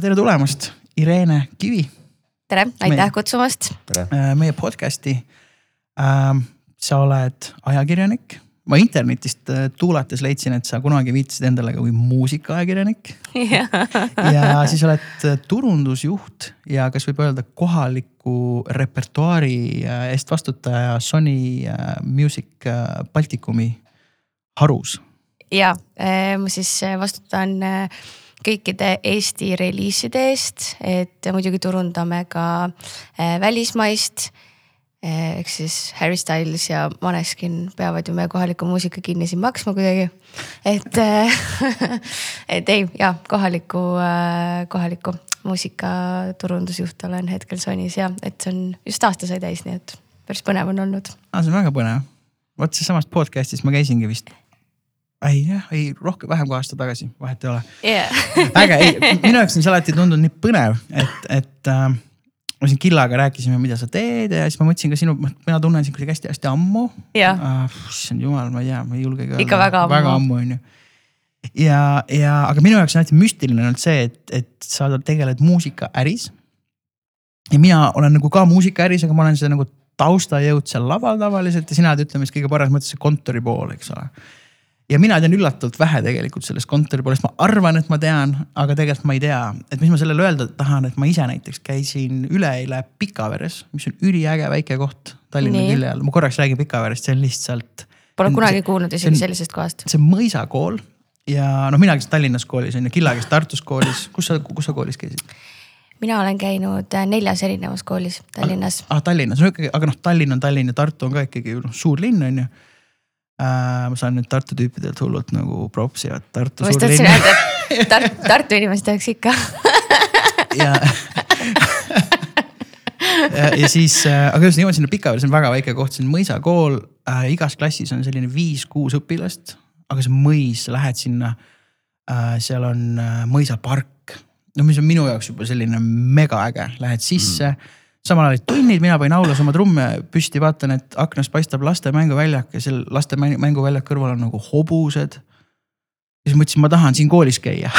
tere tulemast, Irene Kivi tere, aitäh Meie- kutsumast. äh, meie podcast'i ähm,. sa oled ajakirjanik, ma internetist äh, tuulates leidsin, et sa kunagi viitasid endale ka kui muusikaajakirjanik ja siis oled äh, turundusjuht ja kas võib öelda kohaliku repertuaari eest vastutaja Sony Music Baltikumi harus. ja ma siis vastutan äh, kõikide Eesti reliiside eest, et muidugi turundame ka äh, välismaist. ehk siis Harry Styles ja Maneskin peavad ju meie kohaliku muusika kinni siin maksma kuidagi. et, et ei ja kohaliku, kohaliku muusikaturundusjuht olen hetkel Sonys ja et see on just aasta sai täis, nii et päris põnev on olnud. aa, see on väga põnev. vot seesamast podcast'ist ma käisingi vist. Ei jah, ei rohkem, vähem kui aasta tagasi, vahet ei ole Yeah. äge, ei minu jaoks on see alati tundunud nii põnev, et, et äh, me siin Killaga rääkisime, mida sa teed ja siis ma mõtlesin ka sinu, mina tunnen sind kuidagi hästi-hästi ammu uh,. issand jumal, ma ei tea, ma ei julgegi öelda. Ikka väga ammu. väga ammu on ju. ja, ja aga minu jaoks on alati müstiline olnud see, et, et sa tegeled muusikaäris. ja mina olen nagu ka muusikaäris, aga ma olen see nagu taustajõud seal laval tavaliselt ja sina oled, ütleme siis kõige paremas mõttes see kontori pool, eks ole ja mina tean üllatavalt vähe tegelikult sellest kontori poolest, ma arvan, et ma tean, aga tegelikult ma ei tea, et mis ma sellele öelda tahan, et ma ise näiteks käisin üleeile Pikaveres, mis on üliäge väike koht Tallinna külje all, ma korraks räägin Pikaverest, see on lihtsalt. Pole kunagi kuulnud see isegi on- sellisest kohast. see on mõisakool ja noh, mina käisin Tallinnas koolis on ju, Killa käis Tartus koolis, kus sa, kus sa koolis käisid? mina olen käinud äh, neljas erinevas koolis Tallinnas. ah Tallinnas, aga noh, Tallinn on Tallinn ja Tartu on ka ikkagi noh, suur linn on ju ma saan nüüd Tartu tüüpidelt hullult nagu propsi, et Tartu ma just tahtsin öelda, et Tar Tartu inimesed tahaks ikka. ja ja, ja siis äh,, aga just jõuan sinna Pikavere, see on väga väike koht, see on mõisakool äh,. igas klassis on selline viis-kuus õpilast, aga see mõis, lähed sinna äh,. seal on äh, mõisapark, no mis on minu jaoks juba selline mega äge, lähed sisse mm. Samal ajal olid tunnid, mina panin aulas oma trumme püsti, vaatan, et aknast paistab laste mänguväljak ja seal laste mäng- mänguväljak kõrval on nagu hobused. ja siis mõtlesin, ma tahan siin koolis käia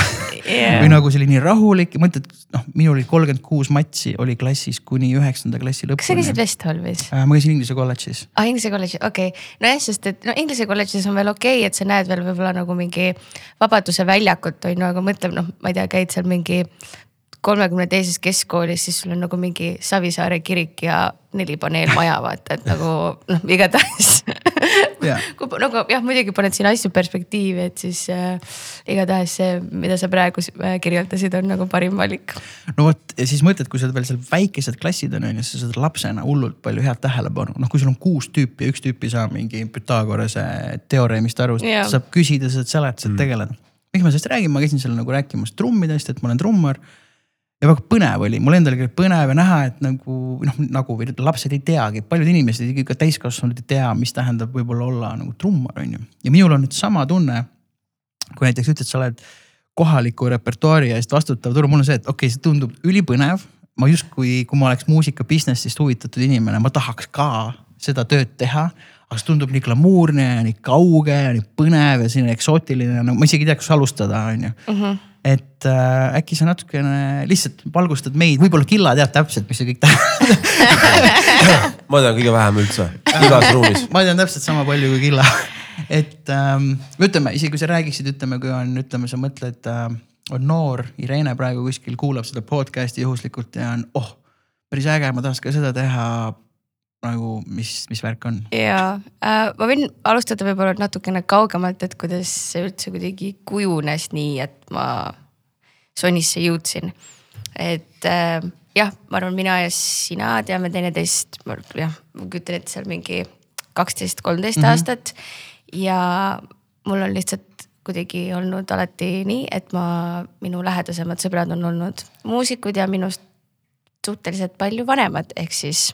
või nagu nii rahulik mõtled, noh, minul oli kolmkümmend kuus matsi oli klassis kuni üheksanda klassi kas sa käisid lõpuni. Westholmis? ma käisin Inglise kolledžis. ah Inglise kolledžis, okei okay., nojah, sest et no Inglise kolledžis on veel okei okay,, et sa näed veel võib-olla nagu mingi Vabaduse väljakut on ju, aga mõtle noh, ma ei tea, käid seal mingi kolmekümne teises keskkoolis, siis sul on nagu mingi Savisaare kirik ja neli paneelmaja vaata, et nagu noh, igatahes Jaa. kui nagu jah, muidugi paned siin asju perspektiivi, et siis äh, igatahes see, mida sa praegu äh, kirjeldasid, on nagu parim valik. no vot ja siis mõtled, kui sul veel seal väikesed klassid on, on ju, sa saad lapsena hullult palju head tähelepanu, noh, kui sul on kuus tüüpi ja üks tüüp ei saa mingi Pythagorase teoreemist aru, Jaa. saab küsida, saad seletada, saad tegeleda. miks ma sellest räägin, ma käisin seal nagu rääkimas trummidest, et ma olen trummar ja väga põnev oli, mul endal oli põnev ja näha, et nagu noh, nagu või lapsed ei teagi, paljud inimesed, ka täiskasvanud ei tea, mis tähendab võib-olla olla nagu trummar, on ju. ja minul on nüüd sama tunne. kui näiteks ütled, sa oled kohaliku repertuaari eest vastutav turg, mul on see, et okei okay,, see tundub ülipõnev. ma justkui, kui ma oleks muusika business'ist huvitatud inimene, ma tahaks ka seda tööd teha aga see tundub nii glamuurne ja nii kauge ja nii põnev ja selline eksootiline, no ma isegi ei tea, kus alustada, on ju et äh, äkki sa natukene lihtsalt valgustad meid, võib-olla Killa teab täpselt, mis see kõik tähendab ma tean kõige vähem üldse, igas ruumis. ma tean täpselt sama palju kui Killa. et ähm, ütleme, isegi kui sa räägiksid, ütleme, kui on, ütleme, sa mõtled äh,, on noor Irene praegu kuskil kuulab seda podcast'i juhuslikult ja on, oh, päris äge, ma tahaks ka seda teha. Nagu, mis, mis värk on? ja äh, ma võin alustada võib-olla natukene kaugemalt, et kuidas see üldse kuidagi kujunes nii, et ma Sonisse jõudsin. et äh, jah, ma arvan, mina ja sina teame teineteist, jah, ma kujutan ette seal mingi kaksteist, kolmteist aastat. ja mul on lihtsalt kuidagi olnud alati nii, et ma, minu lähedasemad sõbrad on olnud muusikud ja minust suhteliselt palju vanemad, ehk siis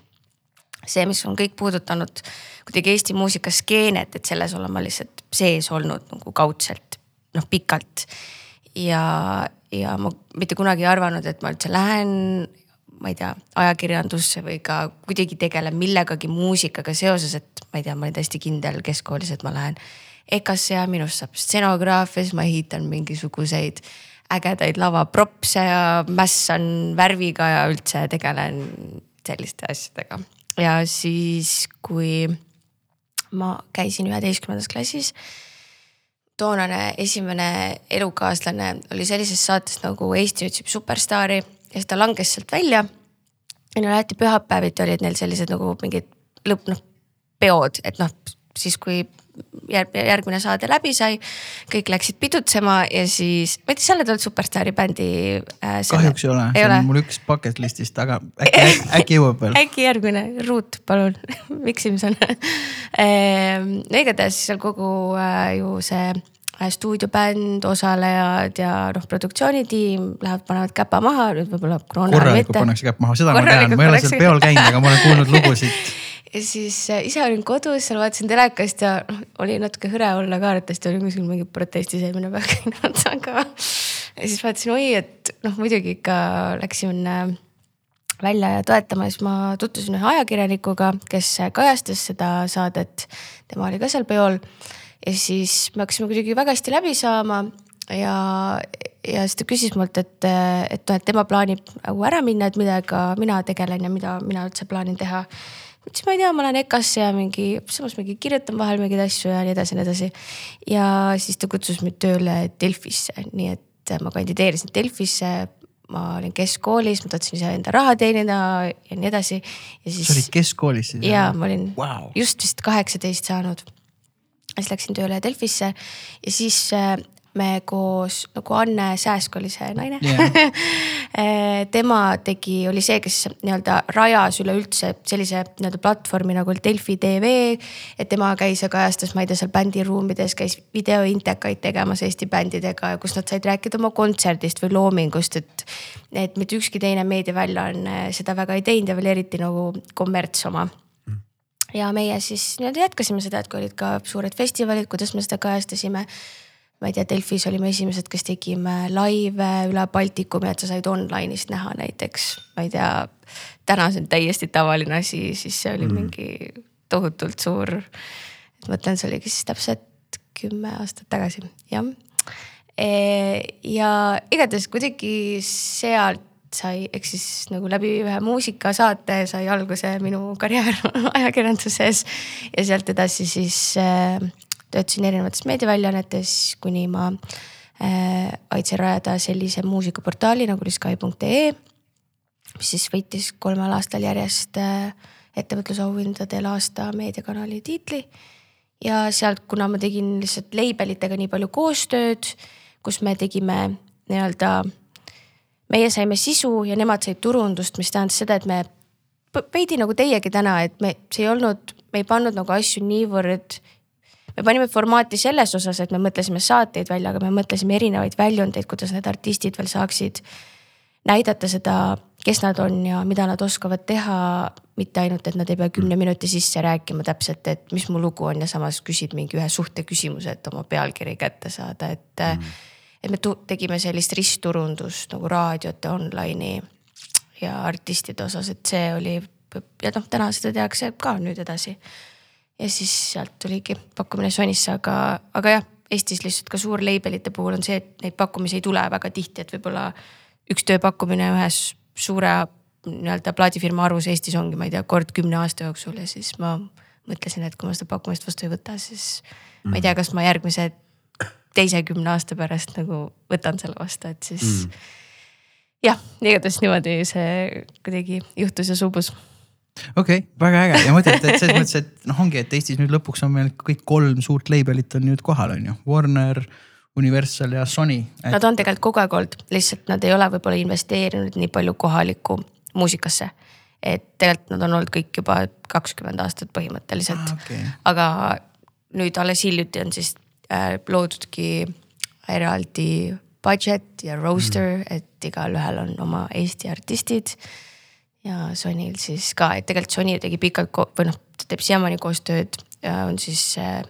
see, mis on kõik puudutanud kuidagi Eesti muusikaskeenet, et selles olen ma lihtsalt sees olnud nagu kaudselt noh, pikalt. ja, ja ma mitte kunagi ei arvanud, et ma üldse lähen, ma ei tea, ajakirjandusse või ka kuidagi tegelen millegagi muusikaga seoses, et ma ei tea, ma olin täiesti kindel keskkoolis, et ma lähen EKA-sse ja minust saab stsenograaf ja siis ma ehitan mingisuguseid ägedaid lavapropse ja mässan värviga ja üldse tegelen selliste asjadega. Ja siis, kui ma käisin üheteistkümnendas klassis toonane esimene elukaaslane oli sellises saates nagu Eesti otsib superstaari ja siis ta langes sealt välja. ja neil alati pühapäeviti olid neil sellised nagu mingid lõpp noh peod, et noh siis kui järgmine saade läbi sai, kõik läksid pidutsema ja siis, ma ei tea, sa oled olnud Superstaari bändi äh,. kahjuks ei ole, see on ole. mul üks bucket list'ist, aga äkki, äkki jõuab veel. äkki järgmine, Ruut, palun Mikk Simson ehm, no igatahes seal kogu äh, ju see äh, stuudiobänd, osalejad ja noh, produktsioonitiim lähevad, panevad käpa maha, nüüd võib-olla korralikult pannakse käpp maha, seda ma tean, ma ei ole seal peol käinud, aga ma olen kuulnud lugusid ja siis äh, ise olin kodus, seal vaatasin telekast ja noh, oli natuke hõre olla ka, arvatavasti olin kuskil mingi protestis eelmine päev käinud, aga. ja siis vaatasin, oi, et noh, muidugi ikka läksin äh, välja ja toetama, siis ma tutvusin ühe ajakirjanikuga, kes kajastas seda saadet. tema oli ka seal peol ja siis me hakkasime kuidagi väga hästi läbi saama ja, ja siis ta küsis mult, et, et noh, et tema plaanib nagu ära minna, et millega mina tegelen ja mida mina üldse plaanin teha ütlesin, ma ei tea, ma lähen EKA-sse ja mingi, samas mingi kirjutan vahel mingeid asju ja nii edasi ja nii edasi. ja siis ta kutsus mind tööle Delfisse, nii et ma kandideerisin Delfisse. ma olin keskkoolis, ma tahtsin ise enda raha teenida ja nii edasi. sa olid keskkoolis siis? ja ma olin wow. just vist kaheksateist saanud. siis läksin tööle Delfisse ja siis äh, me koos, nagu Anne Sääsk oli see naine yeah. tema tegi, oli see, kes nii-öelda rajas üleüldse sellise nii-öelda platvormi nagu Delfi tv. et tema käis ja kajastas, ma ei tea, seal bändiruumides käis videointekaid tegemas Eesti bändidega, kus nad said rääkida oma kontserdist või loomingust, et. et mitte ükski teine meediaväljaanne seda väga ei teinud ja veel eriti nagu kommerts oma ja meie siis nii-öelda jätkasime seda, et kui olid ka suured festivalid, kuidas me seda kajastasime ma ei tea, Delfis olime esimesed, kes tegime laive üle Baltikumi, et sa said online'ist näha näiteks, ma ei tea. täna see on täiesti tavaline asi, siis see oli mm. mingi tohutult suur. mõtlen, see oligi siis täpselt kümme aastat tagasi, jah e,. ja igatahes kuidagi sealt sai, ehk siis nagu läbi ühe muusikasaate sai alguse minu karjäär ajakirjanduses ja sealt edasi siis äh, töötasin erinevates meediaväljaannetes, kuni ma äh, aitasin rajada sellise muusikaportaali nagu sky.ee. mis siis võitis kolmel aastal järjest äh, ettevõtlusauhindadel aasta meediakanali tiitli. ja sealt, kuna ma tegin lihtsalt labelitega nii palju koostööd, kus me tegime nii-öelda, meie saime sisu ja nemad said turundust, mis tähendas seda, et me veidi nagu teiegi täna, et me, see ei olnud, me ei pannud nagu asju niivõrd me panime formaati selles osas, et me mõtlesime saateid välja, aga me mõtlesime erinevaid väljundeid, kuidas need artistid veel saaksid näidata seda, kes nad on ja mida nad oskavad teha. mitte ainult, et nad ei pea kümne minuti sisse rääkima täpselt, et mis mu lugu on ja samas küsid mingi ühe suhteküsimuse, et oma pealkiri kätte saada, et mm.. et me tegime sellist ristturundust nagu raadiote, online'i ja artistide osas, et see oli ja noh, täna seda tehakse ka nüüd edasi ja siis sealt tuligi pakkumine Sonisse, aga, aga jah, Eestis lihtsalt ka suurleibelite puhul on see, et neid pakkumisi ei tule väga tihti, et võib-olla üks tööpakkumine ühes suure nii-öelda plaadifirma arvus Eestis ongi, ma ei tea, kord kümne aasta jooksul ja siis ma mõtlesin, et kui ma seda pakkumist vastu ei võta, siis mm. ma ei tea, kas ma järgmise teise kümne aasta pärast nagu võtan selle vastu, et siis mm. jah, igatahes niimoodi see kuidagi juhtus ja suubus okei okay,, väga äge ja mõtled, et selles mõttes, et noh, ongi, et Eestis nüüd lõpuks on meil kõik kolm suurt label'it on nüüd kohal, on ju, Warner. Universal ja Sony et.... Nad on tegelikult kogu aeg olnud, lihtsalt nad ei ole võib-olla investeerinud nii palju kohalikku muusikasse. et tegelikult nad on olnud kõik juba kakskümmend aastat põhimõtteliselt ah,. Okay. aga nüüd alles hiljuti on siis äh, loodudki eraldi budget ja roster mm., et igalühel on oma Eesti artistid ja Sonyl siis ka, et tegelikult Sony tegi pikalt või noh, ta teeb siiamaani koostööd ja on siis äh,.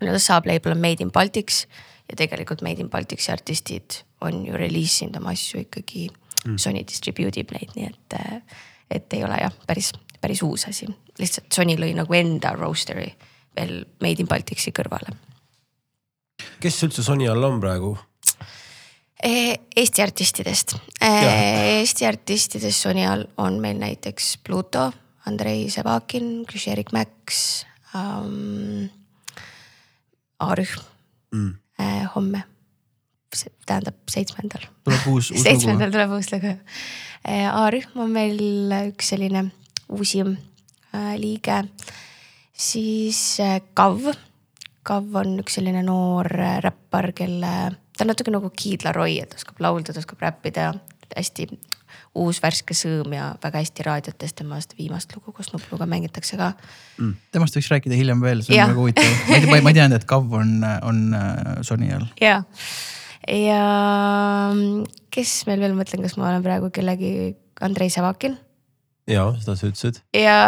nii-öelda sub-label on Made in Baltics ja tegelikult Made in Balticsi artistid on ju reliisinud oma asju ikkagi mm.. Sony distribute ib neid, nii et, äh, et ei ole jah, päris, päris uus asi. lihtsalt Sony lõi nagu enda roaster'i veel Made in Balticsi kõrvale. kes üldse Sony all on praegu? Eesti artistidest, Eesti artistidest Sony all on meil näiteks Pluto, Andrei Sevakin, Kris-Erik Mäks ähm,, A-rühm Mm. äh, homme, tähendab seitsmendal tuleb uus, uus lugu. seitsmendal tuleb uus lugu. A-rühm on meil üks selline uusim liige. siis Kav, Kav on üks selline noor räppar, kelle, ta on natuke nagu Kiidla Roy, et oskab laulda, ta oskab räppida, hästi uus värske sõõm ja väga hästi raadiotes temast viimast lugu koos Nupluga mängitakse ka. temast võiks rääkida hiljem veel, see on Jah. väga huvitav. ma ei tea, ma ei teadnud, et Kav on, on äh, Sony all. ja, ja kes meil veel, mõtlen, kas ma olen praegu kellegi, Andrei Savakin ja seda sa ütlesid. ja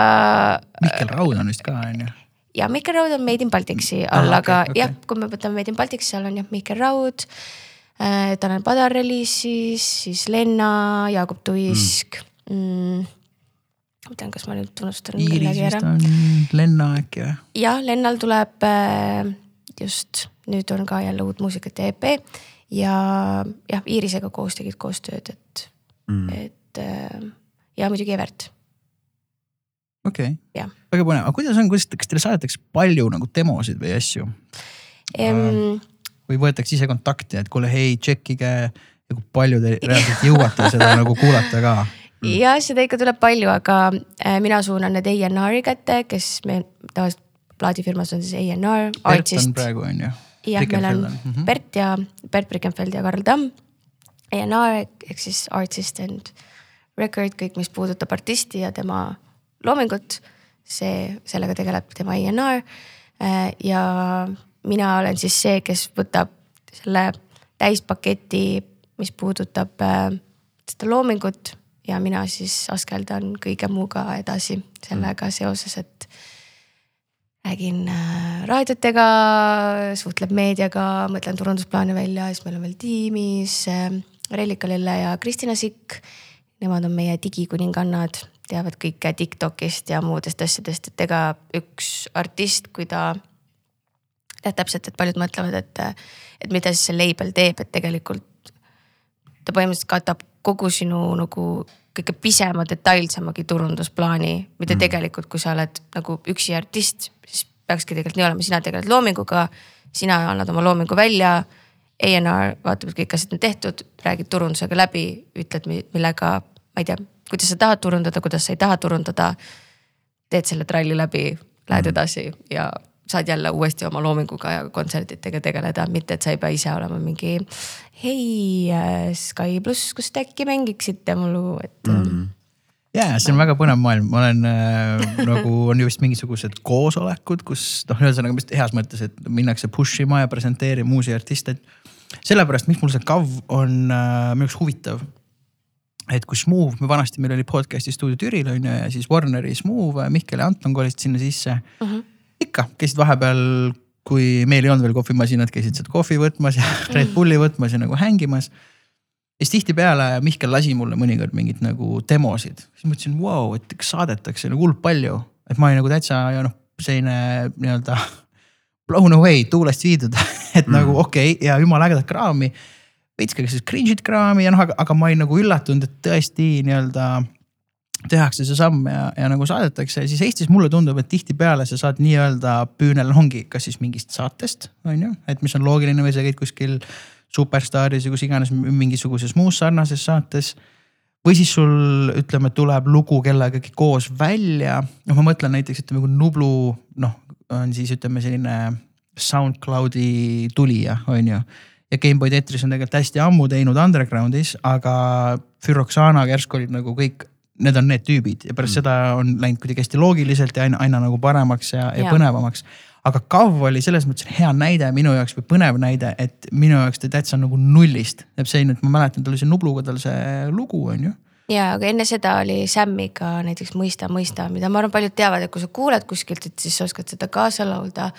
Mihkel Raud on vist ka on ju. Ja Mihkel Raud on Made in Balticsi all Ahah, ah,, aga okay, okei. jah, kui me võtame Made in Balticsi, seal on jah Mihkel Raud äh,. Tanel Padar reliisis, siis Lenna, Jaagup Tuisk mm.. ma ei tea, kas ma nüüd unustan kellegi ära. Lenna äkki või? jah, Lennal tuleb äh, just nüüd on ka jälle uut muusikat ja EP ja jah, Iirisega koos tegid koostööd, et Mm. et äh, ja muidugi Evert. Okei okay. Väga põnev, aga kuidas on, kuidas, kas teile saadetakse palju nagu demosid või asju Mm. või võetakse ise kontakti, et kuule, hei, tšekkige kui palju te reaalselt jõuate seda nagu kuulata ka? ja seda ikka tuleb palju, aga äh, mina suunan need A&R-i kätte, kes me tavaliselt plaadifirmas on siis A&R, Bert on artist. praegu on ju. jah, meil on Mhm. Bert ja Bert Brikenfeld ja Karl Tamm. A&R ehk siis artist and record, kõik, mis puudutab artisti ja tema loomingut, see, sellega tegeleb tema A&R. ja mina olen siis see, kes võtab selle täispaketi, mis puudutab äh, seda loomingut ja mina siis askeldan kõige muuga edasi sellega seoses, et räägin äh, raadiotega, suhtleb meediaga, mõtlen turundusplaane välja, siis meil on veel tiimis äh, Reelika Lille ja Kristina Sikk. Nemad on meie digikuningannad, teavad kõike Tiktokist ja muudest asjadest, et ega üks artist, kui ta tead täpselt, et paljud mõtlevad, et, et mida siis see label teeb, et tegelikult ta põhimõtteliselt katab kogu sinu nagu kõige pisema, detailsemagi turundusplaani, mida mm. tegelikult, kui sa oled nagu üksi artist, siis peakski tegelikult nii olema, sina tegeled loominguga, sina annad oma loomingu välja. A&R vaatab, et kõik asjad on tehtud, räägid turundusega läbi, ütled, millega, ma ei tea, kuidas sa tahad turundada, kuidas sa ei taha turundada. teed selle tralli läbi, lähed edasi ja saad jälle uuesti oma loominguga ja kontsertidega tegeleda, mitte et sa ei pea ise olema mingi. hei äh, Sky pluss, kas te äkki mängiksite mu lugu, et mm.. ja see on väga põnev maailm, ma olen äh, nagu on ju vist mingisugused koosolekud, kus noh, ühesõnaga vist heas mõttes, et minnakse push ima ja presenteerima uusi artiste. sellepärast, miks mul see KAV on äh, minu jaoks huvitav. Et kui Smuuv, me vanasti, meil oli podcast'i stuudio Türil on ju ja siis Warneri Smuuv, Mihkel ja Anton kolisid sinna sisse mm. -hmm. ikka käisid vahepeal, kui meil ei olnud veel kohvimasinat, käisid sealt kohvi võtmas ja Red Bulli võtmas ja nagu hängimas ja siis tihtipeale Mihkel lasi mulle mõnikord mingeid nagu demosid, siis mõtlesin, vau, et kas saadetakse nagu hullult palju, et ma olin nagu täitsa ja noh, selline nii-öelda blown away, tuulest viidud, et mm. nagu okei okay, ja jumala ägedat kraami. Veits ka siis cringe'it kraami ja noh, aga, aga ma olin nagu üllatunud, et tõesti nii-öelda tehakse see samm ja, ja nagu saadetakse. Ja siis Eestis mulle tundub, et tihtipeale sa saad nii-öelda püünelongi, kas siis mingist saatest on ju, et mis on loogiline või sa käid kuskil Superstaaris või kus iganes mingisuguses muus sarnases saates. Või siis sul ütleme, tuleb lugu kellegagi koos välja, noh, ma mõtlen näiteks ütleme, kui Nublu noh, on siis ütleme selline SoundCloudi tulija, on ju. Ja Gameboy Tetris on tegelikult hästi ammu teinud underground'is, aga Füroxanaga järsku olid nagu kõik, need on need tüübid ja pärast mm. seda on läinud kuidagi hästi loogiliselt ja aina, aina nagu paremaks ja, ja Jaa. põnevamaks aga KAV oli selles mõttes hea näide minu jaoks või põnev näide, et minu jaoks ta täitsa nagu nullist. teeb selline, et ma mäletan, tal oli see Nubluga tal see lugu on ju. ja, aga enne seda oli Sammiga näiteks Mõista, mõista, mida ma arvan, paljud teavad, et kui sa kuuled kuskilt, et siis sa oskad seda kaasa laulda.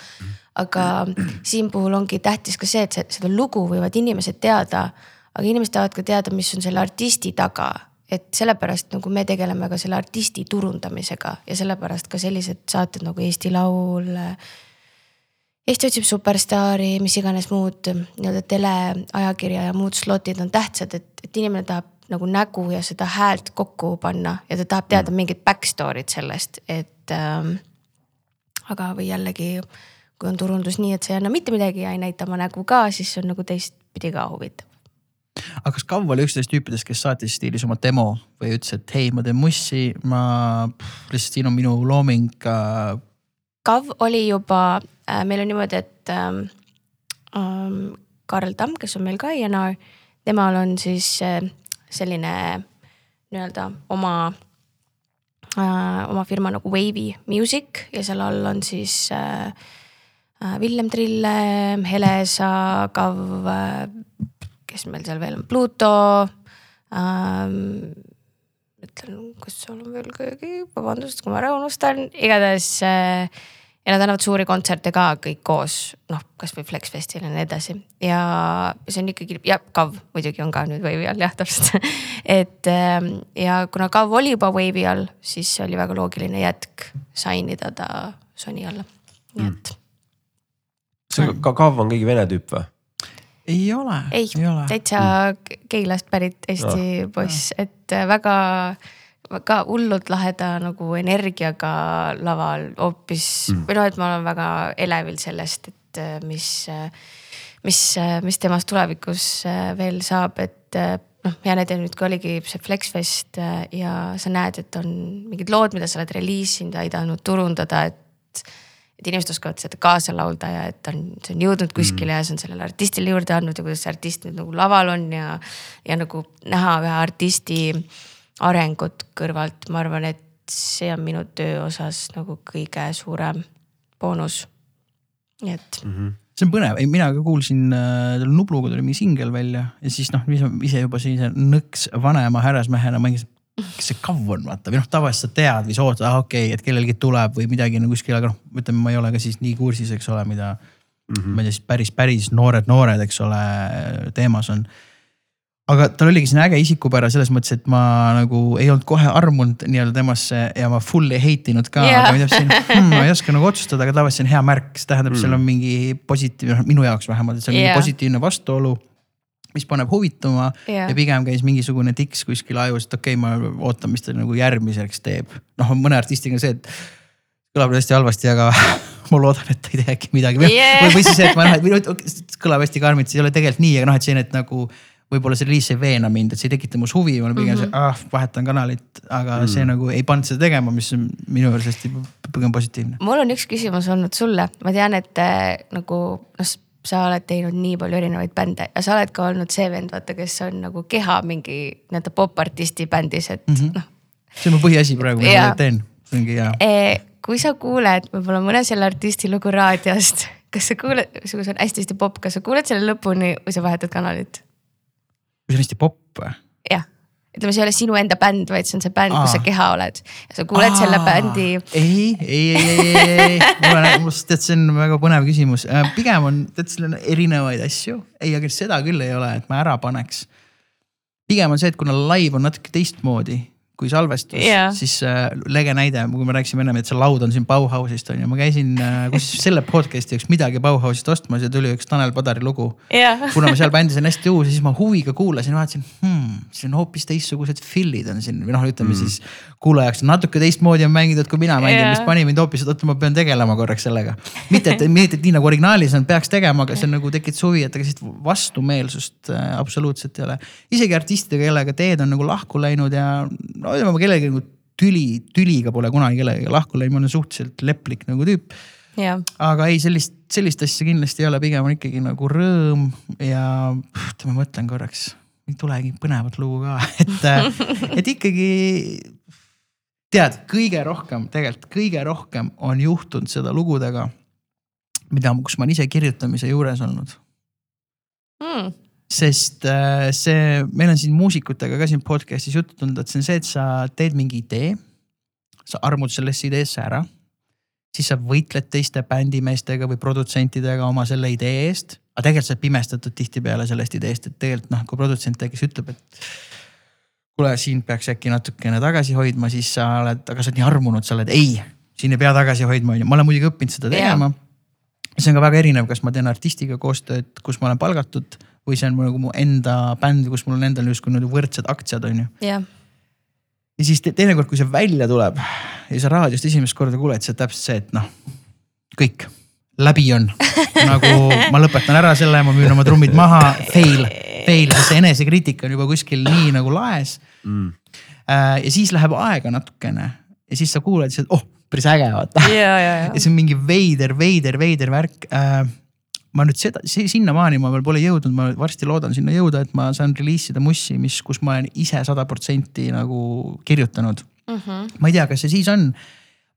aga siin puhul ongi tähtis ka see, et seda lugu võivad inimesed teada, aga inimesed tahavad ka teada, mis on selle artisti taga et sellepärast nagu me tegeleme ka selle artisti turundamisega ja sellepärast ka sellised saated nagu Eesti Laul. Eesti otsib superstaari, mis iganes muud nii-öelda teleajakirja ja muud slotid on tähtsad, et, et inimene tahab nagu nägu ja seda häält kokku panna ja ta tahab teada mingit back story't sellest, et ähm,. aga, või jällegi, kui on turundus nii, et sa ei anna mitte midagi ja ei näita oma nägu ka, siis see on nagu teistpidi ka huvitav aga kas Kav oli üks nendest tüüpidest, kes saatis stiilis oma demo või ütles, et hei, ma teen mussi, ma lihtsalt siin on minu looming äh, Kav oli juba äh,, meil on niimoodi, et ähm, ähm, Karl Tamm, kes on meil ka INR, temal on siis äh, selline nii-öelda oma äh,, oma firma nagu Wavy Music ja seal all on siis äh, äh Villem Trille, Helesa, Kav äh,, kes meil seal veel on, Pluto ähm,. ütlen, kas seal on veel keegi, vabandust, kui ma ära unustan, igatahes äh, ja nad annavad suuri kontserte ka kõik koos, noh, kasvõi Flex Festil ja nii edasi ja see on ikkagi ja KAV muidugi on ka nüüd Wave'i all jah, täpselt et ähm, ja kuna KAV oli juba Wave'i all, siis oli väga loogiline jätk sign ida ta Sony alla, nii et mm.. see ka KAV on keegi vene tüüp või? ei ole. ei, ei, täitsa mm. Keilast pärit Eesti no. poiss, et äh, väga väga hullult laheda nagu energiaga laval hoopis mm. või noh, et ma olen väga elevil sellest, et äh, mis, äh, mis, äh, mis temast tulevikus veel saab, et noh, hea näide nüüd, kui oligi see Flexfest ja sa näed, et on mingid lood, mida sa oled reliisinud, aidanud turundada, et et inimesed oskavad seda kaasa laulda ja et on, see on jõudnud kuskile mm. ja see on sellele artistile juurde andnud ja kuidas see artist nüüd nagu laval on ja, ja nagu näha ühe artisti äh, arengut kõrvalt, ma arvan, et see on minu töö osas nagu kõige suurem boonus. nii et mm. -hmm see on põnev, ei mina ka kuulsin äh,, Nubluga tuli mingi singel välja ja siis noh, ise juba sellise nõks vanema härrasmehena mängisin kes see kav on, vaata või noh, tavaliselt sa tead või sa ootad, ah okei okay,, et kellelgi tuleb või midagi nagu kuskil, aga noh, ütleme, ma ei ole ka siis nii kursis, eks ole, mida mm. -hmm. ma ei tea, siis päris, päris noored, noored, eks ole, teemas on aga tal oligi selline äge isikupära selles mõttes, et ma nagu ei olnud kohe armunud nii-öelda temasse ja ma full ei hate inud ka yeah., aga ma teadsin hmm,, ma ei oska nagu otsustada, aga tavaliselt see on hea märk, see tähendab mm., seal on mingi positiivne, noh minu jaoks vähemalt, et see on yeah. mingi positiivne vastuolu mis paneb huvituma yeah. ja pigem käis mingisugune tiks kuskil ajus, et okei okay,, ma ootan, mis ta nagu järgmiseks teeb. noh, mõne artistiga on see, et kõlab hästi halvasti, aga ma loodan, et ta ei tee äkki midagi yeah. või, või siis, et ma noh, kõlab hästi karmilt, see ei ole tegelikult nii, aga noh, et selline, et nagu võib-olla see reliis ei veena mind, et see ei tekita minus huvi, ma olen pigem mm -hmm. see, ah vahetan kanalit, aga mm -hmm. see nagu ei pannud seda tegema, mis on minu arust hästi pigem positiivne. mul on üks küsimus olnud sulle, ma tean, et äh, nagu noh sa oled teinud nii palju erinevaid bände ja sa oled ka olnud see vend, vaata, kes on nagu keha mingi nii-öelda popartisti bändis, et mm -hmm. noh. see on mu põhiasi praegu, mida ma teen, see ongi hea e,. kui sa kuuled võib-olla mõne selle artisti lugu raadiost, kas sa kuuled, see on hästi-hästi popp, kas sa kuuled selle lõpuni või sa vahetad kanalit? See on hästi popp või? jah, ütleme, see ei ole sinu enda bänd, vaid see on see bänd, kus sa keha oled. sa kuuled Aa. selle bändi. ei, ei, ei, ei, ei, ei, mul on, mul tead, see on väga põnev küsimus. Äh, pigem on, tead, seal on erinevaid asju. ei, aga seda küll ei ole, et ma ära paneks. pigem on see, et kuna live on natuke teistmoodi kui salvestus yeah., siis äh, lege näide, kui me rääkisime ennem, et see laud on siin Bauhausist on ju, ma käisin äh, kusjuures selle podcast'i jaoks midagi Bauhausist ostmas ja tuli üks Tanel Padari lugu yeah. kuna ma seal bändis on hästi uus ja siis ma huviga kuulasin, vaatasin hmm,, siin on hoopis teistsugused fill'id on siin või noh, ütleme mm. siis kuulajaks natuke teistmoodi on mängitud, kui mina mängin yeah., mis pani mind hoopis, et oota, ma pean tegelema korraks sellega. mitte, et, mitte, et nii nagu originaalis on, peaks tegema, aga see on nagu tekitas huvi, et aga sellist vastumeelsust äh, absoluutselt ei ole. isegi artistidega, kellega teed on nagu lahku läinud ja no, ütleme, ma kellelegi nagu tüli, tüliga pole kunagi kellegagi lahku läinud, ma olen suhteliselt leplik nagu tüüp. aga ei, sellist, sellist asja kindlasti ei ole, pigem on ikkagi nagu rõõm ja oota, ma mõtlen korraks, ei tulegi põnevat lugu ka, et, et ikkagi tead, kõige rohkem, tegelikult kõige rohkem on juhtunud seda lugudega, mida, kus ma olen ise kirjutamise juures olnud. Mm sest äh, see, meil on siin muusikutega ka siin podcast'is juttu tulnud, et see on see, et sa teed mingi idee. sa armud sellesse ideesse ära. siis sa võitled teiste bändimeestega või produtsentidega oma selle idee eest. aga tegelikult sa oled pimestatud tihtipeale sellest ideest, et tegelikult noh, kui produtsent äkki ütleb, et kuule, siin peaks äkki natukene tagasi hoidma, siis sa oled, aga sa oled nii armunud, sa oled ei, siin ei pea tagasi hoidma, on ju, ma olen muidugi õppinud seda tegema yeah see on ka väga erinev, kas ma teen artistiga koostööd, kus ma olen palgatud või see on mu nagu mu enda bänd, kus mul on endal justkui nagu võrdsed aktsiad, on ju. jah, ja siis te- teinekord, kui see välja tuleb ja sa raadiost esimest korda kuuled, siis on täpselt see, et noh, kõik, läbi on. nagu ma lõpetan ära selle, ma müün oma trummid maha, fail, fail, see enesekriitika on juba kuskil nii nagu laes. Mm.. ja siis läheb aega natukene. Ja siis sa kuuled, siis oh, päris äge vaata. Ja, ja, ja ja see on mingi veider, veider, veider värk. Äh, ma nüüd seda, sinnamaani ma veel pole jõudnud, ma varsti loodan sinna jõuda, et ma saan reliisida mussi, mis, kus ma olen ise sada protsenti nagu kirjutanud mm. -hmm. ma ei tea, kas see siis on.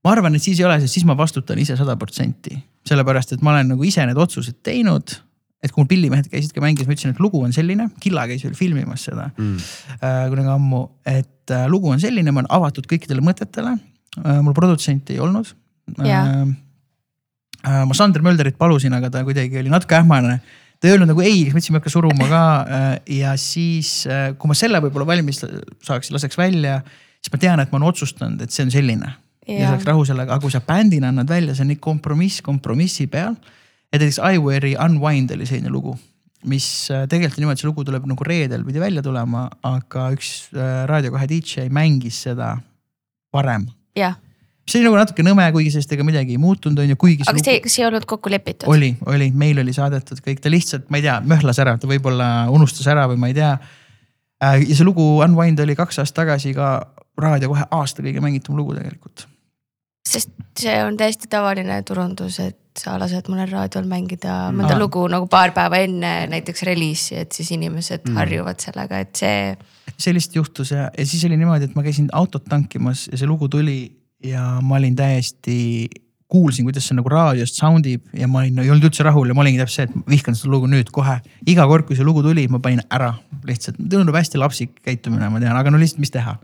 ma arvan, et siis ei ole, sest siis ma vastutan ise sada protsenti, sellepärast et ma olen nagu ise need otsused teinud. et kui mul pillimehed käisid ka mängimas, ma ütlesin, et lugu on selline, Killa käis veel filmimas seda Mm. äh, kunagi ammu, et äh, lugu on selline, ma olen avatud kõikidele mõtetele äh,. mul produtsenti ei olnud äh, äh, ma Sander Mölderit palusin, aga ta kuidagi oli natuke ähmane. ta ei öelnud nagu ei, siis mõtlesime hakka suruma ka äh, ja siis äh,, kui ma selle võib-olla valmis saaks, laseks välja, siis ma tean, et ma olen otsustanud, et see on selline. ja saaks rahu sellega, aga kui sa bändina annad välja, see on nii kompromiss kompromissi peal. et näiteks I Wear'i Unwind oli selline lugu, mis äh, tegelikult on niimoodi, see lugu tuleb nagu reedel pidi välja tulema, aga üks äh, Raadio kahe DJ mängis seda varem jah, see oli nagu natuke nõme, kuigi sellest ega midagi ei muutunud, on ju, kuigi aga see, kas ei olnud kokku lepitud? oli, oli, meil oli saadetud kõik, ta lihtsalt, ma ei tea, möhlas ära, ta võib-olla unustas ära või ma ei tea. ja see lugu Unwind oli kaks aastat tagasi ka raadio kohe aasta kõige mängitum lugu tegelikult. sest see on täiesti tavaline turundus, et sa lased mõnel raadiol mängida mõnda Aa. lugu nagu paar päeva enne näiteks reliisi, et siis inimesed mm. harjuvad sellega, et see. lihtsalt juhtus ja, ja siis oli niimoodi, et ma käisin autot tankimas ja see lugu tuli ja ma olin täiesti, kuulsin, kuidas see nagu raadiost sound ib ja ma olin, ei olnud üldse rahul ja ma olingi täpselt see, et vihkan seda lugu nüüd kohe. iga kord, kui see lugu tuli, ma panin ära lihtsalt, tundub hästi lapsik käitumine, ma tean, aga no lihtsalt, mis teha.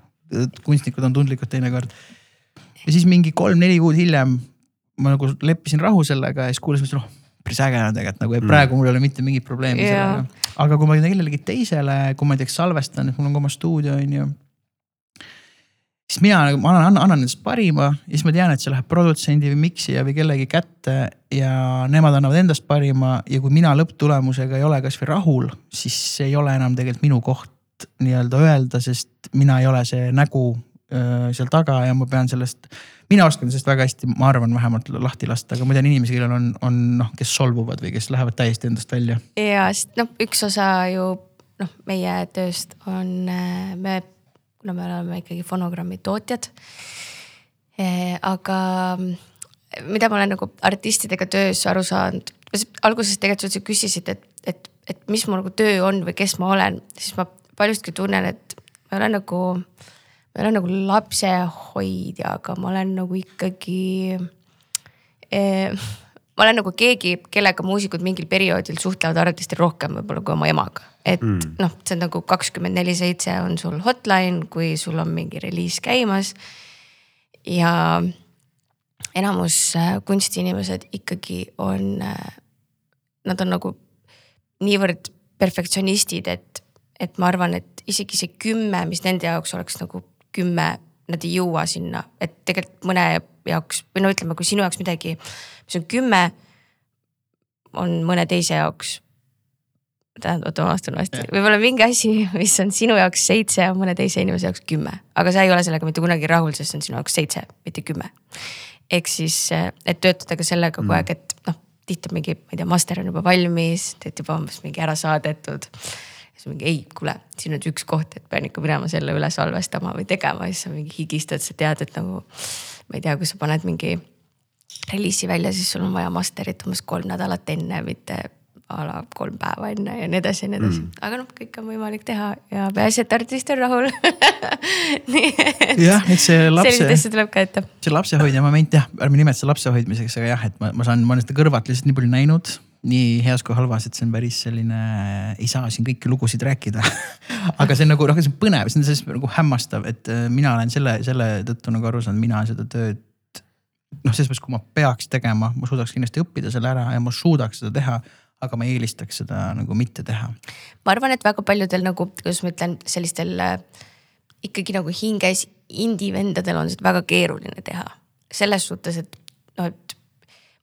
kunstnikud on tundlikud teinekord. ja siis mingi kolm-neli kuud hiljem ma nagu leppisin rahu sellega ja siis kuulasin, mõtlesin, noh päris äge on tegelikult nagu ja praegu mul ei ole mitte mingit probleemi Jaa. sellega. aga kui ma kellelegi teisele, kui ma näiteks salvestan, et mul on ka oma stuudio on ju siis mina nagu, ma annan, annan endast parima ja siis ma tean, et see läheb produtsendi või miksija või kellegi kätte ja nemad annavad endast parima ja kui mina lõpptulemusega ei ole kasvõi rahul, siis ei ole enam tegelikult minu koht nii-öelda öelda, sest mina ei ole see nägu öö, seal taga ja ma pean sellest, mina oskan sellest väga hästi, ma arvan vähemalt lahti lasta, aga ma tean inimesi, kellel on, on noh, kes solvuvad või kes lähevad täiesti endast välja. ja sest noh, üks osa ju noh, meie tööst on, me, kuna me oleme ikkagi fonogrammi tootjad. aga mida ma olen nagu artistidega töös aru saanud, alguses tegelikult sa küsisid, et, et, et mis mu nagu töö on või kes ma olen, siis ma paljuski tunnen, et ma ei ole nagu, ma ei ole nagu lapsehoidja, aga ma olen nagu ikkagi eh, ma olen nagu keegi, kellega muusikud mingil perioodil suhtlevad arvatistel rohkem võib-olla kui oma emaga. et mm. noh, see on nagu kakskümmend neli seitse on sul hotline, kui sul on mingi reliis käimas. ja enamus äh, kunstiinimesed ikkagi on, nad on nagu niivõrd perfektsionistid, et, et ma arvan, et isegi see kümme, mis nende jaoks oleks nagu kümme, nad ei jõua sinna, et tegelikult mõne jaoks või no ütleme, kui sinu jaoks midagi, mis on kümme, on mõne teise jaoks. tähendab, oota ma vastan uuesti, võib-olla mingi asi, mis on sinu jaoks seitse, on mõne teise inimese jaoks kümme, aga sa ei ole sellega mitte kunagi rahul, sest see on sinu jaoks seitse, mitte kümme. ehk siis, et töötada ka sellega kogu aeg, et noh, tihti mingi, ma ei tea, master on juba valmis, teed juba umbes mingi ära saadetud siis mingi ei, kuule, siin on üks koht, et pean ikka minema selle üle salvestama või tegema siis sa mingi higistad, sa tead, et nagu. ma ei tea, kui sa paned mingi reliisi välja, siis sul on vaja masterit umbes kolm nädalat enne, mitte a la kolm päeva enne ja nii edasi ja nii edasi mm.. aga noh, kõike on võimalik teha ja peaasi, et artist on rahul. nii et jah, eks see lapse selliseid, asju tuleb ka ette. see lapsehoidja moment jah, ärme nimeta seda lapsehoidmiseks, aga jah, et ma, ma saan, ma olen seda kõrvalt lihtsalt nii palju näinud nii heas kui halvas, et see on päris selline, ei saa siin kõiki lugusid rääkida. aga see on nagu noh, see on põnev, see on selles nagu hämmastav, et äh, mina olen selle, selle tõttu nagu aru saanud, mina seda tööd. noh, selles mõttes, kui ma peaks tegema, ma suudaks kindlasti õppida selle ära ja ma suudaks seda teha, aga ma eelistaks seda nagu mitte teha. ma arvan, et väga paljudel nagu, kuidas ma ütlen, sellistel äh, ikkagi nagu hinges indie-vendadel on seda väga keeruline teha. selles suhtes, et noh, et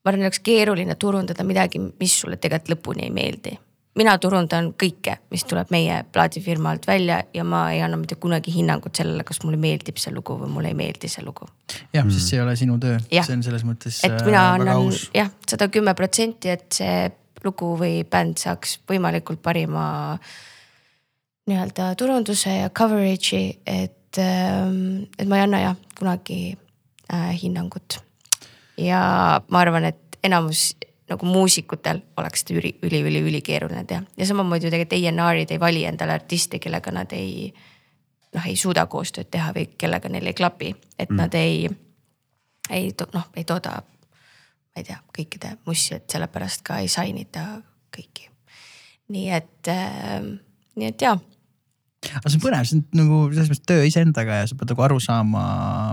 ma arvan, oleks keeruline turundada midagi, mis sulle tegelikult lõpuni ei meeldi. Mina turundan kõike, mis tuleb meie plaadifirma alt välja ja ma ei anna mitte kunagi hinnangut sellele, kas mulle meeldib see lugu või mulle ei meeldi see lugu. jah, sest see ei ole sinu töö, see on selles mõttes et äh, mina väga annan jah, sada kümme protsenti, et see lugu või bänd saaks võimalikult parima nii-öelda turunduse ja coverage'i, et, et ma ei anna jah kunagi äh, hinnangut. ja ma arvan, et enamus nagu muusikutel oleks seda üli, üli, üli, ülikeeruline teha ja samamoodi ju tegelikult A&R-id ei vali endale artiste, kellega nad ei noh, ei suuda koostööd teha või kellega neil ei klapi, et mm. nad ei, ei noh, ei tooda, ma ei tea, kõikide mussi, et sellepärast ka ei sign ita kõiki. nii et äh,, nii et jaa, aga see on põnev, see on nagu selles mõttes töö iseendaga ja sa pead nagu aru saama,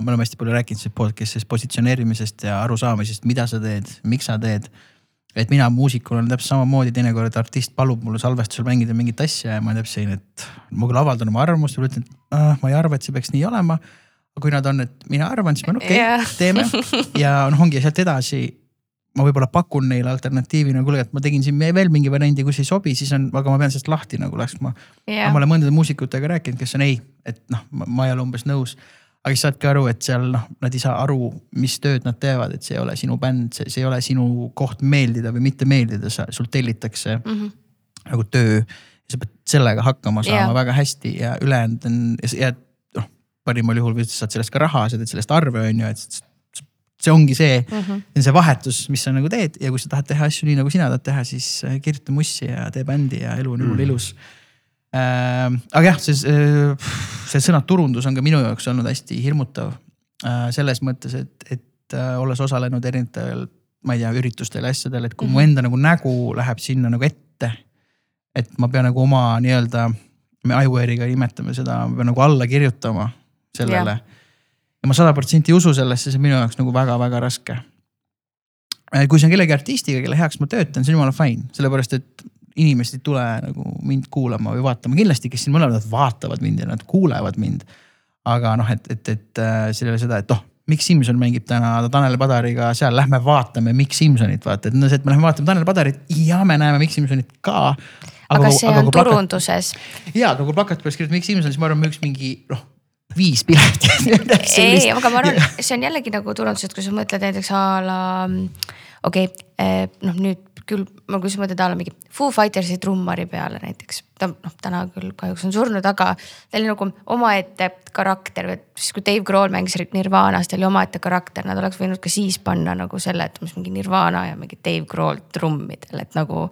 me oleme hästi palju rääkinud sellest podcast'ist positsioneerimisest ja arusaamisest, mida sa teed, miks sa teed. Et mina muusikuna olen täpselt samamoodi, teinekord artist palub mul salvestusel mängida mingit asja ja ma täpselt selline, et ma küll avaldan oma arvamust ja ütlen, et ah, ma ei arva, et see peaks nii olema. aga kui nad on, et mina arvan, siis ma olen okei okay,, teeme ja noh, ongi sealt edasi ma võib-olla pakun neile alternatiivina, kuule, et ma tegin siin veel mingi variandi, kus ei sobi, siis on, aga ma pean sellest lahti nagu laskma yeah.. ma, olen mõndade muusikutega rääkinud, kes on ei, et noh, ma ei ole umbes nõus. Aga siis saadki aru, et seal noh, nad ei saa aru, mis tööd nad teevad, et see ei ole sinu bänd, see, ei ole sinu koht meeldida või mitte meeldida, sa, sul tellitakse mm -hmm. nagu töö. sa pead sellega hakkama saama yeah. väga hästi ja ülejäänud on ja noh, parimal juhul või sa saad sellest ka raha, sa teed sellest arve, on ju, et see ongi see mm. -hmm. see vahetus, mis sa nagu teed ja kui sa tahad teha asju nii nagu sina tahad teha, siis äh, kirjuta mussi ja tee bändi ja elu on jumala mm. ilus äh,. Aga jah, see, see sõna turundus on ka minu jaoks olnud hästi hirmutav äh, selles mõttes, et, et äh, olles osalenud erinevatel, ma ei tea, üritustel ja asjadel, et kui mm -hmm. mu enda nagu nägu läheb sinna nagu ette. et ma pean nagu oma nii-öelda, me iWare'iga nimetame seda, ma pean nagu alla kirjutama sellele ja ma sada protsenti ei usu sellesse, see on minu jaoks nagu väga-väga raske. kui see on kellegi artistiga, kelle heaks ma töötan, see on jumala fine, sellepärast et inimesed ei tule nagu mind kuulama või vaatama, kindlasti, kes siin mõlemad vaatavad mind ja nad kuulevad mind. aga noh, et, et, et äh, seal ei ole seda, et oh, Mikk Simson mängib täna Tanel Padariga seal, lähme vaatame Mikk Simsonit, vaata, et no see, et me lähme vaatame Tanel Padarit ja me näeme Mikk Simsonit ka. aga see on turunduses. ja, aga kui plakati peal kirjutada Mikk Simson, siis ma arvan, müüks mingi noh, viis piletit. ei, aga ma arvan, see on jällegi nagu turundus, et kui sa mõtled näiteks a la, okei okay,, noh nüüd küll, ma kui sa mõtled a la mingi Foo Fightersi trummari peale näiteks. ta noh, täna küll kahjuks on surnud, aga ta oli nagu omaette karakter, et siis kui Dave Grohl mängis Nirvanas, ta oli omaette karakter, nad oleks võinud ka siis panna nagu selle, et umbes mingi Nirvana ja mingi Dave Grohl trummidel, et nagu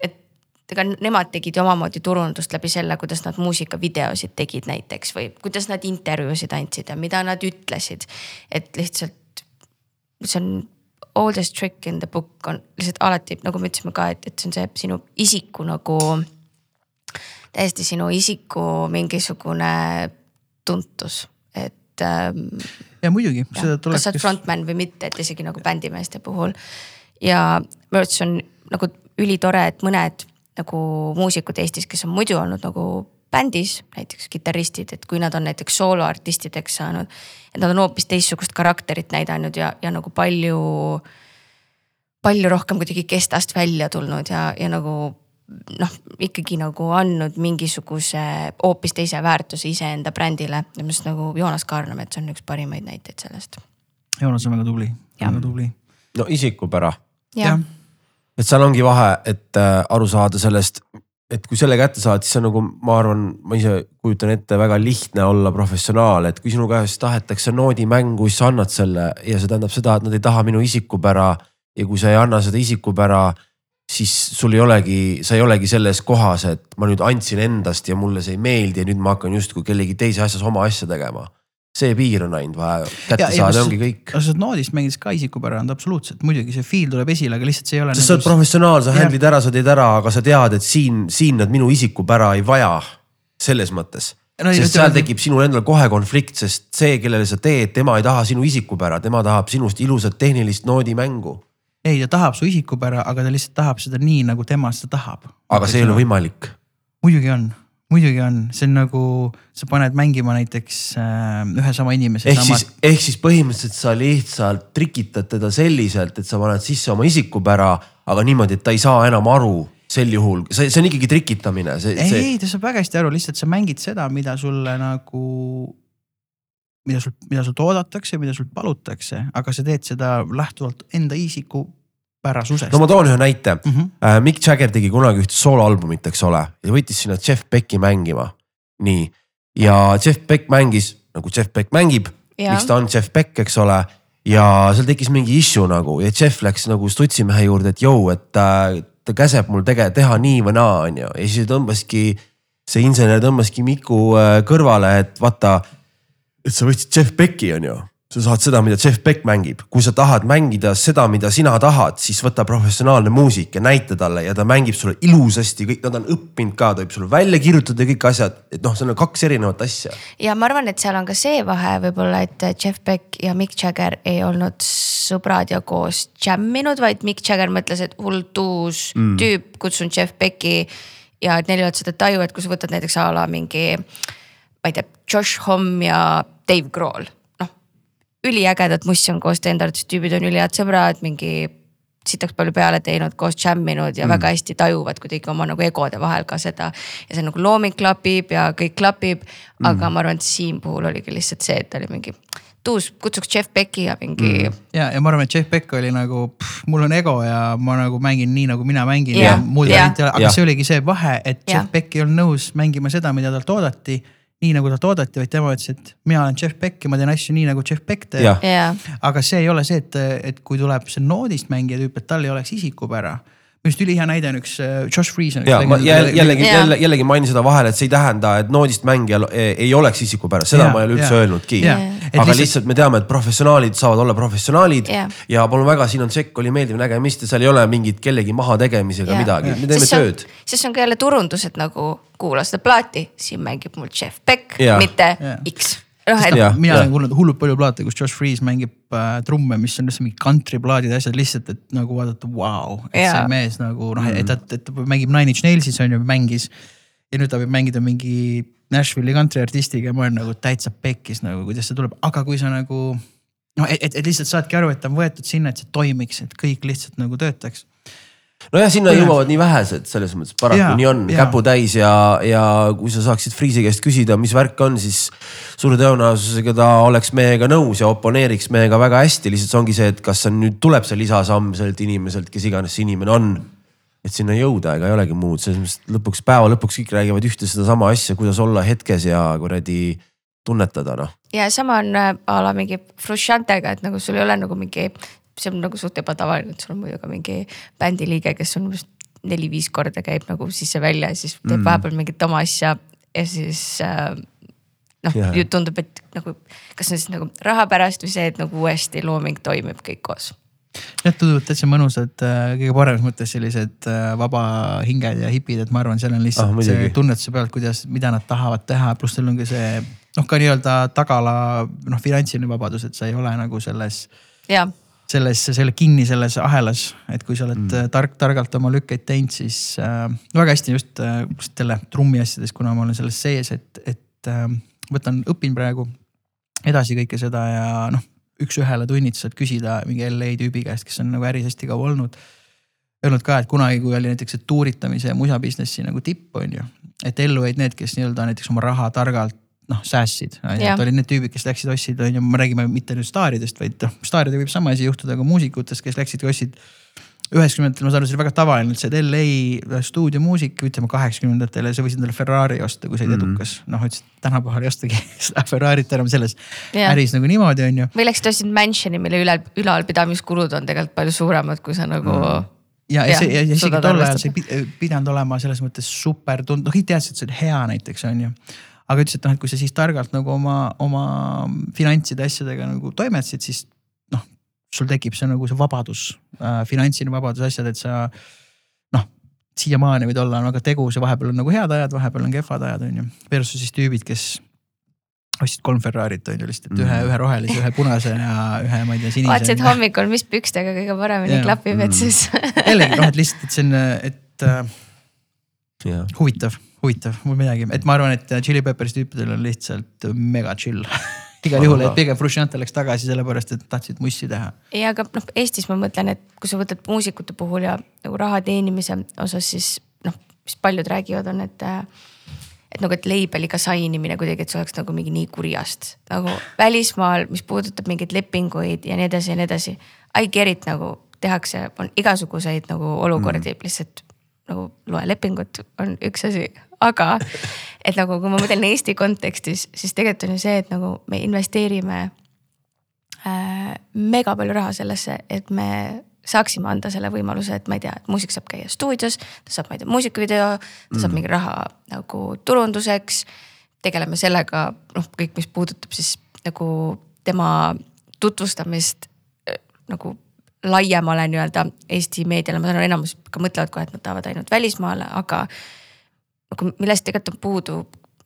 et ega nemad tegid ju omamoodi turundust läbi selle, kuidas nad muusikavideosid tegid näiteks või kuidas nad intervjuusid andsid ja mida nad ütlesid. et lihtsalt see on oldest trick in the book on lihtsalt alati nagu me ütlesime ka, et, et see on see sinu isiku nagu, täiesti sinu isiku mingisugune tuntus, et ähm, ja muidugi, kas sa oled. frontman või mitte, et isegi nagu bändimeeste puhul. ja minu arvates on nagu ülitore, et mõned nagu muusikud Eestis, kes on muidu olnud nagu bändis, näiteks kitarristid, et kui nad on näiteks sooloartistideks saanud. et nad on hoopis teistsugust karakterit näidanud ja, ja nagu palju, palju rohkem kuidagi kestast välja tulnud ja, ja nagu noh, ikkagi nagu andnud mingisuguse hoopis teise väärtuse iseenda brändile. ja minu arust nagu Joonas Kaarnamets on üks parimaid näiteid sellest. Joonas on väga tubli, väga tubli. no isikupära, jah, et seal ongi vahe, et äh, aru saada sellest, et kui selle kätte saad, siis on nagu ma arvan, ma ise kujutan ette, väga lihtne olla professionaal, et kui sinu käest tahetakse noodimängu, siis sa annad selle ja see tähendab seda, et nad ei taha minu isikupära ja kui sa ei anna seda isikupära siis sul ei olegi, sa ei olegi selles kohas, et ma nüüd andsin endast ja mulle see ei meeldi ja nüüd ma hakkan justkui kellegi teise asjas oma asja tegema. See piir on ainult vaja kätte Ja- saada ongi kõik. aga sa noodist mängides ka isikupärand absoluutselt, muidugi see feel tuleb esile, aga lihtsalt see ei ole. nagu sest sa oled professionaal, sa handle'id ära, sa teed ära, aga sa tead, et siin, siin nad minu isikupära ei vaja. selles mõttes No sest seal et- tekib sinul endal kohe konflikt, sest see, kellele sa teed, tema ei taha sinu isikupära, tema tahab sinust ilusat tehnilist noodimängu. ei, ta tahab su isikupära, aga ta lihtsalt tahab seda nii, nagu tema seda tahab. aga see ei ole. võimalik. muidugi on, muidugi on, see on nagu, sa paned mängima näiteks äh, ühe sama inimese. ehk samat... siis, ehk siis põhimõtteliselt sa lihtsalt trikitad teda selliselt, et sa paned sisse oma isikupära, aga niimoodi, et ta ei saa enam aru sel juhul, see, see on ikkagi trikitamine. ei see..., ei ta saab väga hästi aru, lihtsalt sa mängid seda, mida sulle nagu, mida sul, mida sult oodatakse, mida sult palutakse, aga sa teed seda lähtuvalt enda isiku pärasusest. no ma toon ühe näite mm. -hmm. Mick Jagger tegi kunagi ühte sooloalbumit, eks ole, ja võttis sinna Jeff Becki mängima. nii, ja Jeff Beck mängis nagu Jeff Beck mängib, miks ta on Jeff Beck, eks ole. ja seal tekkis mingi issue nagu ja Jeff läks nagu stutsimehe juurde, et jõu, et äh, ta käseb mul tege-, teha nii või naa, on ju, ja siis tõmbaski, see insener tõmbaski Miku äh, kõrvale, et vaata, et sa võtsid Jeff Becki, on ju sa saad seda, mida Jeff Beck mängib, kui sa tahad mängida seda, mida sina tahad, siis võta professionaalne muusik ja näita talle ja ta mängib sulle ilusasti, kõik nad on õppinud ka, ta võib sulle välja kirjutada kõik asjad, et noh, see on kaks erinevat asja. ja ma arvan, et seal on ka see vahe võib-olla, et Jeff Beck ja Mick Jagger ei olnud sõbrad ja koos džämminud, vaid Mick Jagger mõtles, et hullult uus mm. tüüp, kutsun Jeff Becki ja et neil ei olnud seda taju, et kui sa võtad näiteks a la mingi, ma ei tea, Josh Homme ja Dave Grohl üliägedat mussi on koos teinud, arvates tüübid on ülihead sõbrad, mingi sitaks palju peale teinud, koos džämminud ja mm. väga hästi tajuvad kuidagi oma nagu egode vahel ka seda. ja see nagu looming klapib ja kõik klapib mm., aga ma arvan, et siin puhul oligi lihtsalt see, et oli mingi tuus, kutsuks Jeff Becki ja mingi mm.. ja, ja ma arvan, et Jeff Beck oli nagu, mul on ego ja ma nagu mängin nii, nagu mina mängin ja, ja muud varianti ei ole, aga ja. see oligi see vahe, et ja. Jeff Beck ei olnud nõus mängima seda, mida talt oodati nii nagu talt oodati, vaid tema ütles, et mina olen Jeff Beck ja ma teen asju nii nagu Jeff Beck teeb. aga see ei ole see, et, et kui tuleb see noodist mängija tüüp, et tal ei oleks isikupära minu arust ülihea näide on üks äh, Josh Freeze. ja ma jällegi, jällegi, jälle, jällegi mainin seda vahele, et see ei tähenda, et noodist mängijal ei oleks isikupära, seda ja, ma ei ole üldse ja. öelnudki. aga lihtsalt... lihtsalt me teame, et professionaalid saavad olla professionaalid ja, ja palun väga, siin on tšekk, oli meeldiv nägemist ja seal ei ole mingit kellegi mahategemisega midagi, me teeme tööd. siis on ka jälle turundus, et nagu kuula seda plaati, siin mängib mul Jeff Beck, mitte ja. X noh, mina olen kuulnud hullult palju plaate, kus Josh Freeze mängib äh, trumme, mis on lihtsalt mingid kantriplaadid ja asjad lihtsalt, et nagu vaadata, vau, et see mees nagu noh mm., et ta, et ta mängib Nine Inch Nailsis on ju, mängis. ja nüüd ta võib mängida mingi Nashville'i kantriartistiga ja ma olen nagu täitsa pekkis nagu, kuidas see tuleb, aga kui sa nagu. noh, et, et, et lihtsalt saadki aru, et ta on võetud sinna, et see toimiks, et kõik lihtsalt nagu töötaks nojah, sinna ja. jõuavad nii vähesed, selles mõttes paraku ja, nii on, käputäis ja, ja kui sa saaksid Freeze'i käest küsida, mis värk on, siis suure tõenäosusega ta oleks meiega nõus ja oponeeriks meiega väga hästi, lihtsalt see ongi see, et kas on nüüd tuleb see lisasamm sellelt inimeselt, kes iganes see inimene on. et sinna jõuda, ega ei olegi muud, selles mõttes lõpuks päeva lõpuks kõik räägivad ühte sedasama asja, kuidas olla hetkes ja kuradi tunnetada noh. ja sama on äh, a la mingi Frusciantega, et nagu sul ei ole nagu mingi see on nagu suht ebatavaline, et sul on muidu ka mingi bändiliige, kes on umbes neli-viis korda käib nagu sisse-välja ja siis teeb mm. vahepeal mingit oma asja ja siis äh, noh, tundub, et nagu kas see on siis nagu raha pärast või see, et nagu uuesti looming toimib kõik koos jah, tunduvad täitsa mõnusad, äh, kõige paremas mõttes sellised äh, vaba hinged ja hipid, et ma arvan, seal on lihtsalt ah, see tunnetuse pealt, kuidas, mida nad tahavad teha, pluss teil on ka see noh, ka nii-öelda tagala noh, finantsiline vabadus, et sa ei ole nagu selles. jah selles, selle kinni selles ahelas, et kui sa oled mm. tark, targalt oma lükkeid teinud, siis äh, väga hästi just äh, selle trummi asjades, kuna ma olen selles sees, et, et äh, võtan, õpin praegu edasi kõike seda ja noh, üks-ühele tunnid saad küsida mingi LA tüübi käest, kes on nagu äris hästi kaua olnud. Öelnud ka, et kunagi, kui oli näiteks tuuritamise ja musa business'i nagu tipp on ju, et ellu jäid need, kes nii-öelda näiteks oma raha targalt noh säästsid, et olid need tüübid, kes läksid, ostsid, on ju, me räägime mitte nüüd staaridest, vaid noh, staaridega võib sama asi juhtuda ka muusikutest, kes läksid ostsid. üheksakümnendatel ma saan aru, see oli väga tavaline, et see LA stuudiomuusik, ütleme kaheksakümnendatel ja sa võisid endale Ferrari osta, kui sa olid mm -hmm. edukas. noh, ütlesid tänapäeval ei ostagi seda Ferrari't enam selles ja. äris nagu niimoodi, on ju. või läksid ostsid mansion'i, mille üle, ülalpidamiskulud on tegelikult palju suuremad, kui sa nagu mm -hmm ja, ja, see, ja isegi tol ajal see ei pidanud olema selles mõttes super tund-, noh kõik teadsid, et see on hea näiteks on ju aga ütles, et noh, et kui sa siis targalt nagu oma, oma finantside asjadega nagu toimetasid, siis noh, sul tekib see nagu see vabadus äh,, finantsiline vabadus, asjad, et sa noh, siiamaani võid olla väga tegus ja vahepeal on nagu head ajad, vahepeal on kehvad ajad, on ju. Versus siis tüübid, kes ostsid kolm Ferrarit on ju lihtsalt, et ühe mm., ühe rohelise, ühe punase ja ühe, ma ei tea, sinise. vaatasid hommikul, mis pükstega kõige paremini ja. klapib, et siis jällegi noh, et lihtsalt, et see on, et äh, jah, huvitav, huvitav, mul midagi, et ma arvan, et Chili Peppers tüüpidel on lihtsalt mega chill. igal juhul, et pigem Frusciante läks tagasi sellepärast, et tahtsid mussi teha. ja aga noh, Eestis ma mõtlen, et kui sa võtad muusikute puhul ja nagu raha teenimise osas, siis noh, mis paljud räägivad, on, et. et nagu, et label'iga sign imine kuidagi, et see oleks nagu mingi nii kurjast nagu välismaal, mis puudutab mingeid lepinguid ja nii edasi ja nii edasi. I get it nagu tehakse, on igasuguseid nagu olukordi mm., lihtsalt nagu loe lepingut on üks asi, aga et nagu, kui ma mõtlen Eesti kontekstis, siis tegelikult on ju see, et nagu me investeerime äh, mega palju raha sellesse, et me saaksime anda selle võimaluse, et ma ei tea, et muusik saab käia stuudios, ta saab, ma ei tea, muusikavideo, ta saab mingi raha nagu turunduseks. tegeleme sellega, noh, kõik, mis puudutab siis nagu tema tutvustamist äh, nagu laiemale nii-öelda Eesti meediale, ma saan aru, enamus ka mõtlevad kohe, et nad tahavad ainult välismaale, aga nagu millest tegelikult on puudu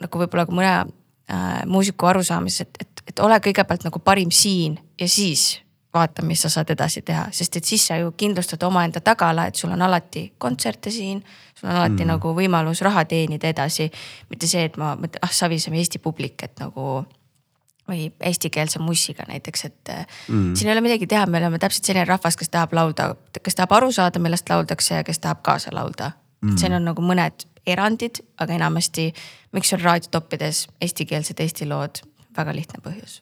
nagu võib-olla ka mõne äh, muusiku arusaamises, et, et, et ole kõigepealt nagu parim siin ja siis vaata, mis sa saad edasi teha, sest et siis sa ju kindlustad omaenda tagala, et sul on alati kontserte siin. sul on alati mm. nagu võimalus raha teenida edasi, mitte see, et ma ah saviseme Eesti publik, et nagu või eestikeelse mussiga näiteks, et mm. siin ei ole midagi teha, me oleme täpselt selline rahvas, kes tahab laulda, kes tahab aru saada, millest lauldakse ja kes tahab kaasa laulda mm.. siin on nagu mõned erandid, aga enamasti, miks on raadiotoppides eestikeelsed Eesti lood, väga lihtne põhjus.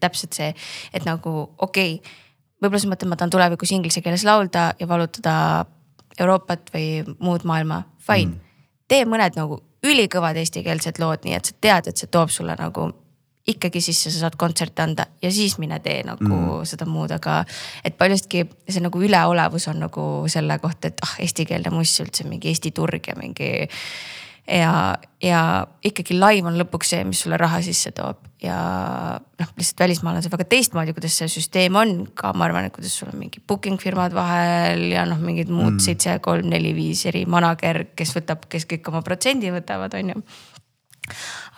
täpselt see, et nagu okei okay,, võib-olla sa mõtled, ma tahan tulevikus inglise keeles laulda ja valutada Euroopat või muud maailma, fine mm.. tee mõned nagu ülikõvad eestikeelsed lood, nii et sa tead, et see toob sulle nagu ikkagi sisse, sa saad kontserte anda ja siis mine tee nagu mm. seda muud, aga et paljustki see nagu üleolevus on nagu selle kohta, et ah eestikeelne muss üldse mingi Eesti turg ja mingi. ja, ja ikkagi live on lõpuks see, mis sulle raha sisse toob ja noh, lihtsalt välismaal on see väga teistmoodi, kuidas see süsteem on ka, ma arvan, et kuidas sul on mingi booking firmad vahel ja noh, mingid muud seitse mm., kolm, neli, viis eri manager, kes võtab, kes kõik oma protsendi võtavad, on ju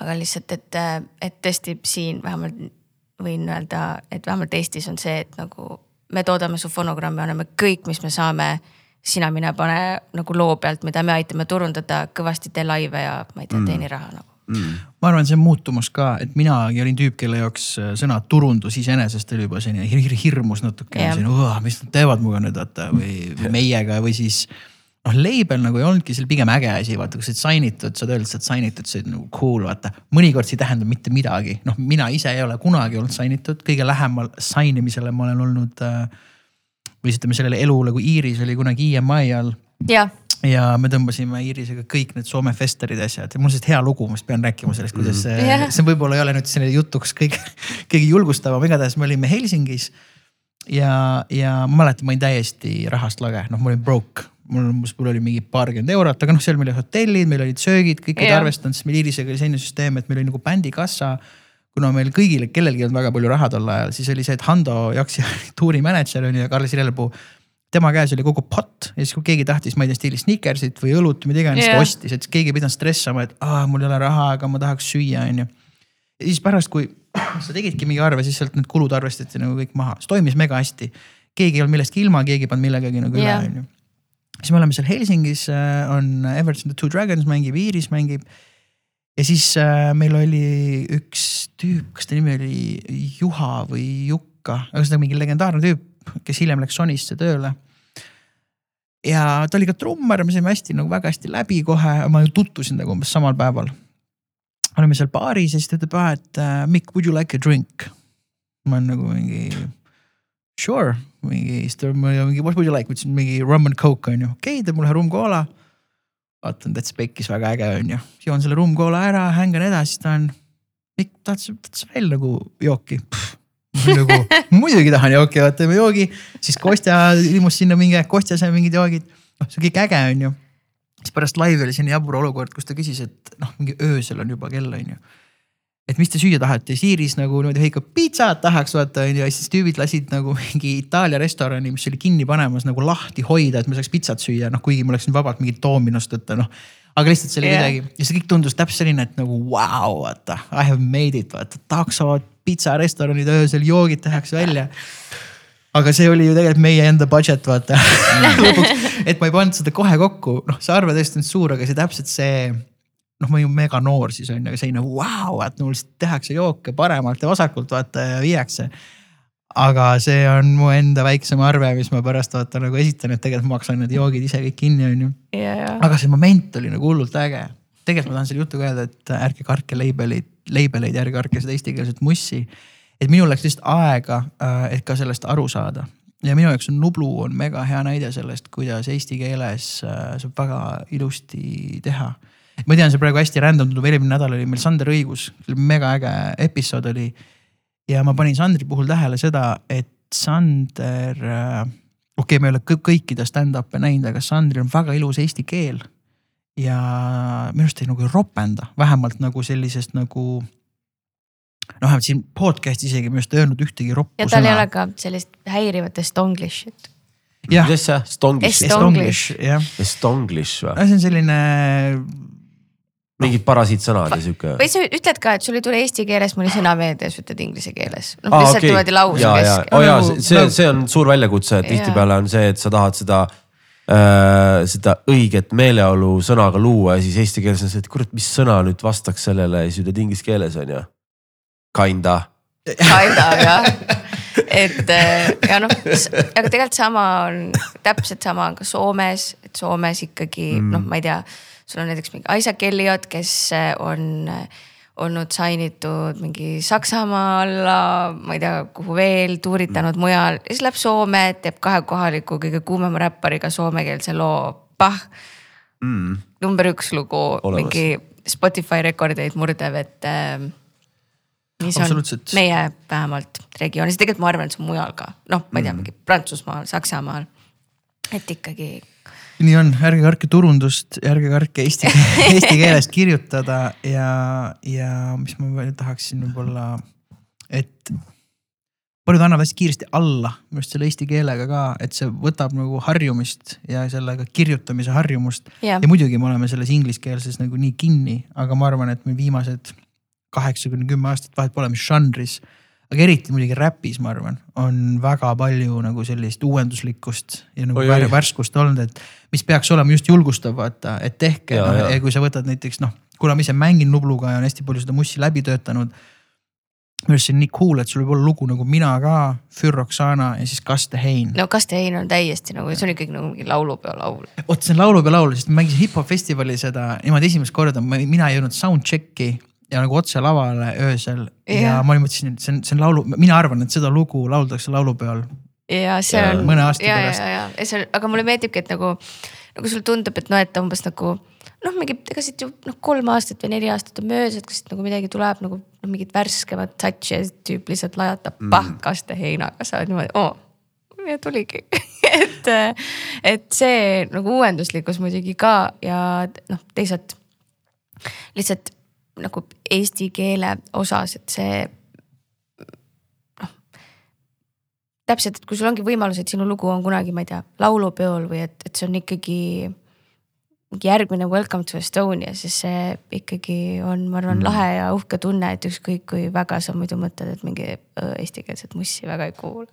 aga lihtsalt, et, et tõesti siin vähemalt võin öelda, et vähemalt Eestis on see, et nagu me toodame su fonogrammi, anname kõik, mis me saame. sina mine pane nagu loo pealt, mida me aitame turundada, kõvasti tee laive ja ma ei tea, teeni raha nagu Mm. ma arvan, see on muutumus ka, et minagi olin tüüp, kelle jaoks äh, sõna turundus iseenesest oli juba selline hir hirmus natukene Jah. selline, mis nad teevad minuga nüüd vaata või või meiega või siis noh, label nagu ei olnudki seal pigem äge asi, vaata, kui sa oled sign itud, saad öelda, et sa oled sign itud, see on nagu cool, vaata. mõnikord see ei tähenda mitte midagi, noh, mina ise ei ole kunagi olnud sign itud, kõige lähemal sign imisele ma olen olnud äh,. või siis ütleme sellele elule, kui Iiris oli kunagi EMI all jah, ja me tõmbasime Iirisega kõik need Soome festerid ja asjad ja mul on lihtsalt hea lugu, ma just pean rääkima sellest, kuidas see Jah. see võib-olla ei ole nüüd selline jutuks kõige, kõige julgustavam, igatahes me olime Helsingis. ja, ja ma mäletan, ma olin täiesti rahast lage, noh, ma olin broke, mul, mul oli mingi paarkümmend eurot, aga noh, seal meil olid hotellid, meil olid söögid, kõik olid arvestanud, siis meil Iirisega oli selline süsteem, et meil oli nagu bändikassa kuna meil kõigil, kellelgi ei olnud väga palju raha tol ajal, siis oli see, et Hando Jaksi tuurimänedžer on ju ja Karl Sirelpuu tema käes oli kogu pott ja siis, kui keegi tahtis, ma ei tea, stiilis snickersit või õlut või mida iganes yeah. Ta ostis, et keegi ei pidanud stressama, et aa, mul ei ole raha, aga ma tahaks süüa, onju. ja siis pärast, kui sa tegidki mingi arve, siis sealt need kulud arvestati nagu kõik maha, see toimis mega hästi. keegi ei olnud millestki ilma, keegi ei pannud millegagi nagu üle, Jah. onju. Siis me oleme seal Helsingis, on Everton the Two Dragons mängib, Iiris mängib. ja siis äh, meil oli üks tüüp, kas ta nimi oli Juha või Jukka, ühesõnaga mingi legendaarne tüüp, kes hiljem läks Sonisse tööle. ja ta oli ka trummar, me saime hästi nagu väga hästi läbi kohe, ma ju tutvusin temaga umbes samal päeval. olime seal baaris ja siis ta ütleb, et äh, Mikk, would you like a drink? ma olen nagu mingi sure, mingi, siis ta ma mingi what would you like, ütlesin mingi rum and coke on ju, okei okay,, teeb mulle rum cola. vaatan, täitsa pekkis väga äge on ju, joon selle rum cola ära, hängan edasi, siis ta on. Tahad sa, tahad sa veel nagu jooki? nagu muidugi tahan jooki, vaata teeme joogi, siis Kostja ilmus sinna mingi aeg, Kostja sai mingid joogid, noh, see kõik äge on ju. siis pärast laivi oli selline jabur olukord, kus ta küsis, et noh, mingi öösel on juba kell on ju et mis te süüa tahate, Siiris nagu niimoodi hõikab pitsat tahaks vaata onju ja siis tüübid lasid nagu mingi Itaalia restorani, mis oli kinni panemas nagu lahti hoida, et me saaks pitsat süüa, noh kuigi ma oleksin vabalt mingit Dominost võtta, noh. aga lihtsalt see oli yeah. midagi ja see kõik tundus täpselt selline, et nagu vau wow,, vaata I have made it, vaata taksod, pitsarestoranid öösel, joogid tehakse välja. aga see oli ju tegelikult meie enda budget vaata lõpuks, et ma ei pannud seda kohe kokku, noh, see arve tõesti on suur, aga see täpselt see. Noh, ma olin mega noor siis on ju, selline vau, et mul tehakse jooke paremalt ja vasakult vaata ja viiakse. aga see on mu enda väiksem arve, mis ma pärast vaata nagu esitan, et tegelikult ma maksan need joogid ise kõik kinni, on ju. aga see moment oli nagu hullult äge. tegelikult ma tahan selle jutuga öelda, et ärge kartke label'id, label'eid ja ärge kartke seda eestikeelset mussi. et minul läks lihtsalt aega, äh, et ka sellest aru saada ja minu jaoks on Nublu on mega hea näide sellest, kuidas eesti keeles äh, saab väga ilusti teha. Ma tean, see praegu hästi random tundub, eelmine nädal oli meil Sander Õigus, mega äge episood oli. ja ma panin Sandri puhul tähele seda, et Sander, äh, okei okay,, ma ei ole kõikide stand-up'e näinud, aga Sandril on väga ilus eesti keel. ja minu arust ei nagu ei ropenda, vähemalt nagu sellisest nagu noh, vähemalt siin podcast'is isegi minu arust ei öelnud ühtegi roppu ja tal ei ole ka sellist häirivat estonglish'it. jah, mis asja, Stonglish, Est- Estonglish, jah. Estonglish või? no see on selline mingid parasiitsõnad ja sihuke. või sa ütled ka, et sul ei tule eesti keeles mõni sõna meelde ja sa ütled inglise keeles. noh Aa, lihtsalt okei. niimoodi lause keskel oh, jaa, Nagu- see, nagu- see on suur väljakutse, et tihtipeale on see, et sa tahad seda äh, seda õiget meeleolu sõnaga luua ja siis eesti keeles on see, et kurat, mis sõna nüüd vastaks sellele ja siis ütled inglise keeles on ju. Kinda. Kinda jah, et äh, ja noh, aga tegelikult sama on, täpselt sama on ka Soomes, et Soomes ikkagi mm. noh, ma ei tea, sul on näiteks mingi Isaac Elliot, kes äh, on äh, olnud sainitud mingi Saksamaa alla, ma ei tea, kuhu veel, tuuritanud mm. mujal ja siis läheb Soome, teeb kahe kohaliku kõige kuumema räppariga soomekeelse loo, pah Mm. number üks lugu, mingi Spotify rekordeid murdev, et äh, mis on meie vähemalt regioonis, tegelikult ma arvan, et see on mujal ka, noh, ma ei Mm. tea, mingi Prantsusmaal, Saksamaal. et ikkagi nii on, ärge kartke turundust, ärge kartke eesti, eesti keeles kirjutada ja, ja mis ma veel tahaksin võib-olla, et. paljud annavad hästi kiiresti alla minu arust selle eesti keelega ka, et see võtab nagu harjumist ja sellega kirjutamise harjumust. jah ja muidugi me oleme selles ingliskeelses nagu nii kinni, aga ma arvan, et meil viimased kaheksa kuni kümme aastat, vahet pole, mis žanris. Aga eriti muidugi räpis, ma arvan, on väga palju nagu sellist uuenduslikkust ja nagu Oi, oi. värskust olnud, et. mis peaks olema just julgustav, vaata, et tehke, Ja, ja. ja kui sa võtad näiteks noh, kuna ma ise mängin Nubluga ja on hästi palju seda mussi läbi töötanud. minu arust see on nii cool, et sul võib olla lugu nagu Mina ka, Fürroksana ja siis Kaste Hein no Kaste Hein on täiesti nagu, see on ikkagi nagu mingi laulupeo laul. vot see on laulupeo laul, sest ma mängisin hip-hop festivalil seda niimoodi esimest korda, mina ei jõudnud soundcheck'i ja nagu otse lavale öösel ja Jah. ma mõtlesin, et see on, see on laulu, mina arvan, et seda lugu lauldakse laulupeol. ja see Ja. on. Mõne aasta ja, pärast. ja, ja, ja see on, aga mulle meeldibki, et nagu, nagu sulle tundub, et noh, et umbes nagu noh, mingi, ega siit ju noh, kolm aastat või neli aastat on möödas, et kas siit nagu midagi tuleb nagu noh, mingit värskemat touch'i ja siis tüüp lihtsalt lajatab mm. pahkaste heinaga, sa oled niimoodi, oo. ja tuligi et, et see nagu uuenduslikkus muidugi ka ja noh, teisalt lihtsalt nagu eesti keele osas, et see noh. täpselt, et kui sul ongi võimalus, et sinu lugu on kunagi, ma ei tea, laulupeol või et, et see on ikkagi mingi järgmine Welcome to Estonia, siis see ikkagi on, ma arvan mm., lahe ja uhke tunne, et ükskõik kui väga sa muidu mõtled, et mingi eestikeelset mussi väga ei kuula.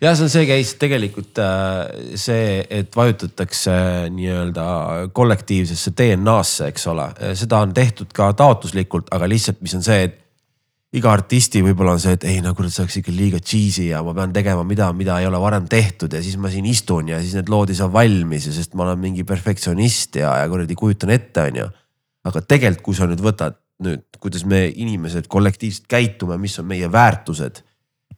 Ja on see case tegelikult äh, see, et vajutatakse nii-öelda kollektiivsesse DNA-sse, eks ole, seda on tehtud ka taotluslikult, aga lihtsalt, mis on see, et iga artisti võib-olla on see, et ei no kurat, see oleks ikka liiga cheesy ja ma pean tegema mida, mida ei ole varem tehtud ja siis ma siin istun ja siis need lood ei saa valmis ja sest ma olen mingi perfektsionist ja, ja kuradi kujutan ette, on ju. aga tegelikult, kui sa nüüd võtad nüüd, kuidas me inimesed kollektiivselt käitume, mis on meie väärtused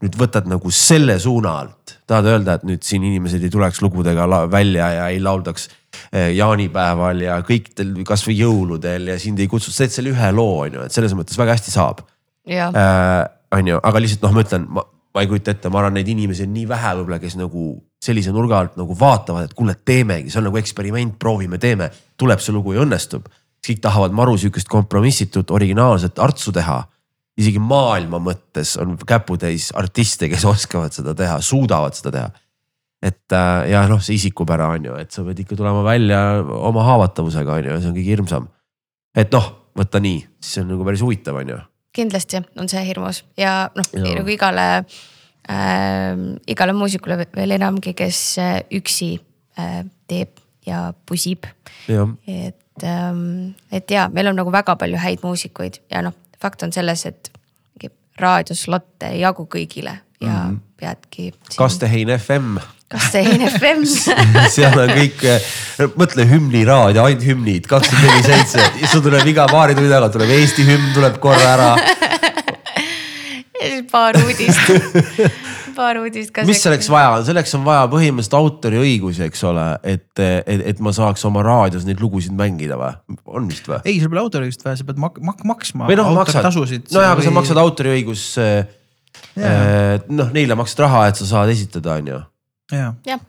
nüüd võtad nagu selle suuna alt, tahad öelda, et nüüd siin inimesed ei tuleks lugudega välja ja ei lauldaks eh, jaanipäeval ja kõikidel kasvõi jõuludel ja sind ei kutsuta, sa teed selle ühe loo, on ju, et selles mõttes väga hästi saab äh,. on ju, aga lihtsalt noh, ma ütlen, ma, ma ei kujuta ette, ma arvan, neid inimesi on nii vähe võib-olla, kes nagu sellise nurga alt nagu vaatavad, et kuule, teemegi, see on nagu eksperiment, proovime, teeme, tuleb see lugu ja õnnestub. kõik tahavad maru sihukest kompromissitut originaalset artsu teha isegi maailma mõttes on käputäis artiste, kes oskavad seda teha, suudavad seda teha. et äh, ja noh, see isikupära on ju, et sa pead ikka tulema välja oma haavatavusega on ju, see on kõige hirmsam. et noh, võtta nii, siis on nagu päris huvitav, on ju. kindlasti on see hirmus ja noh nagu igale äh, igale muusikule veel enamgi, kes äh, üksi äh, teeb ja pusib. et ähm,, et ja meil on nagu väga palju häid muusikuid ja noh, fakt on selles, et raadioslotte ei jagu kõigile ja mm -hmm. peadki siin.... Kastehein FM. Kastehein FM seal on kõik, mõtle hümniraadio, ainult hümnid, kakskümmend neli seitse, sul tuleb iga paari tunni tagant tuleb Eesti hümn tuleb korra ära paar uudist paar uudist ka. mis selleks vaja on, selleks on vaja põhimõtteliselt autoriõigusi, eks ole, et, et, et ma saaks oma raadios neid lugusid mängida või, on vist või? ei, sul pole autoriõigust vaja, sa pead mak-, mak-, maksma. või noh, maksad, nojah, aga sa maksad autoriõigus äh,. noh, neile maksad raha, et sa saad esitada, on ju. jah ja.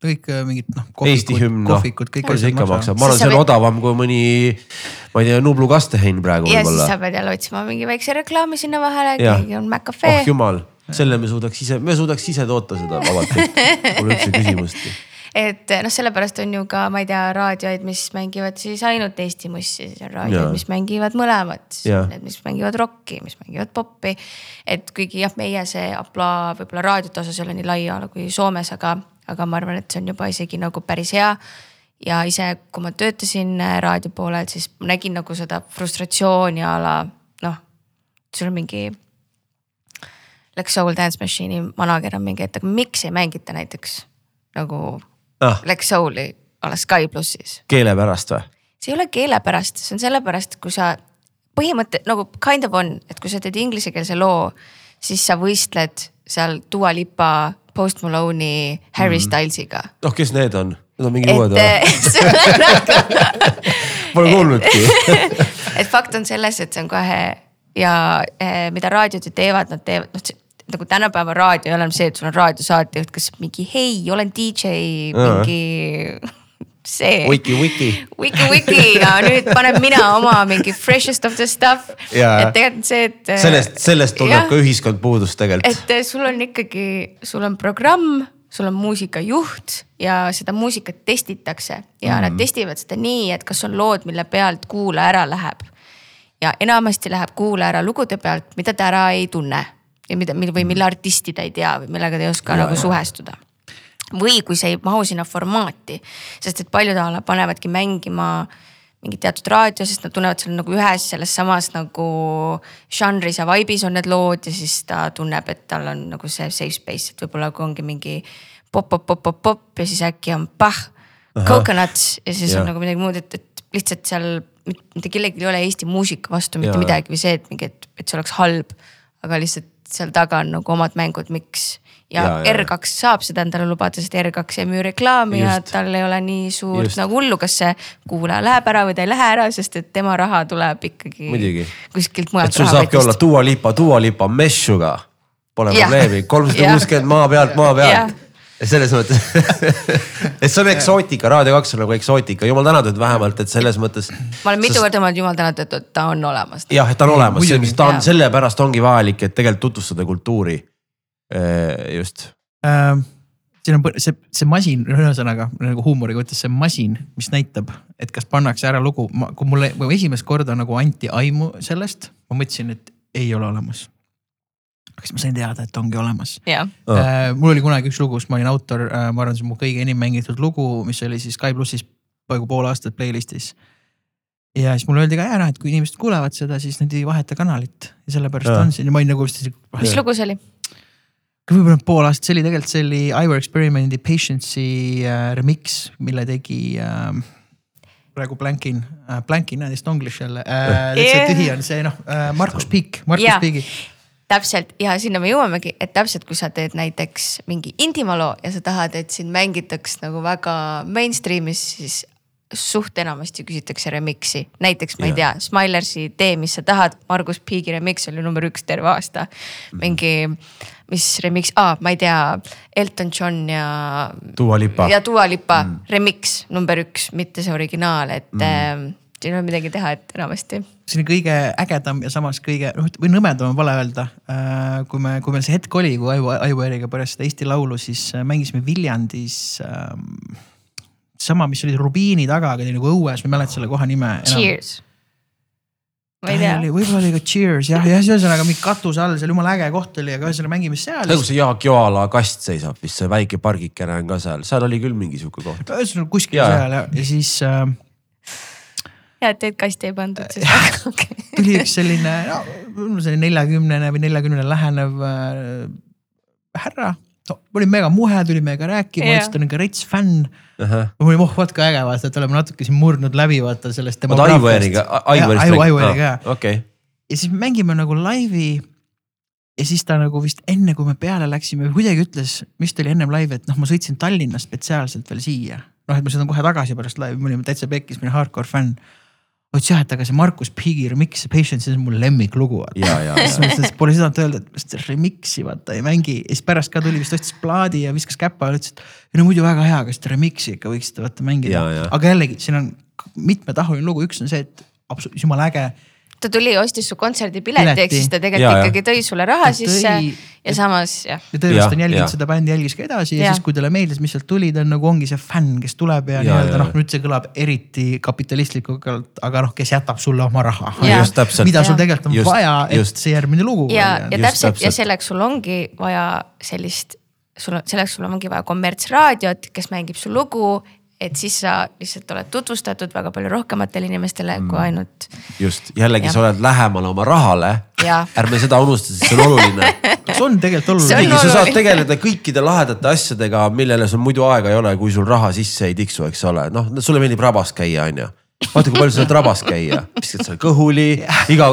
kõik äh, mingid noh. Hümn, noh, palju see ikka maksab, ma arvan, see on võid... odavam kui mõni, ma ei tea, Nublu kastehein praegu. ja siis sa pead jälle otsima mingi väikse reklaami sinna vahele, keegi on McCafe. oh jumal, selle me suudaks ise, me suudaks ise toota seda vabalt, pole üldse küsimustki et noh, sellepärast on ju ka, ma ei tea, raadioid, mis mängivad siis ainult Eesti mussi, siis on raadioid, mis mängivad mõlemat, siis on need, mis mängivad rokki, mis mängivad pop'i. et kuigi jah, meie see ampluaa võib-olla raadiote osas ei ole nii lai ala kui Soomes, aga, aga ma arvan, et see on juba isegi nagu päris hea ja ise, kui ma töötasin äh, raadio poolel, siis ma nägin nagu seda frustratsiooni a la noh, sul on mingi. Like Soul Dance Machine'i manager on mingi, et aga miks ei mängita näiteks nagu ah. Black Soul'i alles Sky plussis. keele pärast või? see ei ole keele pärast, see on sellepärast, kui sa põhimõte nagu kind of on, et kui sa teed inglisekeelse loo, siis sa võistled seal Dua Lipa, Post Malone'i, Harry mm. Stylesiga. noh, kes need on? Need on mingid uued või? Pole kuulnudki et fakt on selles, et see on kohe ja eh, mida raadiod ju teevad, nad teevad, noh nagu tänapäeva raadio ei ole enam see, et sul on raadiosaatejuht, kes mingi hei, olen DJ, mingi see. Wiki, wiki. Wiki, wiki ja nüüd panen mina oma mingi freshest of the stuff. et tegelikult see, et. sellest, sellest tunneb ka ühiskond puudust tegelikult. et eh, sul on ikkagi, sul on programm, sul on muusikajuht ja seda muusikat testitakse ja mm. nad testivad seda nii, et kas on lood, mille pealt kuulaja ära läheb. Ja enamasti läheb kuulaja ära lugude pealt, mida ta ära ei tunne ja mida, või mille artisti ta ei tea või millega ta ei oska ja, nagu ja. suhestuda. või kui see ei mahu sinna formaati, sest et paljud a la panevadki mängima mingit teatud raadio, sest nad tunnevad seal nagu ühes selles samas nagu žanris ja vibe'is on need lood ja siis ta tunneb, et tal on nagu see safe space, et võib-olla kui ongi mingi pop, pop, pop, pop, pop ja siis äkki on pah, coconuts ja siis ja. on nagu midagi muud, et, et lihtsalt seal mitte kellelgi ei ole Eesti muusika vastu mitte ja. midagi või see, et mingi, et, et see oleks halb. aga lihtsalt seal taga on nagu omad mängud, miks. ja, ja R2 saab seda endale lubada, sest R2 ei müü reklaami Just. ja tal ei ole nii suurt Just. nagu hullu, kas see kuulaja läheb ära või ta ei lähe ära, sest et tema raha tuleb ikkagi Muidugi. kuskilt mujalt. et sul saabki olla Dua Lipa, Dua Lipa messuga, pole probleemi, kolmsada kuuskümmend maa pealt, maa pealt selles mõttes et see on eksootika, Raadio kaks on nagu eksootika, jumal tänatud vähemalt, et selles mõttes. ma olen mitu sest... korda mõelnud, jumal tänatud, et ta on olemas. jah, et ta on olemas, ta on sellepärast ongi vajalik, et tegelikult tutvustada kultuuri. just ähm siin on see, see masin, ühesõnaga nagu huumoriga võttes see masin, mis näitab, et kas pannakse ära lugu, kui mulle esimest korda nagu anti aimu sellest, ma mõtlesin, et ei ole olemas siis ma sain teada, et ongi olemas yeah.. Uh, mul oli kunagi üks lugu, kus ma olin autor uh,, ma arvan, see on mu kõige enim mängitud lugu, mis oli siis Sky plussis peaaegu pool aastat playlist'is. ja siis mulle öeldi ka ära, et kui inimesed kuulevad seda, siis nad ei vaheta kanalit ja sellepärast ja. on siin ja ma olin nagu. mis lugu see oli? võib-olla pool aastat, see oli tegelikult, see oli Ivor Experiment'i Patience'i uh, remix, mille tegi uh, praegu blankin uh,, blankin, näed, estonglish jälle uh,. Yeah. tühi on see noh uh,, Markus Piik, Markus yeah. Piigi täpselt ja sinna me jõuamegi, et täpselt kui sa teed näiteks mingi Intima loo ja sa tahad, et sind mängitaks nagu väga mainstream'is, siis suht enamasti küsitakse remix'i, näiteks ma yeah. ei tea, Smilersi Tee, mis sa tahad, Margus Piigi remix oli number üks terve aasta. Mhm. mingi, mis remix ah,, ma ei tea, Elton John ja. Dua Lipa. ja Dua Lipa mm. remix number üks, mitte see originaal, et mm siin ei ole midagi teha, et enamasti. see on kõige ägedam ja samas kõige noh, või nõmedam on vale öelda. Äh, kui me, kui meil see hetk oli, kui Aivo, Aivo Eeriga pärast seda Eesti Laulu, siis äh, mängisime Viljandis ähm,. sama, mis oli Rubiini taga, aga oli nagu õues, ma ei mäleta selle koha nime. Cheers. ma ei tea. võib-olla oli ka Cheers jah, jah, ühesõnaga mingi katuse all seal jumala äge koht oli, aga ühesõnaga mängime seal. nagu see Jaak Joala kast seisab vist, see väike pargikene on ka seal, seal oli küll mingi sihuke koht. ühesõnaga kuskil Jaa. seal ja, ja siis äh, hea, et teid kasti ei pandud siis, aga okei. tuli üks selline, no selline neljakümnene või neljakümnele lähenev äh, härra no,. oli mega muhe, tuli meiega rääkima yeah., ütles, et ta on ikka rets fänn. ma olin, oh vaat kui äge vaata, et oleme natuke siin murdnud läbi vaata sellest. oota Aivariga, Aivarist Aivo, Aivariga jah. okei, ja siis mängime nagu laivi. ja siis ta nagu vist enne, kui me peale läksime, kuidagi ütles, vist oli ennem laivi, et noh, ma sõitsin Tallinnast spetsiaalselt veel siia. noh, et ma sõidan kohe tagasi pärast laivi, me olime täitsa pekkis, ma olin hardcore fänn. Ütles jah, et aga see Markus Pigi remix Patience on mu lemmiklugu. siis ma ütlesin, et pole seda öelda, et seda remix'i vaata ei mängi. Ja siis pärast ka tuli vist ostis plaadi ja viskas käpa ja ütles, et no muidu väga hea, aga seda remix'i ikka võiksite vaata mängida. Aga jällegi, siin on mitmetahuline lugu, üks on see, et absoluutselt jumala äge ta tuli, ostis su kontserdipileti, ehk Pileti. siis ta Ja, tegelikult ja. ikkagi tõi sulle raha Ta sisse tõi- ja samas jah. ja tõenäoliselt on Ja, jälginud ja. seda bändi, jälgis ka edasi ja, Ja. ja siis, kui talle meeldis, mis sealt tuli, ta on nagu ongi see fänn, kes tuleb ja, Ja, ja nii-öelda ja. noh, nüüd see kõlab eriti kapitalistlikult, aga noh, kes jätab sulle oma raha. Ja. just täpselt. mida sul Ja. tegelikult on Just- vaja, et just. see järgmine lugu ja, ja just täpselt ja täpselt. selleks sul ongi vaja sellist, sul on, selleks sul ongi vaja kommertsraadiot, kes mängib su lugu. Et siis sa lihtsalt oled tutvustatud väga palju rohkematele inimestele mm. kui ainult just jällegi Jah. sa oled lähemal oma rahale. Ärme seda unusta, sest see on oluline. see on tegelikult oluline. sa saad tegeleda kõikide lahedate asjadega, millele sul muidu aega ei ole, kui sul raha sisse ei tiksu, eks ole, noh sulle meeldib rabas käia, on ju vaata, kui palju sa saad rabas käia, viskad seal kõhuli, iga,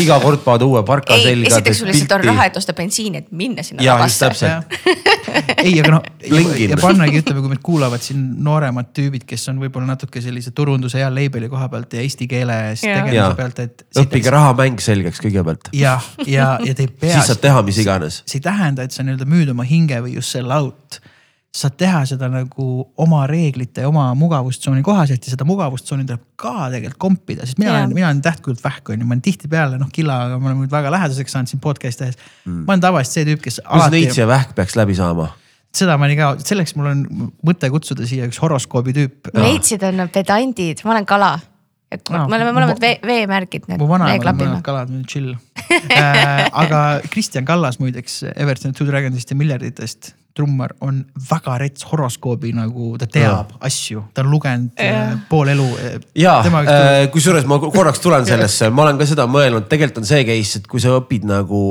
iga kord paned uue parka ei, selga. esiteks sul lihtsalt on raha, et osta bensiini, et minna sinna just rabasse. täpselt. ei, aga noh, ja, ja pannagi ütleme, kui meid kuulavad siin nooremad tüübid, kes on võib-olla natuke sellise turunduse ja label'i koha pealt ja eesti keeles Jaa. tegemise pealt, et. õppige rahamäng selgeks kõigepealt, jah, ja, ja te ei pea. siis saad teha mis iganes. see ei tähenda, et sa nii-öelda müüd oma hinge või you sell out. Sa saad teha seda nagu oma reeglite ja oma mugavustsooni kohaselt ja seda mugavustsooni tuleb ka tegelikult kompida, sest mina Jaa. olen, mina olen tähtkujult vähk on ju, ma olen tihtipeale noh, Killaga me oleme nüüd väga lähedaseks saanud siin podcast'i tehes mm.. ma olen tavaliselt see tüüp, kes kuidas alati Neits, ja Vähk peaks läbi saama? seda ma olin ka, selleks mul on mõte kutsuda siia üks horoskoobi tüüp. Neitsid on pedandid, ma olen kala. et Aa, me oleme mõlemad vee, veemärgid, mu vanaemal on mõlemad. kalad, chill äh,. aga Kristjan Kallas muideks Everton Two Dragonsist ja miljarditest trummar on väga rets horoskoobi nagu ta teab asju, ta on lugenud äh, pool elu. ja äh, kusjuures ma korraks tulen sellesse, ma olen ka seda mõelnud, tegelikult on see case, et kui sa õpid nagu,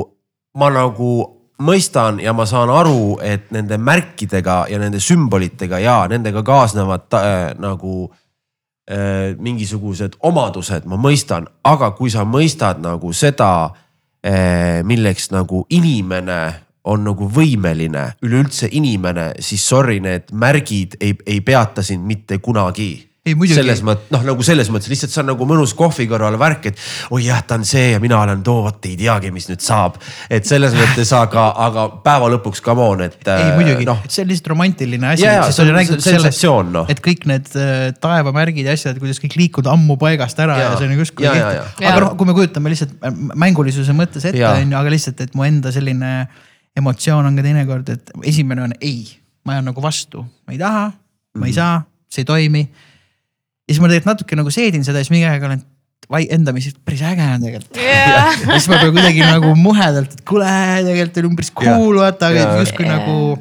ma nagu mõistan ja ma saan aru, et nende märkidega ja nende sümbolitega ja nendega kaasnevad ta, äh, nagu äh, mingisugused omadused, ma mõistan, aga kui sa mõistad nagu seda äh,, milleks nagu inimene on nagu võimeline, üleüldse inimene, siis sorry, need märgid ei, ei peata sind mitte kunagi Ei, muidugi. selles mõttes, noh nagu selles mõttes lihtsalt see on nagu mõnus kohvi kõrval värk, et oi jah, ta on see ja mina olen too, vot ei teagi, mis nüüd saab. et selles mõttes, aga, aga päeva lõpuks come on, et. ei muidugi noh no., see on lihtsalt romantiline asi sensatsioon, noh. et kõik need äh, taevamärgid ja asjad, kuidas kõik liikuvad ammu paigast ära ja, Jaa. ja see on justkui Jaa, jaa, kehtib. jaa. aga noh, kui me kujutame lihtsalt mängulisuse mõttes ette on ju, aga lihtsalt, et mu enda selline emotsioon on ka teinekord, et esimene on ei, ma jään nagu vastu, ma ei taha, ma Mhm. ei saa, see ei toimi. ja siis ma tegelikult natuke nagu seedin seda ja siis mingi aeg olen vai- endamisi, päris äge on tegelikult. ja siis ma pean kuidagi nagu muhedalt, et kuule, tegelikult oli umbes cool vaata, aga justkui Jaa. nagu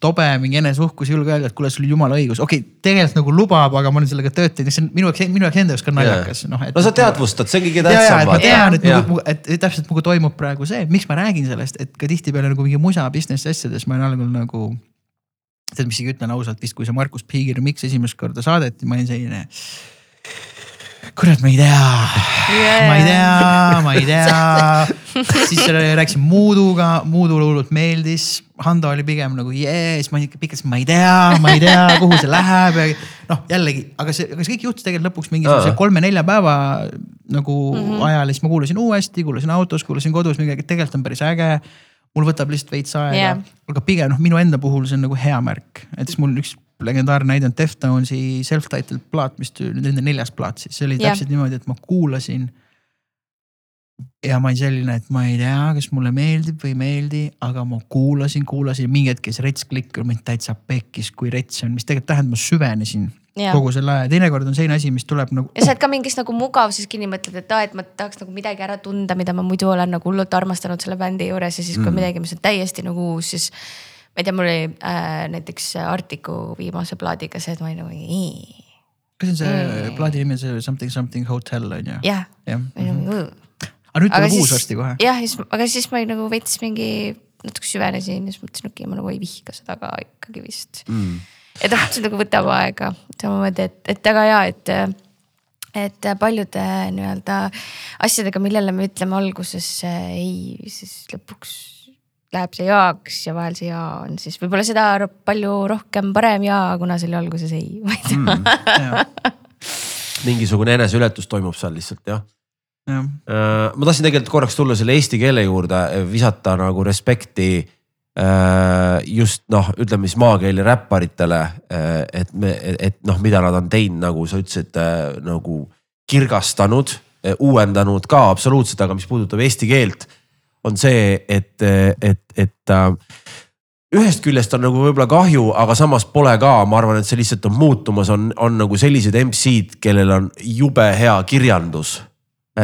tobe mingi eneseuhkus, julge öelda, et kuule, sul jumala õigus, okei okay,, tegelikult nagu lubab, aga ma olen sellega tööd teinud, see on minu jaoks, minu jaoks enda jaoks ka naljakas, noh. no sa teadvustad, see on kõige tähtsam et ma tean, et, mu- et, et täpselt nagu toimub praegu see, miks ma räägin sellest, et ka tihtipeale nagu mingi musa business asjades ma olen algul nagu. tead, mis isegi ütlen ausalt vist, kui see Markus Piigi remix esimest korda saadeti, ma olin selline. kurat, ma ei tea. Ma ei tea, ma ei tea. siis selle rääkisin Muuduga, Muudule hullult meeldis. Hando oli pigem nagu jee, siis ma ikka pikalt, ma ei tea, ma ei tea, kuhu see läheb. Ja noh, jällegi, aga see, aga see kõik juhtus tegelikult lõpuks mingisuguse kolme-nelja päeva nagu mm -hmm. ajal. Ja siis ma kuulasin uuesti, kuulasin autos, kuulasin kodus, mingi tegelikult on päris äge. Mul võtab lihtsalt veits aega. Yeah., aga pigem noh, minu enda puhul see on nagu hea märk, et siis mul üks legendaarne näide on Deftonsi self-titled plaat, mis nende neljas plaat siis, see oli Jah. täpselt niimoodi, et ma kuulasin. ja ma olin selline, et ma ei tea, kas mulle meeldib või ei meeldi, aga ma kuulasin, kuulasin, mingi hetk käis rets klikk, mind täitsa pekkis, kui rets on, mis tegelikult tähendab, ma süvenesin Jaa. kogu selle aja, teinekord on selline asi, mis tuleb nagu ja sa oled ka mingis nagu mugavuses kinni, mõtled, et aa, et ma tahaks nagu midagi ära tunda, mida ma muidu olen nagu hullult armastanud selle bändi juures ja siis kui mm. midagi, mis on täiesti nagu uus, siis. Ma ei tea, mul oli äh, näiteks Artiku viimase plaadiga see, et ma olin nagu nii, kas see on see plaadi nimi, see Something Something Hotel on ju? jah, ma olin nagu aga nüüd aga tuleb uus varsti kohe. jah, aga siis ma nagu veits mingi natuke süvenesin ja siis mõtlesin, okei okay,, ma nagu ei vihka seda ka ikkagi vist mm.. et noh, see nagu võtab aega samamoodi, et, et väga hea, et, et paljude nii-öelda asjadega, millele me ütleme alguses ei, siis lõpuks läheb see jaaks ja vahel see jaa on siis võib-olla seda ro- palju rohkem parem jaa, kuna see oli alguses ei, ma ei tea mm.. mingisugune eneseületus toimub seal lihtsalt jah. jah, ma tahtsin tegelikult korraks tulla selle eesti keele juurde, visata nagu respekti äh, just noh, ütleme siis maakeeli räpparitele, et me, et noh, mida nad on teinud, nagu sa ütlesid, nagu kirgastanud, uuendanud ka absoluutselt, aga mis puudutab eesti keelt, on see, et, et, et äh, ühest küljest on nagu võib-olla kahju, aga samas pole ka, ma arvan, et see lihtsalt on muutumas, on, on nagu sellised MC-d, kellel on jube hea kirjandus.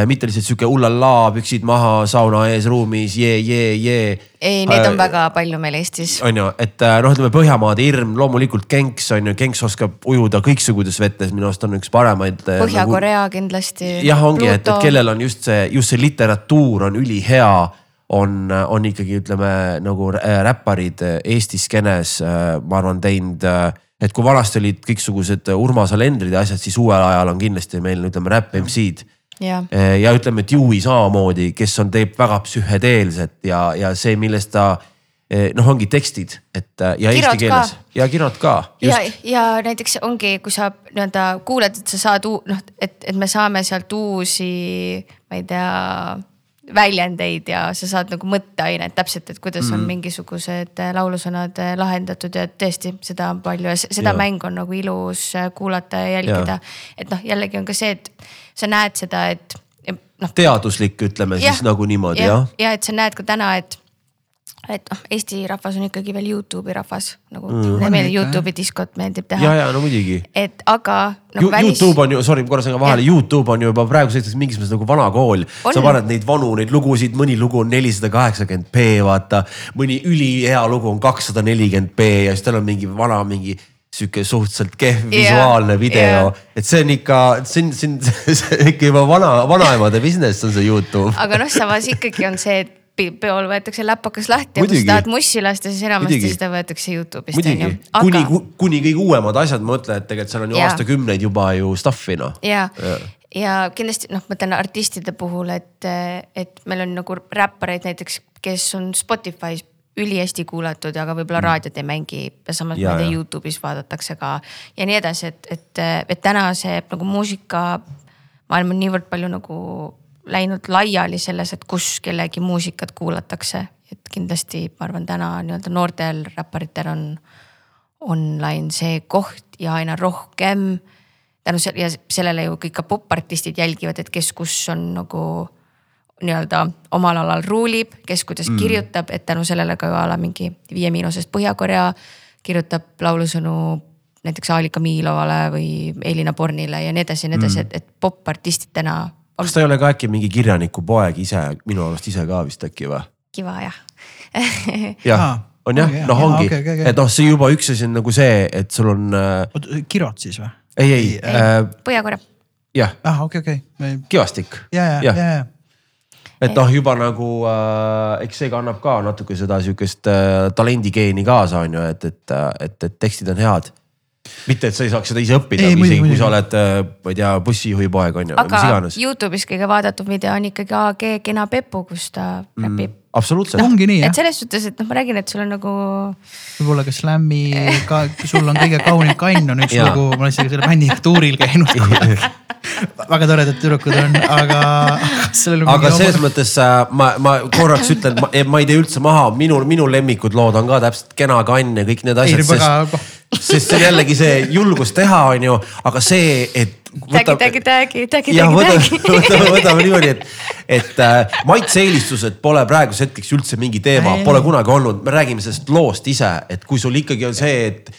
mitte lihtsalt sihuke ullallaa, püksid maha, sauna ees ruumis, jee, jee, jee. ei, neid on Äh, väga palju meil Eestis. on ju, et äh, noh, ütleme Põhjamaade hirm, loomulikult Genks on ju, Genks oskab ujuda kõiksugudes vetes, minu arust on üks paremaid. Põhja-Korea kindlasti. jah, ongi, et, et kellel on just see, just see literatuur on ülihea, on, on ikkagi ütleme nagu äh, räpparid äh, Eesti skeenes, ma arvan, teinud. et kui vanasti olid kõiksugused Urmas Alendrid ja asjad, siis uuel ajal on kindlasti meil ütleme räpp MC-d jah, ja ütleme, et Yui samamoodi, kes on, teeb väga psühhedeelset ja, ja see, millest ta noh, ongi tekstid, et äh, ja Kirod eesti keeles ka. ja kirod ka. ja, ja näiteks ongi, kui sa nii-öelda kuuled, et sa saad noh, et, et me saame sealt uusi, ma ei tea, väljendeid ja sa saad nagu mõtteainet täpselt, et kuidas mm. on mingisugused äh, laulusõnad äh, lahendatud ja tõesti, seda on palju ja se- seda Jaa. mängu on nagu ilus äh, kuulata ja jälgida. et noh, jällegi on ka see, et sa näed seda, et ja noh, teaduslik, ütleme Jah. siis nagu niimoodi ja jah,. ja et sa näed ka täna, et, et noh, Eesti rahvas on ikkagi veel Youtube'i rahvas nagu mm. Meile Youtube'i diskot meeldib ja, teha. ja no muidugi et aga nagu välis. Youtube on ju, sorry, korra segan vahele. Youtube on ju juba praeguseks mingis mõttes nagu vana kool. On. sa paned neid vanu, neid lugusid, mõni lugu on nelisada kaheksakümmend B vaata, mõni ülihea lugu on kakssada nelikümmend B ja siis tal on mingi vana, mingi sihuke suhteliselt kehv Jah, visuaalne video jah. et see on ikka, see on, see on, ikka juba vana, vanaemade business on see Youtube. aga noh, samas ikkagi on see, et peol võetakse läpakas lahti ja kui Muidugi. sa tahad mussi lasta, siis enamasti Muidugi. seda võetakse Youtube'ist on muidugi ju, kuni aga,, kuni kõige uuemad asjad, ma mõtlen, et tegelikult seal on ju Jaa. aastakümneid juba ju stuff'i noh. ja Jaa., ja kindlasti noh, ma ütlen artistide puhul, et, et meil on nagu räppareid näiteks, kes on Spotify's ülihästi kuulatud, aga võib-olla raadiot ei mängi ja samas Mm. Ma ei tea. Youtube'is vaadatakse ka ja nii edasi, et, et, et täna see nagu muusikamaailm on niivõrd palju nagu läinud laiali selles, et kus kellegi muusikat kuulatakse. et kindlasti ma arvan, täna nii-öelda noortel räpparitel on online see koht ja aina rohkem tänu se- ja sellele ju kõik ka popartistid jälgivad, et kes kus on nagu nii-öelda omal alal ruulib, kes kuidas mm. kirjutab, et tänu sellele ka a la mingi Viie Miinusest Põhja-Korea kirjutab laulusõnu näiteks Aalika Miilovale või Elina Bornile ja nii edasi ja nii edasi mm., et, et popartistid täna kas ta ei ole ka äkki mingi kirjaniku poeg ise, minu arust ise ka vist äkki või? kiva jah jah on jah noh ongi okei, okei, okei. et noh, see juba üks asi on nagu see, et sul on äh,, oota, kirod siis või? ei, ei äh,, Põhja-Korea, jah, ah, okei, okei, kivastik. ja, ja, ja, ja, et noh, juba nagu äh, eks see kannab ka natuke seda sihukest äh, talendigeeni kaasa, on ju, et, et, et, et tekstid on head. mitte, et sa ei saaks seda ise õppida, isegi kui sa oled, ma ei tea, bussijuhi poeg on ju, mis aga iganes. Youtube'is kõige vaadatud video on ikkagi AG Kena Pepu, kus ta räpib absoluutselt. ongi nii jah et, selles suhtes, et noh, ma räägin, et sul on nagu võib-olla ka Slam'i ka, sul on kõige kaunim kann on üks lugu, ma olen isegi selle bändiga tuuril käinud. väga toredad tüdrukud on, aga aga selles mõttes äh, ma, ma korraks ütlen, ma ei tee üldse maha, minul, minu lemmikud lood on ka täpselt Kena kann ja kõik need asjad, sest, sest see on jällegi see julgus teha, on ju, aga see, et tägi, tägi, tägi, tägi, tägi, võtame, tägi. võtame, niimoodi, et, et äh, maitse-eelistused pole praeguseks hetkeks üldse mingi teema pole kunagi olnud, me räägime sellest loost ise, et kui sul ikkagi on see, et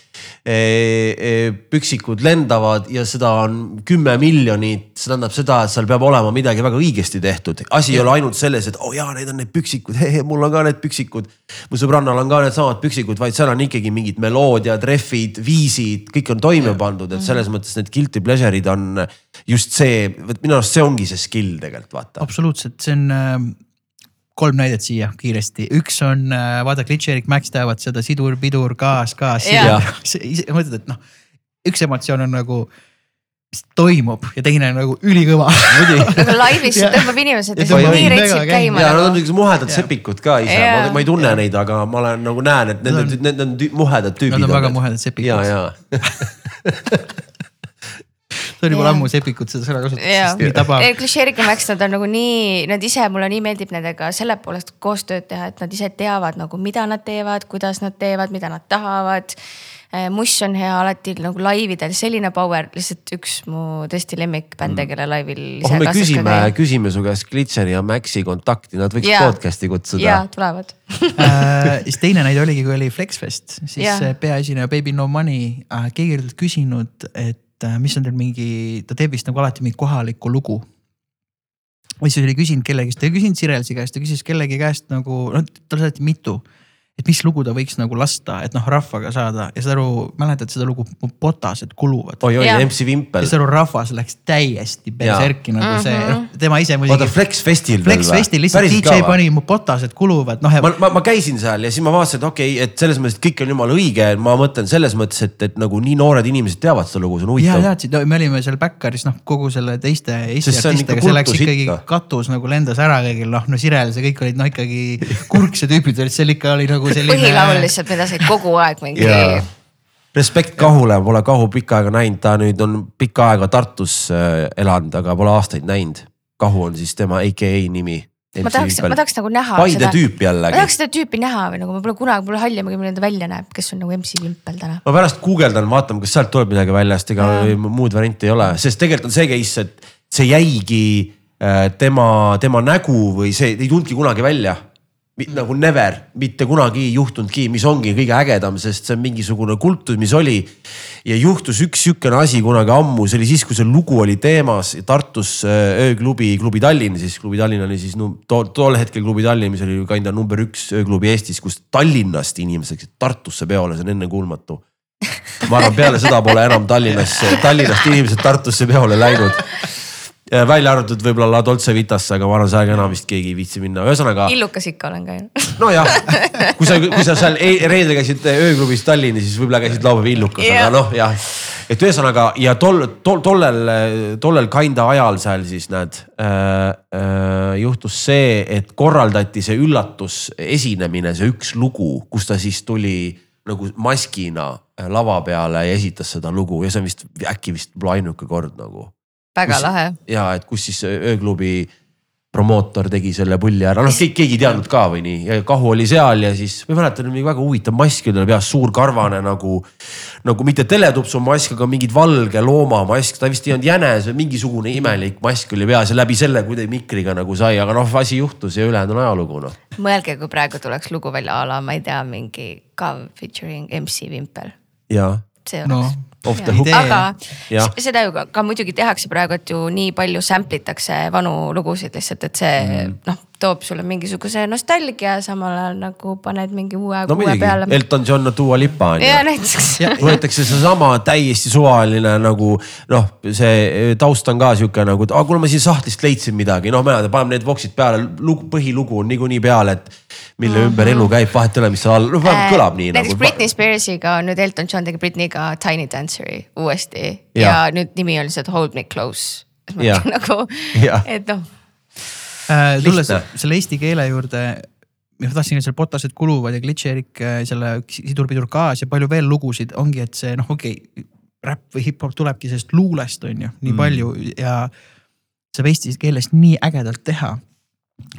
püksikud lendavad ja seda on kümme miljonit, see tähendab seda, et seal peab olema midagi väga õigesti tehtud. asi ei ole ainult selles, et oo oh jaa, need on need püksikud, mul on ka need püksikud. mu sõbrannal on ka needsamad püksikud, vaid seal on ikkagi mingid meloodiad, rehvid, viisid, kõik on toime pandud, et selles mõttes need guilty pleasure'id on just see, vot minu arust see ongi see skill tegelikult vaata. absoluutselt, see on äh, kolm näidet siia kiiresti, üks on äh, vaata, Glitch Erik Max teavad seda sidur, pidur, gaas, gaas. Mõtled, et noh, üks emotsioon on nagu, mis toimub ja teine on nagu ülikõva. nagu laivis tõmbab inimesed Ja ja on nii retsid käima ja nad on nagu. niisugused muhedad sepikud ka ise, Jaa. ma ei tunne neid, aga ma olen nagu näen, et need on need on muhedad tüübid. Nad on väga muhedad sepikud. ja, ja see oli mul ammu sepikud seda sõna sest nii tabav. klišeerika Max, nad on nagu nii, nad ise, mulle nii meeldib nendega selle poolest koostööd teha, et nad ise teavad nagu, mida nad teevad, kuidas nad teevad, mida nad tahavad. Muss on hea alati nagu laividel, selline power, lihtsalt üks mu tõesti lemmikbände, kelle laivil. oh, me küsime, küsime su käest Glitcheri ja Maxi kontakti, nad võiks Jaa. podcast'i kutsuda ja. tulevad. Äh, siis teine näide oligi, kui oli Flexfest, siis peaesineja Baby No Money, keegi oli küsinud, et äh, mis on teil mingi, ta teeb vist nagu alati mingit kohalikku lugu. või siis oli küsinud kellegist, ta ei küsinud Sirelsi käest, ta küsis kellegi käest nagu, noh talle saati mitu. Et mis lugu ta võiks nagu lasta, et noh rahvaga saada ja saad aru, mäletad seda lugu Mu Botased kuluvad. oi, oi Jaa., MC Vimpel ja saad aru, rahvas läks täiesti berserki nagu see, noh tema ise muidugi. Flex Festil. Flex Festil lihtsalt DJ pani Mu Botased kuluvad, noh ja ma, ma, ma käisin seal ja siis ma vaatasin, et okei okay,, et selles mõttes, et kõik on jumala õige, ma mõtlen selles mõttes, et, et nagu nii noored inimesed teavad seda lugu, see on ja huvitav. teadsid, me olime seal Backeris noh, kogu selle teiste Eesti artistidega, see läks ikkagi ikka. katus nagu lendas ära kõigil, noh no Sirel, see kõik olid noh ikkagi kurkse tüübid olid, seal ikka oli nagu selline. põhilaul lihtsalt, mida sai kogu aeg mingi Jaa. respekt Kahule, pole Kahu pikka aega näinud, ta nüüd on pikka aega Tartus äh, elanud, aga pole aastaid näinud. Kahu on siis tema AKA nimi. ma tahaks, ma tahaks nagu näha Paide seda. tüüp ma jällegi. tahaks seda tüüpi näha või nagu ma pole kunagi, pole hallimagi, milline ta välja näeb, kes on nagu MC Vimpel täna. ma pärast guugeldan, vaatame, kas sealt tuleb midagi välja, sest ega muud varianti ei ole, sest tegelikult on see case, et see jäigi äh, tema, tema nägu või see ei tulnudki kunagi välja. Nagu never, mitte kunagi ei juhtunudki, mis ongi kõige ägedam, sest see on mingisugune kultus, mis oli. ja juhtus üks sihukene asi kunagi ammu, see oli siis, kui see lugu oli teemas Tartus äh, ööklubi, klubi Tallinn, siis klubi Tallinn oli siis no, tol, tol hetkel klubi Tallinn, mis oli kinda number üks ööklubi Eestis, kus Tallinnast inimesed läksid Tartusse peole, see on ennekuulmatu ma arvan, peale seda pole enam Tallinnasse, Tallinnast inimesed Tartusse peole läinud. Välja arvatud võib-olla La Dolce Vitasse, aga ma arvan, seal enam vist keegi ei viitsi minna, ühesõnaga illukas ikka olen käinud. nojah, kui sa, kui sa seal e- reedel käisid ööklubis Tallinnas, siis võib-olla käisid laupäeval Illukas yeah., aga noh, jah. et ühesõnaga ja tol, tol, tollel, tollel kinda ajal seal siis näed äh,. Äh, juhtus see, et korraldati see üllatus esinemine, see üks lugu, kus ta siis tuli nagu maskina äh, lava peale ja esitas seda lugu ja see on vist äkki vist ainuke kord nagu väga Kus- lahe. ja et kus siis ööklubi promootor tegi selle pulli ära, noh keegi, keegi ei teadnud ka või nii ja Kahu oli seal ja siis ma ei mäleta, mingi väga huvitav mask oli tal peas, suur karvane nagu. nagu mitte teletupsu mask, aga mingid valge loomamask, ta vist ei olnud jänes või mingisugune imelik mask oli peas ja läbi selle kuidagi mikriga nagu sai, aga noh, asi juhtus ja ülejäänud on ajalugu noh. mõelge, kui praegu tuleks lugu välja a la, ma ei tea, mingi Kav featuring MC Vimpel. ja see no oleks off the hook aga Jah. s- seda ju ka, ka muidugi tehakse praegu, et ju nii palju sample itakse vanu lugusid lihtsalt, et see mm. noh, toob sulle mingisuguse nostalgia, samal ajal nagu paned mingi uue no no, uue peale. Elton John, Dua Lipa on ju ja näiteks. võetakse seesama täiesti suvaline nagu noh, see taust on ka sihuke nagu, et kuule ma siin sahtlist leidsin midagi, noh, mäletad, paneme need voksid peale, lugu, põhilugu on niikuinii peal, et mille ümber elu käib, vahet ei ole, mis seal all, noh vähemalt kõlab nii Äh, näiteks nagu. Britney Spearsiga on nüüd Elton John tegi Britneyga Tiny Danceri uuesti ja, ja nüüd nimi on lihtsalt Hold me close. Nagu et noh, äh,. tulles selle eesti keele juurde, ma tahtsin ka seal Botased kuluvad ja Glitch Erik äh, selle Sidur-pidur kaas ja palju veel lugusid ongi, et see noh, okei okay,, räpp või hip-hop tulebki sellest luulest on ju nii mm. palju ja saab eesti keeles nii ägedalt teha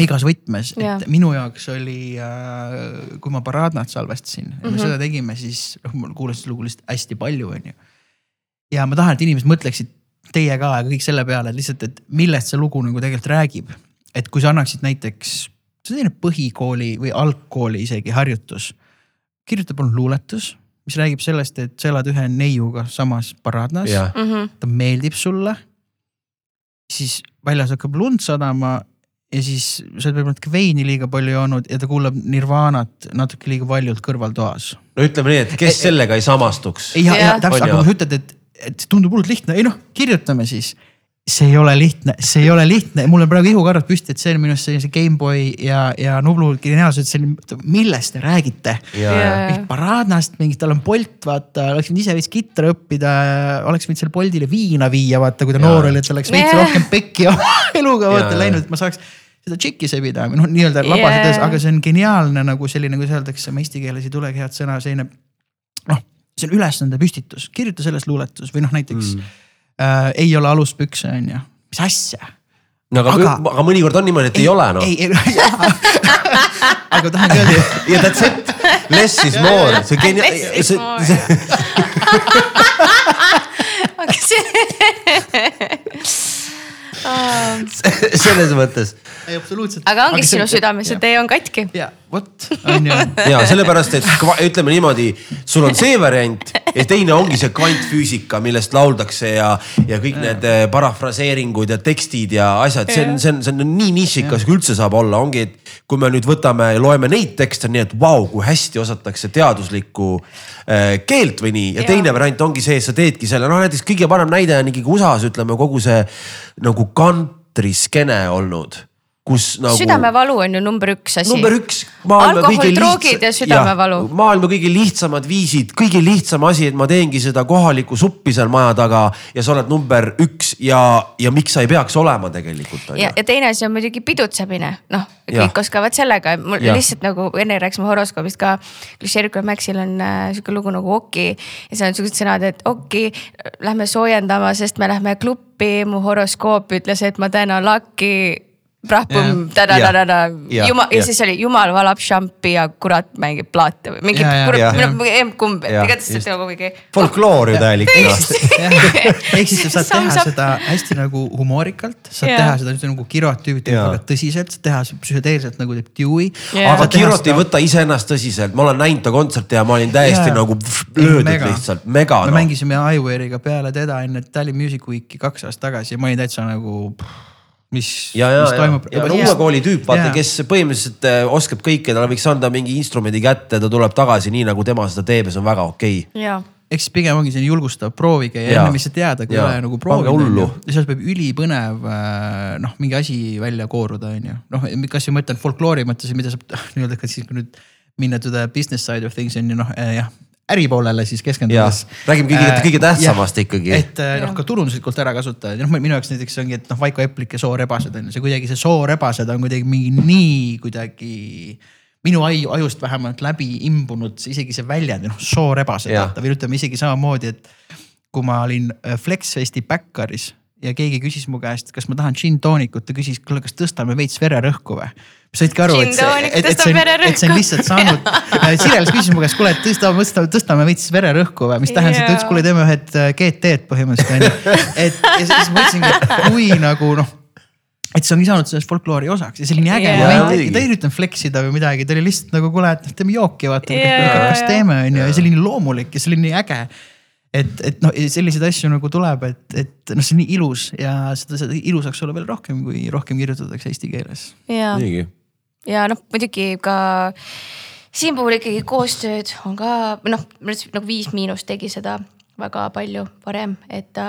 igas võtmes, et Jaa. minu jaoks oli äh,, kui ma Paradnat salvestasin mm -hmm. seda tegime, siis noh, ma kuulasin seda lugu lihtsalt hästi palju, onju. ja ma tahan, et inimesed mõtleksid teie ka ja kõik selle peale, et lihtsalt, et millest see lugu nagu tegelikult räägib. et kui sa annaksid näiteks, see on selline põhikooli või algkooli isegi harjutus. kirjuta palun luuletus, mis räägib sellest, et sa elad ühe neiuga samas paradnas, jah, Mhm. ta meeldib sulle. siis väljas hakkab lund sadama ja siis sa oled võib-olla natuke veini liiga palju joonud ja ta kuulab Nirvanat natuke liiga valjult kõrvaltoas no ütleme nii, et kes sellega ei samastuks. ja, ja täpselt, aga kui sa ütled, et, et tundub hullult lihtne, ei noh, kirjutame siis. See ei ole lihtne, see ei ole lihtne, mul on praegu ihukarvad püsti, et see on minu arust sellise GameBoy ja, ja Nublu geniaalsus, et selline, millest te räägite. Jaa. mingit Paradnast, mingit, tal on Bolt, vaata, oleks võinud ise veits kitra õppida, oleks võinud selle Boltile viina viia, vaata, kui ta Jaa. noor oli, et ta oleks veits Jaa. rohkem pekki oma eluga vaata Jaa. läinud, et ma saaks seda tšikki sebida, noh nii-öelda Jaa. labase töös, aga see on geniaalne nagu selline, kuidas öeldakse, ma eesti keeles ei tulegi head sõna, selline noh, see on ülesande püstitus, kirjuta sellest luuletus või noh, näiteks mm. Äh, ei ole aluspükse, on ju, mis asja. no aga, Aga- aga..., aga mõnikord on niimoodi, et ei, ei ole noh. ei, ei, aga tahangi öelda, ja that's it, less is more, see Less genia- is, see, more. see, aga see. selles mõttes ei absoluutselt. aga ongi sinu südames, see tee on katki. Ja vot, on ju. Ja sellepärast, et ütleme niimoodi, sul on see variant ja teine ongi see kvantfüüsika, millest lauldakse ja, ja kõik need eh, parafraseeringud ja tekstid ja asjad, see on, see on, see on nii nišikas, kui üldse saab olla, ongi, et kui me nüüd võtame ja loeme neid tekste, nii et vau, kui hästi osatakse teaduslikku äh, keelt või nii. Ja Jaa. teine variant ongi see, et sa teedki selle, noh näiteks kõige parem näide on ikkagi USA-s ütleme kogu see nagu kantriskeene olnud, kus nagu. südamevalu on ju number üks asi. number üks. Alkohol, droogid ja südamevalu. maailma kõige lihtsamad viisid, kõige lihtsam asi, et ma teengi seda kohalikku suppi seal maja taga ja sa oled number üks ja, ja miks sa ei peaks olema tegelikult ja, ja teine asi on muidugi pidutsemine, noh, kõik oskavad sellega, mul Jah. lihtsalt nagu enne rääkisime horoskoobist ka. Klišeerikul Maxil on äh, sihuke lugu nagu Oki ja seal on siuksed sõnad, et Oki, lähme soojendama, sest me lähme kluppi, mu horoskoop ütles, et ma täna laki. Prahpum, ta-da-da-da-da, jumal ja siis oli jumal valab šampi ja kurat mängib plaate või mingi Ja, ja, ja. kurat, emb-kumb, Jah, igatahes see nagu mingi. folkloor ju täielik noh. ehk siis sa saad teha seda hästi nagu humoorikalt, saad teha seda nagu Kirot tüübid teevad Jaa. väga tõsiselt, saad teha psühhedeelselt nagu teeb Dewey. Aga Kirot ei võta iseennast tõsiselt, ma olen näinud ta kontserte ja ma olin täiesti nagu pff, löödud lihtsalt, mega me noh. mängisime Iware'iga peale teda enne Tallinn Music Weeki kaks aastat tagasi ja ma olin täitsa nagu, mis, ja, ja mis, ja, toimub. ja no uue kooli tüüp, vaata kes põhimõtteliselt äh, oskab kõike, talle võiks anda mingi instrumendi kätte, ta tuleb tagasi nii nagu tema seda teeb ja see on väga okei okay.. ja, eks siis pigem ongi selline julgustav, proovige ja Jaa. enne lihtsalt Jaa. ole nagu proovinud. ja sealt võib ülipõnev äh, noh, mingi asi välja kooruda, on ju. noh, kas ma mõtlen folkloori mõttes, mida saab nii-öelda, kas siis kui nüüd minna to the business side of things on ju noh äh, jah, äripoolele siis keskendudes. räägime kõige äh,, kõige tähtsamast ikkagi. et äh, noh, ka turunduslikult ära kasutada. Ja noh, minu jaoks näiteks ongi, et noh, Vaiko Eplik ja soorebased on ju, see kuidagi see soorebased on kuidagi mingi nii kuidagi minu aju, ajust vähemalt läbi imbunud isegi see väljend, noh soorebased vaata või ütleme isegi samamoodi, et kui ma olin äh, Flexfesti Backeris ja keegi küsis mu käest, kas ma tahan gin toonikut, ta küsis, kuule, kas tõstame veits vererõhku või? saidki aru, et see, et, et see on, et see on lihtsalt saanud. Sirel küsis mu käest, kuule, et tõstame, tõstame, tõstame veits vererõhku või, mis tähendas, et ta ütles, kuule, teeme ühed äh, GT-d põhimõtteliselt onju. et ja siis ma mõtlesingi, et kui nagu noh et see ongi saanud sellest folkloori osaks ja see oli nii äge moment, muidugi. ta ei üritanud flex ida või midagi, ta oli lihtsalt nagu kuule, et teeme jooki, vaata Jaa, kas teeme onju ja nii loomulik ja nii äge et, et noh, selliseid asju nagu tuleb, et, et noh, see on nii ilus ja seda, seda ilu saaks olla veel rohkem, kui rohkem kirjutatakse eesti keeles. ja, niigi. ja noh, muidugi ka siin puhul ikkagi koostööd on ka, noh, nagu Viis Miinus tegi seda väga palju varem, et ta,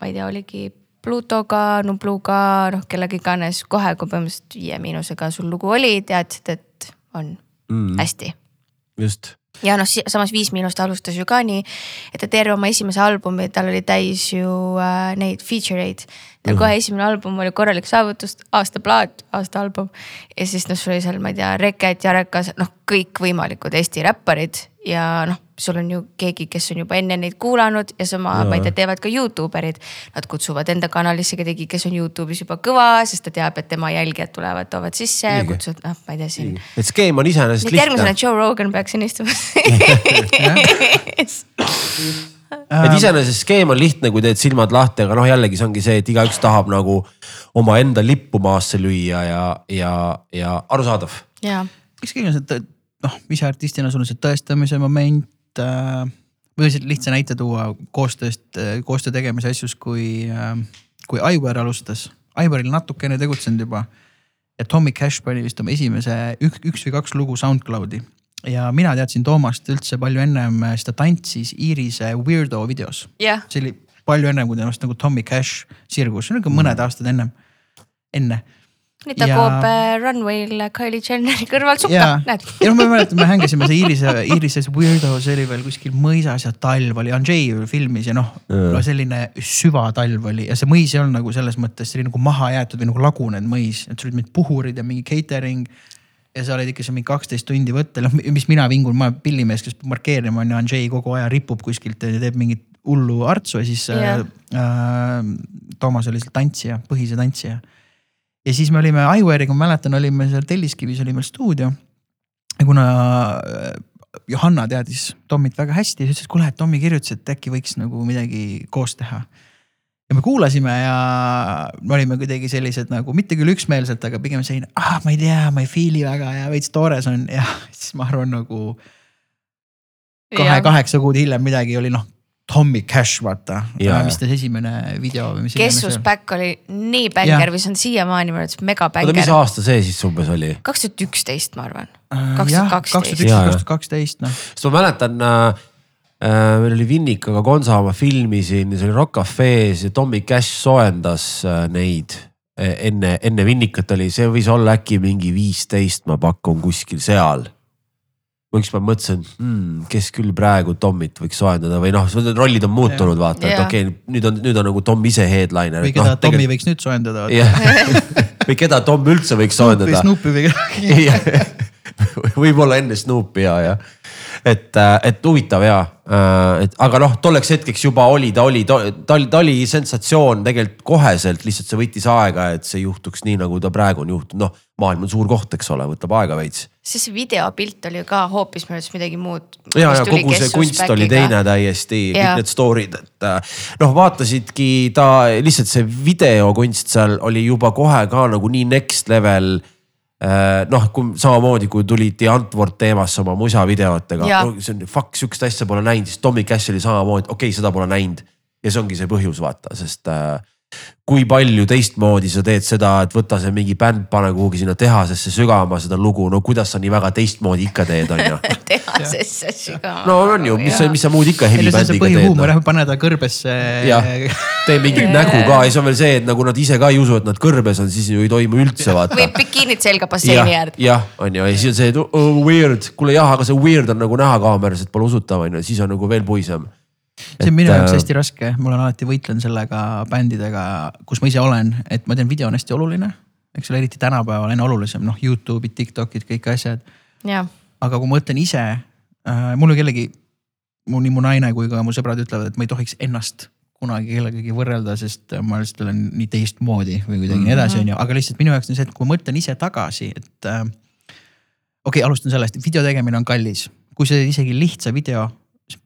ma ei tea, oligi Plutoga, Nubluga, noh kellega iganes, kohe kui põhimõtteliselt Viie Miinusega sul lugu oli, teadsid, et on Mm. hästi just. Ja noh, samas Viis Miinust alustas ju ka nii, et ta terve oma esimese albumi, tal oli täis ju äh, neid feature eid. tal kohe esimene album oli korralik saavutus, aasta plaat, aasta album. ja siis noh, sul oli seal, ma ei tea, Reket, Jarekas, noh, kõikvõimalikud Eesti räpparid ja noh, sul on ju keegi, kes on juba enne neid kuulanud ja sama, ma ei tea, teevad ka Youtube erid. Nad kutsuvad enda kanalisse kedagi, kes on Youtube'is juba kõva, sest ta teab, et tema jälgijad tulevad, toovad sisse, kutsuvad, noh, ma ei tea siin et skeem on iseenesest nii et järgmisena lihtne. Joe Rogan peaks siin istuma. et iseenesest skeem on lihtne, kui teed silmad lahti, aga noh, jällegi see ongi see, et igaüks tahab nagu omaenda lippu maasse lüüa ja, ja, ja arusaadav. eks kõige see, et noh, ise artistina sul on see tõestamise moment äh, või lihtsalt lihtsa näite tuua koostööst, koostöö tegemise asjus, kui äh,, kui Aivar alustas. Aivaril natukene tegutsenud juba. Ja Tommy Cash pani vist oma esimese üks, üks või kaks lugu SoundCloudi. Ja mina teadsin Toomast üldse palju ennem, sest ta tantsis Iirise Weirdo videos. jah, see oli palju ennem, kui temast nagu Tommy Cash sirgus, see oli ka mõned aastad ennem, enne nüüd ta Ja- koob äh, Runway'l Kylie Jenneri kõrval sukka näed. ja noh, ma mäletan, me hängisime see Iirise, Iirises Weirdo, see oli veel kuskil mõisas ja talv oli, Andrzej ju filmis ja noh Jaa. no selline süvatalv oli ja see mõis ei olnud nagu selles mõttes, see oli nagu maha jäetud või nagu lagunenud mõis, et sul olid mingid puhurid ja mingi catering. ja sa olid ikka seal mingi kaksteist tundi võttel, noh mis mina vingun, ma olen pillimees, kes peab markeerima on ju, Andrzej kogu aja ripub kuskilt ja teeb mingit hullu artsu ja siis Jah. äh, äh, Toomas oli seal tantsija, põhise tantsija ja siis me olime Aiwariga, ma mäletan, olime seal Telliskivis oli meil stuudio. ja kuna äh, Johanna teadis Tommit väga hästi, siis ütles, et kuule, et Tommi kirjutas, et äkki võiks nagu midagi koos teha. ja me kuulasime ja me olime kuidagi sellised nagu mitte küll üksmeelselt, aga pigem selline, ah ma ei tea, ma ei feel'i väga ja veits toores on ja siis ma arvan nagu kahe-kaheksa kuud hiljem midagi oli noh. Tommy Cash vaata mis ta esimene video või mis Kessus Back oli nii bängar, mis on siiamaani minu arvates mega oota, mis aasta see siis umbes oli? kaks tuhat üksteist, ma arvan. kaks tuhat kaksteist, kaks tuhat kaksteist noh. sest ma mäletan äh,, äh, meil oli Vinnikaga Gonza oma filmisin, see oli Rock Cafe's ja Tommy Cash soojendas äh, neid äh, enne, enne Vinnikat oli, see võis olla äkki mingi viisteist, ma pakun kuskil seal. Ma ükspäev mõtlesin hmm,, kes küll praegu Tommit võiks soojendada või noh, rollid on muutunud, vaata, et Jah. okei okay,, nüüd on, nüüd on nagu Tom ise headliner. või keda Tommy võiks nüüd soojendada. jah, või keda Tom üldse võiks või soojendada. Snoopi või kedagi. võib-olla enne Snoopi ja, ja et, et huvitav ja, et aga noh, tolleks hetkeks juba oli, ta oli, ta oli, ta oli sensatsioon tegelikult koheselt, lihtsalt see võttis aega, et see juhtuks nii, nagu ta praegu on juhtunud, noh, maailm on suur koht, eks ole, võtab aega veits. sest see videopilt oli ju ka hoopis minu arust midagi muud. ja, ja kogu see kunst oli teine täiesti, kõik need story'd, et äh, noh, vaatasidki ta lihtsalt see videokunst seal oli juba kohe ka nagu nii next level äh, noh, kui samamoodi, kui tuli The Antwort teemasse oma musavideotega no,, see on fuck, sihukest asja pole näinud, siis Tommy Cash oli samamoodi, okei okay,, seda pole näinud. ja see ongi see põhjus, vaata, sest äh, kui palju teistmoodi sa teed seda, et võta see mingi bänd, pane kuhugi sinna tehasesse sügama seda lugu, no kuidas sa nii väga teistmoodi ikka teed, on ju. tehasesse sügavama. no on ju, mis, mis sa muud ikka see helibändiga teed põhihuumor no. jah, pane ta kõrbesse. jah, tee mingit nägu ka ja siis on veel see, et nagu nad ise ka ei usu, et nad kõrbes on, siis ju ei toimu üldse vaata või. bikiinid selga basseini äärde,. jah, on ju, ja siis on see, et oh, weird, kuule jah, aga see weird on nagu näha kaameras, et pole usutav on ju, siis on nagu veel puisem. See on minu jaoks äh, hästi raske, mul on alati võitlen sellega bändidega, kus ma ise olen, et ma tean, video on hästi oluline. eks ole, eriti tänapäeval aina olulisem, noh Youtube'id, Tiktokid, kõik asjad. aga kui ma mõtlen ise äh,, mul jällegi, mu nii mu naine kui ka mu sõbrad ütlevad, et ma ei tohiks ennast kunagi kellegagi võrrelda, sest ma lihtsalt olen nii teistmoodi või kuidagi nii edasi, on ju, aga lihtsalt minu jaoks on see, et kui ma mõtlen ise tagasi, et äh,. okei okay,, alustan sellest, video tegemine on kallis, kui sa teed isegi lihtsa video,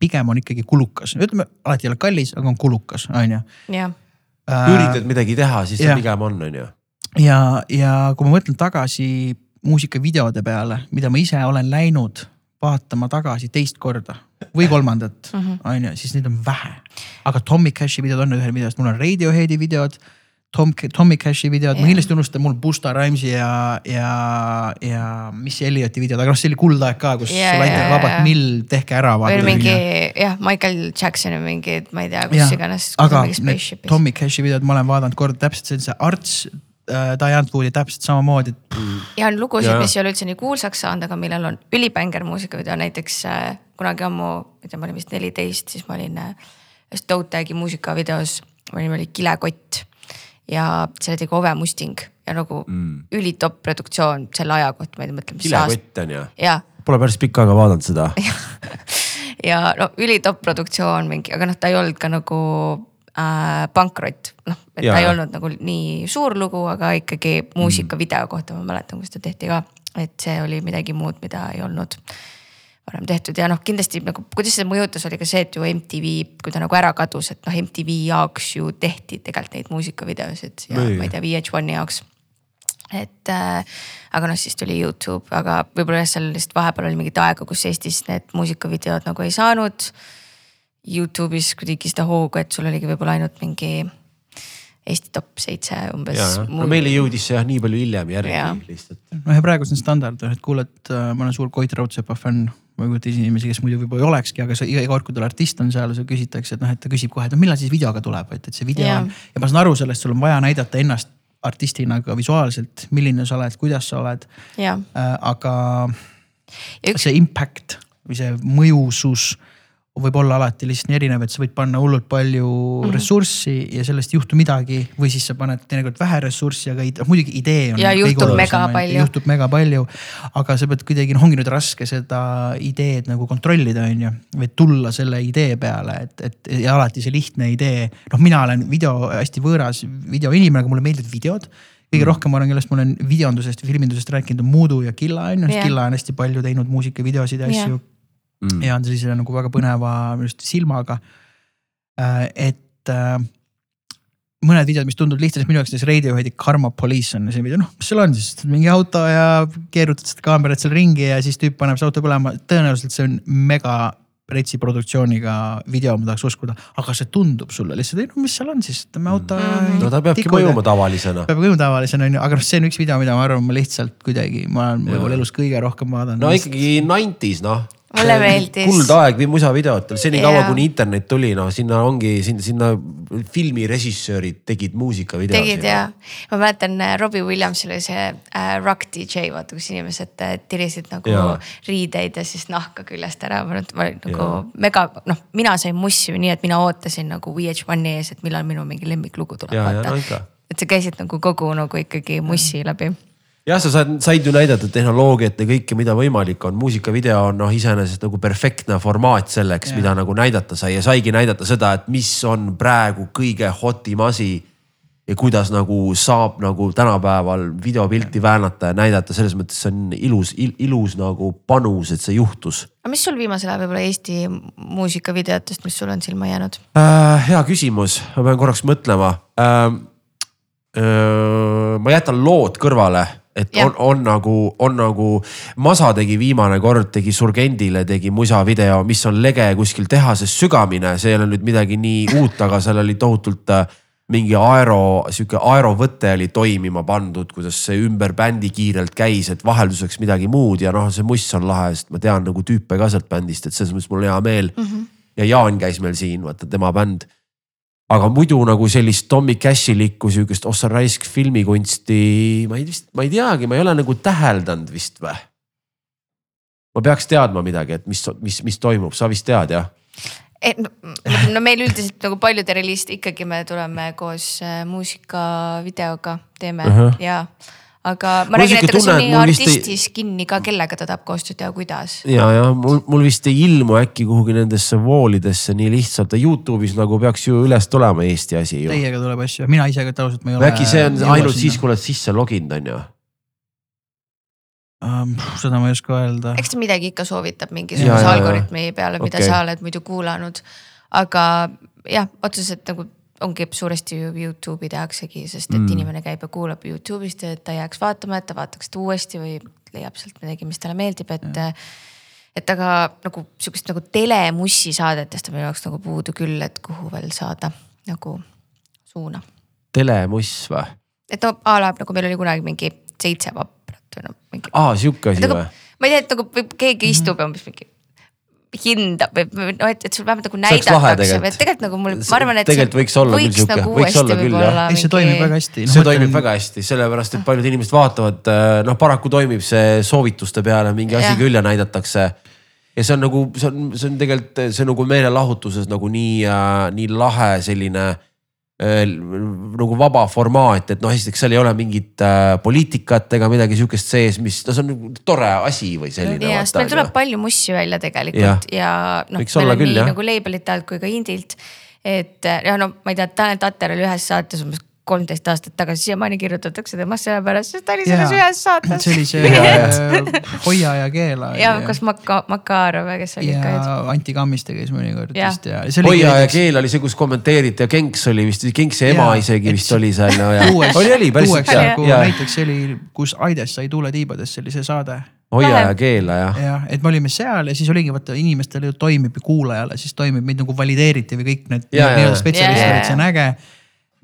pigem on ikkagi kulukas, ütleme alati ei ole kallis, aga on kulukas, on ju. jah, üritad midagi teha, siis jah. pigem on, on ju. ja, ja kui ma mõtlen tagasi muusikavideode peale, mida ma ise olen läinud vaatama tagasi teist korda või kolmandat, on ju, siis neid on vähe. aga Tommy Cashi videod on ühel videost, mul on Radioheadi videod. Tom, Tommy Cashi videod, ma kindlasti unustan, mul Busta Rhymesi ja, ja, ja Missy Elliotti videod, aga noh, see oli kuldaeg ka, kus Ja, laiti ja, ja, vabalt ja. mill, tehke ära. või mingi jah, Michael Jacksoni mingid, ma ei tea, kus Jah, iganes. aga need Tommy Cashi videod ma olen vaadanud kord täpselt see on see Arts äh,, Diane Woodi täpselt samamoodi, et ja on lugusid mis ei ole üldse nii kuulsaks saanud, aga millel on ülibänger muusikavideo, näiteks äh, kunagi ammu, ma ei tea, ma olin vist neliteist, siis ma olin äh, ühes Toe Tag'i muusikavideos, mu nimi oli Kilekott. Ja selle tegi Ove Musting ja nagu mm. ülitopp produktsioon selle aja kohta, ma ei mõtle, mis aasta. kilekott on ju. ja, Pole päris pikka aega vaadanud seda. ja no ülitopp produktsioon mingi, aga noh, ta ei olnud ka nagu äh, pankrot, noh, et Jaa. ta ei olnud nagu nii suur lugu, aga ikkagi muusikavideo kohta ma mäletan, kus ta tehti ka, et see oli midagi muud, mida ei olnud varem tehtud ja noh, kindlasti nagu kuidas seda mõjutas, oli ka see, et ju MTV, kui ta nagu ära kadus, et noh, MTV jaoks ju tehti tegelikult neid muusikavideosid ja Nii. ma ei tea, VH1-i jaoks. et äh, aga noh, siis tuli Youtube, aga võib-olla jah, seal lihtsalt vahepeal oli mingit aega, kus Eestis need muusikavideod nagu ei saanud. Youtube'is kuidagi seda hoogu, et sul oligi võib-olla ainult mingi Eesti top seitse umbes. ja, ja no meile jõudis see jah nii palju hiljem järgi lihtsalt. noh ja praegu see on standard, et kuuled, ma olen suur Koit Raudsepa fänn. Ma ei kujuta ette inimesi, kes muidu võib-olla ei olekski, aga sa iga iga kord, kui tal artist on seal, seal küsitakse, et noh, et ta küsib kohe, et no millal siis videoga tuleb, et, et see video Jaa. on. ja ma saan aru sellest, sul on vaja näidata ennast artistina ka visuaalselt, milline sa oled, kuidas sa oled jah, äh,. aga üks see impact või see mõjusus võib olla alati lihtsalt nii erinev, et sa võid panna hullult palju mm -hmm. ressurssi ja sellest ei juhtu midagi või siis sa paned teinekord vähe ressurssi, aga ide- muidugi idee on. Ja juhtub mega palju. juhtub mega palju, aga sa pead kuidagi, noh, ongi nüüd raske seda ideed nagu kontrollida, on ju, või tulla selle idee peale, et, et ja alati see lihtne idee, noh, mina olen video hästi võõras videoinimene, aga mulle meeldivad videod kõige mm. rohkem ma olen, kellest ma olen videondusest ja filmindusest rääkinud, on Moodu ja Killa on ju, sest Jah. Killa on hästi palju teinud muusikavideosid ja asju Mm. ja on sellise nagu väga põneva arust silmaga. et äh, mõned videod, mis tunduvad lihtsalt minu jaoks näiteks Radioheadi Karma Police on see video, noh, mis seal on siis, mingi auto ja keerutad seda kaamerat seal ringi ja siis tüüp paneb see auto põlema, tõenäoliselt see on mega retsi produktsiooniga video, ma tahaks uskuda, aga see tundub sulle lihtsalt, ei no mis seal on siis, ütleme auto Mhm. no ta peabki mõjuma tavalisena. peab mõjuma tavalisena on ju, aga noh, see on üks video, mida ma arvan, ma lihtsalt kuidagi, ma olen võib-olla elus kõige rohkem vaadanud. no ikkagi nineties noh. Mulle meeldis. kuldaeg musavideotel, senikaua Jaa. kuni internet tuli, noh sinna ongi sinna, sinna filmirežissöörid tegid muusikavideosid. tegid ja ma mäletan äh, Robbie Williamsil oli see äh, rock DJ, vaata kus inimesed äh, tirisid nagu Jaa. riideid ja siis nahka küljest ära, ma nüüd- ma olin nagu Jaa. mega noh, mina sain mussi nii, et mina ootasin nagu VH1-i ees, et millal minu mingi lemmiklugu tuleb ja, ja vaata no et sa käisid nagu kogu nagu ikkagi mussi läbi. jah, sa said, said ju näidata tehnoloogiat ja kõike, mida võimalik on, muusikavideo on noh, iseenesest nagu perfektne formaat selleks, mida nagu näidata sai ja saigi näidata seda, et mis on praegu kõige hot im asi. ja kuidas nagu saab nagu tänapäeval videopilti väänata ja näidata, selles mõttes see on ilus il,, ilus nagu panus, et see juhtus aga mis sul viimasel ajal võib-olla Eesti muusikavideotest, mis sul on silma jäänud? äh,. hea küsimus, ma pean korraks mõtlema äh,. Äh, ma jätan lood kõrvale, et Jah. on, on nagu, on nagu, Masa tegi viimane kord, tegi Surgendile tegi musavideo, mis on lege kuskil tehases sügamine, see ei ole nüüd midagi nii uut, aga seal oli tohutult äh, mingi aero, sihuke aerovõte oli toimima pandud, kuidas see ümber bändi kiirelt käis, et vahelduseks midagi muud ja noh, see muss on lahe, sest ma tean nagu tüüpe ka sealt bändist, et selles mõttes mul on hea meel mm. -hmm. ja Jaan käis meil siin, vaata tema bänd aga muidu nagu sellist Tommy Cashilikku sihukest ossa raisk filmikunsti, ma ei vist, ma ei teagi, ma ei ole nagu täheldanud vist või? ma peaks teadma midagi, et mis, mis, mis toimub, sa vist tead jah? et no, no meil üldiselt nagu paljude reliist ikkagi me tuleme koos äh, muusikavideoga teeme uh. -huh. ja aga ma Mul räägin, et tunne, on vist ei- artistis kinni ka, kellega ta tahab koostööd teha, kuidas. ja, ja mul, mul vist ei ilmu äkki kuhugi nendesse voolidesse nii lihtsalt, Youtube'is nagu peaks ju üles tulema Eesti asi ju. Teiega tuleb asju, mina ise ka ausalt, ma ei ole. äkki see on ainult siis, kui oled sisse loginud, on ju? um,. seda ma ei oska öelda. eks ta midagi ikka soovitab Ja, mingisuguse algoritmi peale, mida Okei. sa oled muidu kuulanud. aga jah, otseselt nagu ongi suuresti ju Youtube'i tehaksegi, sest et Mm. mm. inimene käib ja kuulab Youtube'ist, et ta jääks vaatama, et ta vaataks seda uuesti või leiab sealt midagi, mis talle meeldib, et. et aga nagu sihukest nagu telemussi saadetest on minu jaoks nagu puudu küll, et kuhu veel saada nagu suuna. telemuss või? et no a la nagu meil oli kunagi mingi seitse vaprat või noh, mingi aa, sihuke asi nagu või?, ma ei tea, et nagu keegi istub ja umbes mingi hindab või või noh, et, et sul vähemalt nagu näidatakse või tegelikult. et tegelikult nagu mul, ma arvan, et Tegelikult võiks olla küll võiks sihuke- nagu võiks olla küll, jah. ei, see toimib väga hästi. see toimib väga hästi, sellepärast et paljud inimesed vaatavad, noh, paraku toimib see soovituste peale mingi asi küll ja näidatakse. ja see on nagu, see on, see on tegelikult, see on nagu meelelahutuses nagu nii äh,, nii lahe selline äh, nagu vaba formaat, et noh, esiteks seal ei ole mingit äh, poliitikat ega midagi sihukest sees, mis, no see on nagu tore asi või selline. ja, sest meil tuleb palju mussi välja tegelikult ja, ja noh, meil on küll, nii jah. nagu label'ite alt kui ka indilt. et ja no ma ei tea, Tanel Tatter oli ühes saates umbes kolmteist aastat tagasi, siiamaani kirjutatakse temast sellepärast, sest ta oli selles ühes saates. see oli see äh, Hoia ja Keela. ja kas Maka-, Makarov või kes oli ja ka. Anti Kammiste käis mõnikord Jah. vist ja. Hoia ja Keel oli see, kus kommenteeriti ja Genks oli vist, Genksi ema Jaa, isegi vist oli seal no, ja oli, oli päris nagu ja näiteks see oli, kus Aides sai tuule tiibadest, see oli see saade. Hoia ja Keela jah. jah, et me olime seal ja siis oligi vaata inimestele ju toimib ju kuulajale, siis toimib meid nagu valideeriti või kõik need Ja, ja, nii-öelda ja. spetsialistid Ja, ja, olid, see on äge.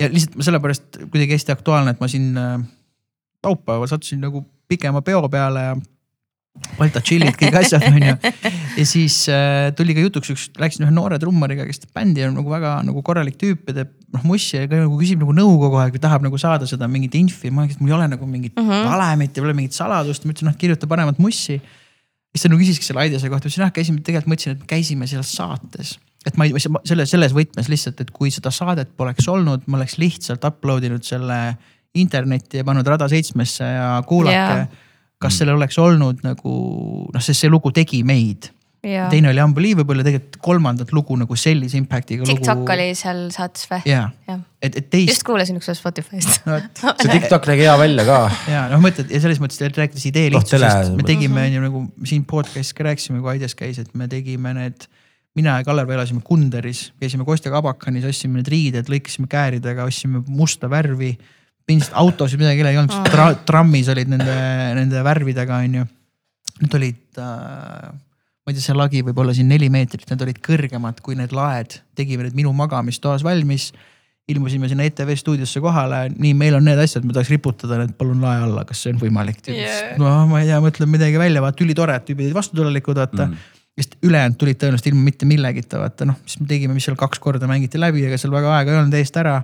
Ja lihtsalt ma sellepärast kuidagi hästi aktuaalne, et ma siin äh, laupäeval sattusin nagu pikema peo peale ja Balta chill'id, kõik asjad on ju. ja siis äh, tuli ka jutuks üks, läksin ühe noore trummariga, kes teeb bändi on nagu väga nagu korralik tüüp ja teeb noh mussi ja ka nagu küsib nagu nõu kogu aeg või tahab nagu saada seda mingit infi. ma ütlesin, et mul ei ole nagu mingit mm -hmm. valemit ja pole mingit saladust, ma ütlesin, noh kirjuta paremat mussi. siis ta nagu küsiski selle Aidese kohta, ma ütlesin, jah käisime, tegelikult mõtlesin, et käisime seal saates et ma ei, selle, selles võtmes lihtsalt, et kui seda saadet poleks olnud, ma oleks lihtsalt upload inud selle internetti ja pannud Rada seitsmesse ja kuulake Jaa. kas sellel oleks olnud nagu noh, sest see lugu tegi meid. teine oli Unbelievable ja tegelikult kolmandat lugu nagu sellise impact'iga lugu. TikTok oli seal saates või? jaa, et, et teist. just kuulasin ükskord Spotify'st no,. see TikTok nägi hea välja ka. ja noh, mõtled ja selles mõttes rääkides idee lihtsusest me tegime on ju nagu siin podcast'is ka rääkisime, kui Aides käis, et me tegime need mina ja Kalev elasime Kunderis, käisime Kostja Kabakanis, ostsime need riided, lõikasime kääridega, ostsime musta värvi. pindsalt autos midagi ei olnud tra, trammis olid nende, nende värvidega, on ju. Need olid äh,, ma ei tea, see lagi võib olla siin neli meetrit, need olid kõrgemad kui need laed. tegime need minu magamistoas valmis. ilmusime sinna ETV stuudiosse kohale, nii, meil on need asjad, ma tahaks riputada need palun lae alla, kas see on võimalik Yeah. no ma ei tea, mõtlen midagi välja, vaata ülitore, et tüübid olid vastutulelikud, vaata mm sest ülejäänud tulid tõenäoliselt ilma mitte millegita, vaata noh, siis me tegime, mis seal kaks korda mängiti läbi, ega seal väga aega ei olnud eest ära.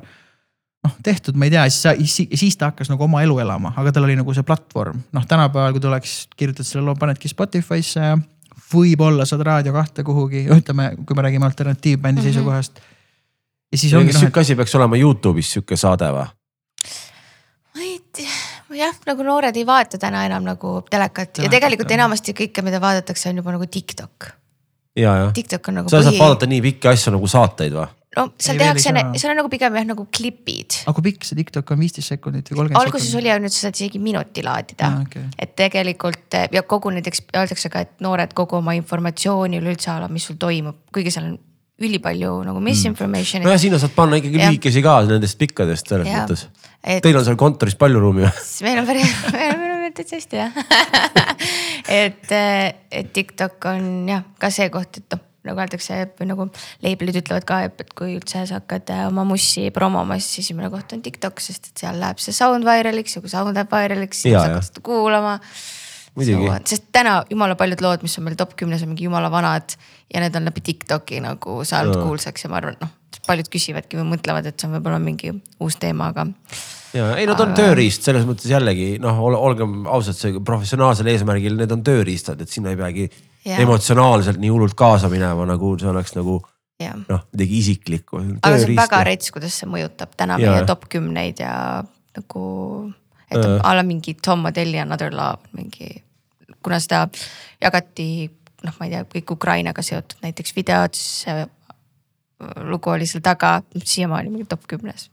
noh, tehtud, ma ei tea, siis, siis, siis ta hakkas nagu oma elu elama, aga tal oli nagu see platvorm, noh, tänapäeval, kui tuleks, kirjutad selle loo, panedki Spotify'sse ja võib-olla saad Raadio kahte kuhugi, ütleme, kui me räägime alternatiivbändi mm -hmm. seisukohast. ja siis ongi kas noh, sihuke asi peaks olema Youtube'is sihuke saade või? ma ei tea, jah, nagu noored ei vaata täna enam nagu telekat ja Telekat, tegelikult enamasti kõike, mida vaadatakse, on juba nagu TikTok. ja, jah. TikTok on nagu sa saad vaadata nii pikki asju nagu saateid või? no seal Ei, tehakse seal on nagu pigem jah nagu klipid. aga kui pikk see TikTok on, viisteist sekundit või kolmkümmend sekundit? alguses oli ja nüüd sa saad isegi minuti laadida Aa, okei. et tegelikult ja kogu näiteks öeldakse ka, et noored kogu oma informatsiooni üleüldse ala, mis sul toimub, kuigi seal on ülipalju nagu misinformation'it nojah, sinna saad panna ikkagi lühikesi ka nendest pikkadest selles mõttes. Et Teil on seal kontoris palju ruumi või? meil on päris, meil on täitsa hästi jah et, et TikTok on jah ka see koht, et noh nagu öeldakse või nagu label'id ütlevad ka, et kui üldse sa hakkad äh, oma mussi promoma, siis esimene koht on TikTok, sest et seal läheb see sound viral'iks ja kui sound läheb viral'iks, siis hakkad seda kuulama. Muidugi. sest täna jumala paljud lood, mis on meil top kümnes on mingi jumala vanad ja need on läbi TikTok'i nagu saanud Jaa. kuulsaks ja ma arvan, noh paljud küsivadki või mõtlevad, et see on võib-olla mingi uus teema, aga ja ei, nad on tööriist selles mõttes jällegi noh, olgem ausad, see professionaalsel eesmärgil, need on tööriistad, et sinna ei peagi Jah. emotsionaalselt nii hullult kaasa minema, nagu see oleks nagu noh, midagi isiklikku. aga see on väga rets, kuidas see mõjutab täna Jaa. meie top kümneid ja nagu, et Jaa. a la mingi Tom Modelli Another Love mingi, kuna seda jagati noh, ma ei tea, kõik Ukrainaga seotud näiteks videod, siis lugu oli seal taga, siiamaani mingi top kümnes.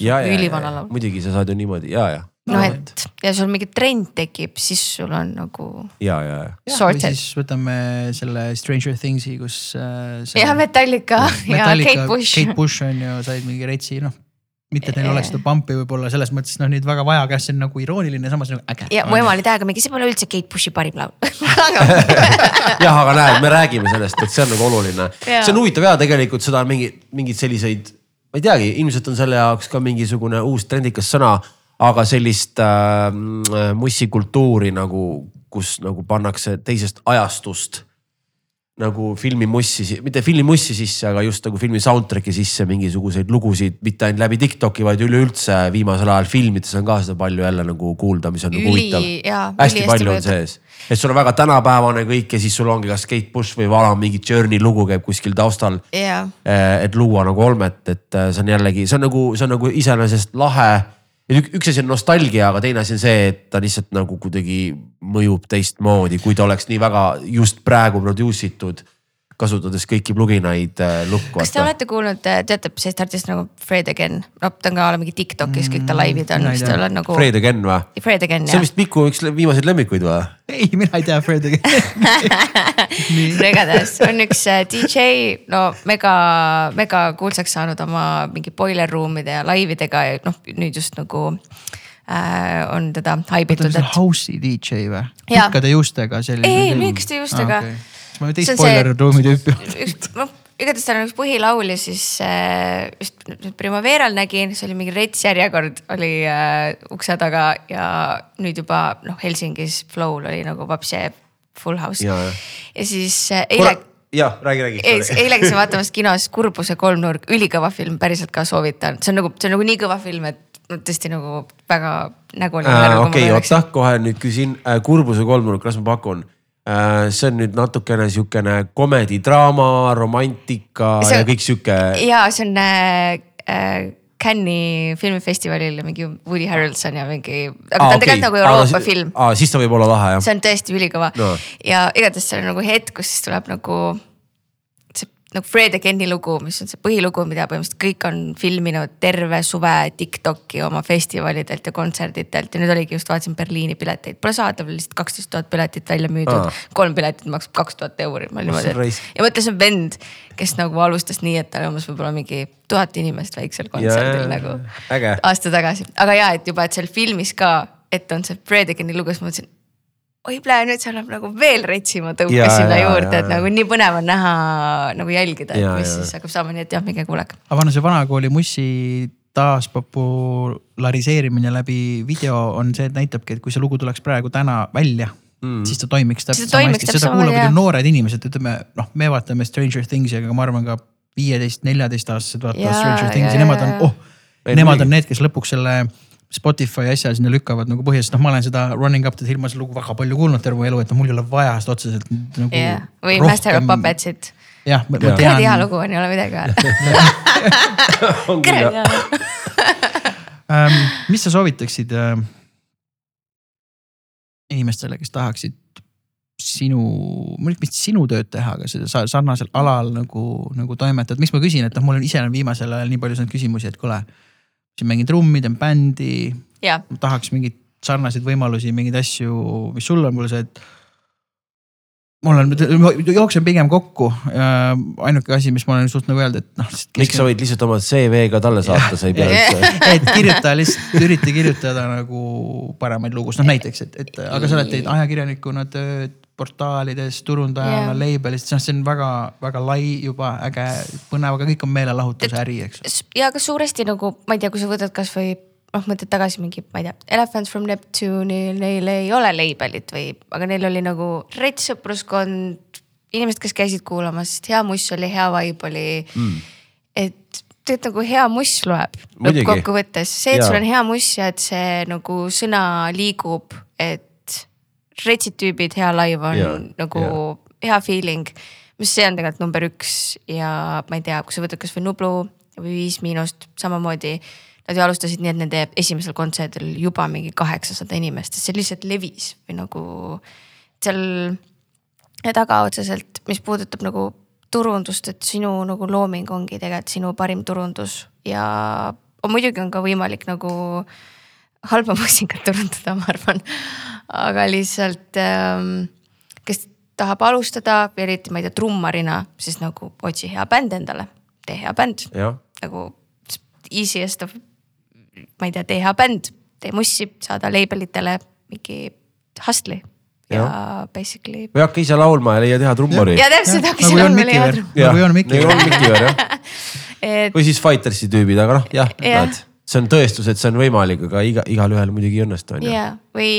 ja, ja, ülivana laul. muidugi sa saad ju niimoodi ja, ja. noh, et ja sul mingi trend tekib, siis sul on nagu ja, ja, ja. või siis võtame selle Stranger Things'i, kus äh, see ja Metallica ja Kate Bush. Kate Bush on ju, said mingi retsi, noh. Mitte et neil oleks seda pump'i võib-olla selles mõttes noh, neid väga vaja, aga see on nagu irooniline, samas nagu äge. ja mu ema oli täiega mingi, see pole üldse Kate Bushi parim laul jah, aga näed, me räägime sellest, et see on nagu oluline. See on huvitav ja tegelikult seda on mingi, mingeid selliseid, ma ei teagi, ilmselt on selle jaoks ka mingisugune uus trendikas sõna, aga sellist äh, mussikultuuri nagu, kus nagu pannakse teisest ajastust nagu filmimussi, mitte filmimussi sisse, aga just nagu filmi soundtrack'i sisse mingisuguseid lugusid, mitte ainult läbi Tiktoki, vaid üleüldse viimasel ajal filmides on ka seda palju jälle nagu kuulda, mis on nagu Üli- huvitav jaa, hästi ülihästi palju on sees, et sul on väga tänapäevane kõik ja siis sul ongi kas Kate Bush või vala mingi Journey lugu käib kuskil taustal. ja, et luua nagu olmet, et äh, see on jällegi, see on nagu, see on nagu iseenesest lahe. Ük, üks asi on nostalgia, aga teine asi on see, et ta lihtsalt nagu kuidagi mõjub teistmoodi, kui ta oleks nii väga just praegu produce itud kasutades kõiki pluginaid äh, lukku. kas te olete kuulnud, teate sellist artisti nagu Fred Again, no ta on ka mingi Tiktokis kõik ta laivid on, tea. tal on nagu. Fred Again või? Fred Again see on jah, vist Miku üks viimaseid lemmikuid või? ei, mina ei tea Fred'i. no igatahes on üks äh, DJ, no mega, mega kuulsaks saanud oma mingi boiler room'ide ja laividega ja noh, nüüd just nagu äh, on teda ta haibitud, on see et house'i DJ või? Pikkade juustega selline. Ei, lühikeste juustega. ma olen See teist on see- boiler ruumi tüüpi. noh igatahes tal on üks põhilaul ja siis äh, just nüüd Primaveral nägin, see oli mingi rets järjekord oli äh, ukse taga ja nüüd juba noh, Helsingis Flow'l oli nagu vapsi full house Ja, siis äh, eile jah, räägi, räägi. eile käisin vaatamas kinos Kurbuse kolmnurk, ülikõva film, päriselt ka soovitan, see on nagu, see on nagu nii kõva film, et no tõesti nagu väga nägu oli. okei, oota, kohe nüüd küsin äh, kurbuse kolmnurk, las ma pakun äh,. See on nüüd natukene sihukene komedi-draama, romantika See- ja kõik sihuke. ja see on äh, äh, Cannes'i filmifestivalil mingi Woody Harrelson ja mingi, aga ta on tegelikult nagu Euroopa film. aa, siis ta võib olla lahe jah. see on tõesti ülikõva No. ja igatahes seal on nagu hetk, kus siis tuleb nagu see nagu Fred Againi lugu, mis on see põhilugu, mida põhimõtteliselt kõik on filminud terve suve Tiktoki oma festivalidelt ja kontserditelt. Ja nüüd oligi just vaatasin Berliini pileteid, pole saadaval lihtsalt kaksteist tuhat piletit välja müüdud. Kolm piletit maksab kaks tuhat euri, ma olin niimoodi, et ja mõtle, see on vend, kes nagu alustas nii, et tal oli umbes võib-olla mingi tuhat inimest väiksel kontserdil Jaa, nagu äge. aasta tagasi, aga ja, et juba, et seal filmis ka, et on see Fred Againi lugu, siis ma mõtlesin oi plee, nüüd seal on nagu veel retsima tõuke sinna jaa, juurde, et nagu nii põnev on näha nagu jälgida, et mis jaa. siis hakkab saama, nii et jah, minge kuulake. aga vana see vanakooli mussi taaspopulariseerimine läbi video on see, et näitabki, et kui see lugu tuleks praegu täna välja mm., siis ta toimiks täpselt sama hästi, seda kuulavad ju noored inimesed, ütleme noh, me vaatame Stranger Things'i, aga ma arvan ka viieteist, neljateistaastased vaatavad Stranger Things'i, nemad on oh, nemad on need, kes lõpuks selle Spotify asja sinna lükkavad nagu põhja, sest noh, ma olen seda Running Up the Hill, ma seda lugu väga palju kuulnud terve elu, et noh, mul ei ole vaja seda otseselt nagu või Master of. Puppetsit. jah, ma ma Jaa. kuradi hea tean, lugu on, ei ole midagi öelda. kuradi hea lugu. ähm, mis sa soovitaksid äh, inimestele, kes tahaksid sinu, muidugi mitte sinu tööd teha, aga seda sa- sarnasel alal nagu, nagu toimetad, miks ma küsin, et noh, mul on ise on viimasel ajal nii palju saanud küsimusi, et kuule. Siin mängin trummi, teen bändi, tahaks mingeid sarnaseid võimalusi, mingeid asju, mis sul on, mul see, et. mul on, jooksen pigem kokku, ainuke asi, mis ma olen suutnud nagu öelda, et noh. miks sa võid lihtsalt oma CV-ga talle saata, sa ei pea üldse. et kirjuta lihtsalt, ürita kirjutada nagu paremaid lugusid, noh näiteks, et, et aga sa oled teinud ajakirjanikuna tööd portaalides, turundajana yeah., label'is, see on väga-väga lai juba äge, põnev, aga kõik on meelelahutusäri, eks. ja ka suuresti nagu, ma ei tea, kui sa võtad kasvõi noh, mõtled tagasi mingi, ma ei tea, Elephants from Neptune'il, neil ei ole label'it või, aga neil oli nagu rets sõpruskond, inimesed, kes käisid kuulamas, hea muss oli, hea vibe oli mm.. et tegelikult nagu hea muss loeb lõppkokkuvõttes, see, et Jaa. sul on hea muss ja et see nagu sõna liigub, et retsid tüübid, hea live on Jaa, nagu jaa. hea feeling, mis see on tegelikult number üks ja ma ei tea, kui sa võtad kasvõi Nublu või Viis Miinust samamoodi. Nad ju alustasid nii, et nende esimesel kontserdil juba mingi kaheksasada inimest, see lihtsalt levis või nagu seal taga otseselt, mis puudutab nagu turundust, et sinu nagu looming ongi tegelikult sinu parim turundus ja on, muidugi on ka võimalik nagu halba muusikat turundada, ma arvan. aga lihtsalt ähm,, kes tahab alustada, eriti ma ei tea, trummarina, siis nagu otsi hea bänd endale, tee hea bänd jah, nagu easiest of, ma ei tea, tee hea bänd, tee mussi, saada label itele mingi hustle'i ja, ja basically. või hakka ise laulma ja leia teha trummari. ja täpselt hakkasin nagu Jon laulma ja nagu Jon Mikiver. Jon Mikiver jah, et või siis Fightersi tüübid, aga noh, jah Jah. näed, see on tõestus, et see on võimalik, aga iga, igalühel muidugi ei õnnestu, on ju. ja, või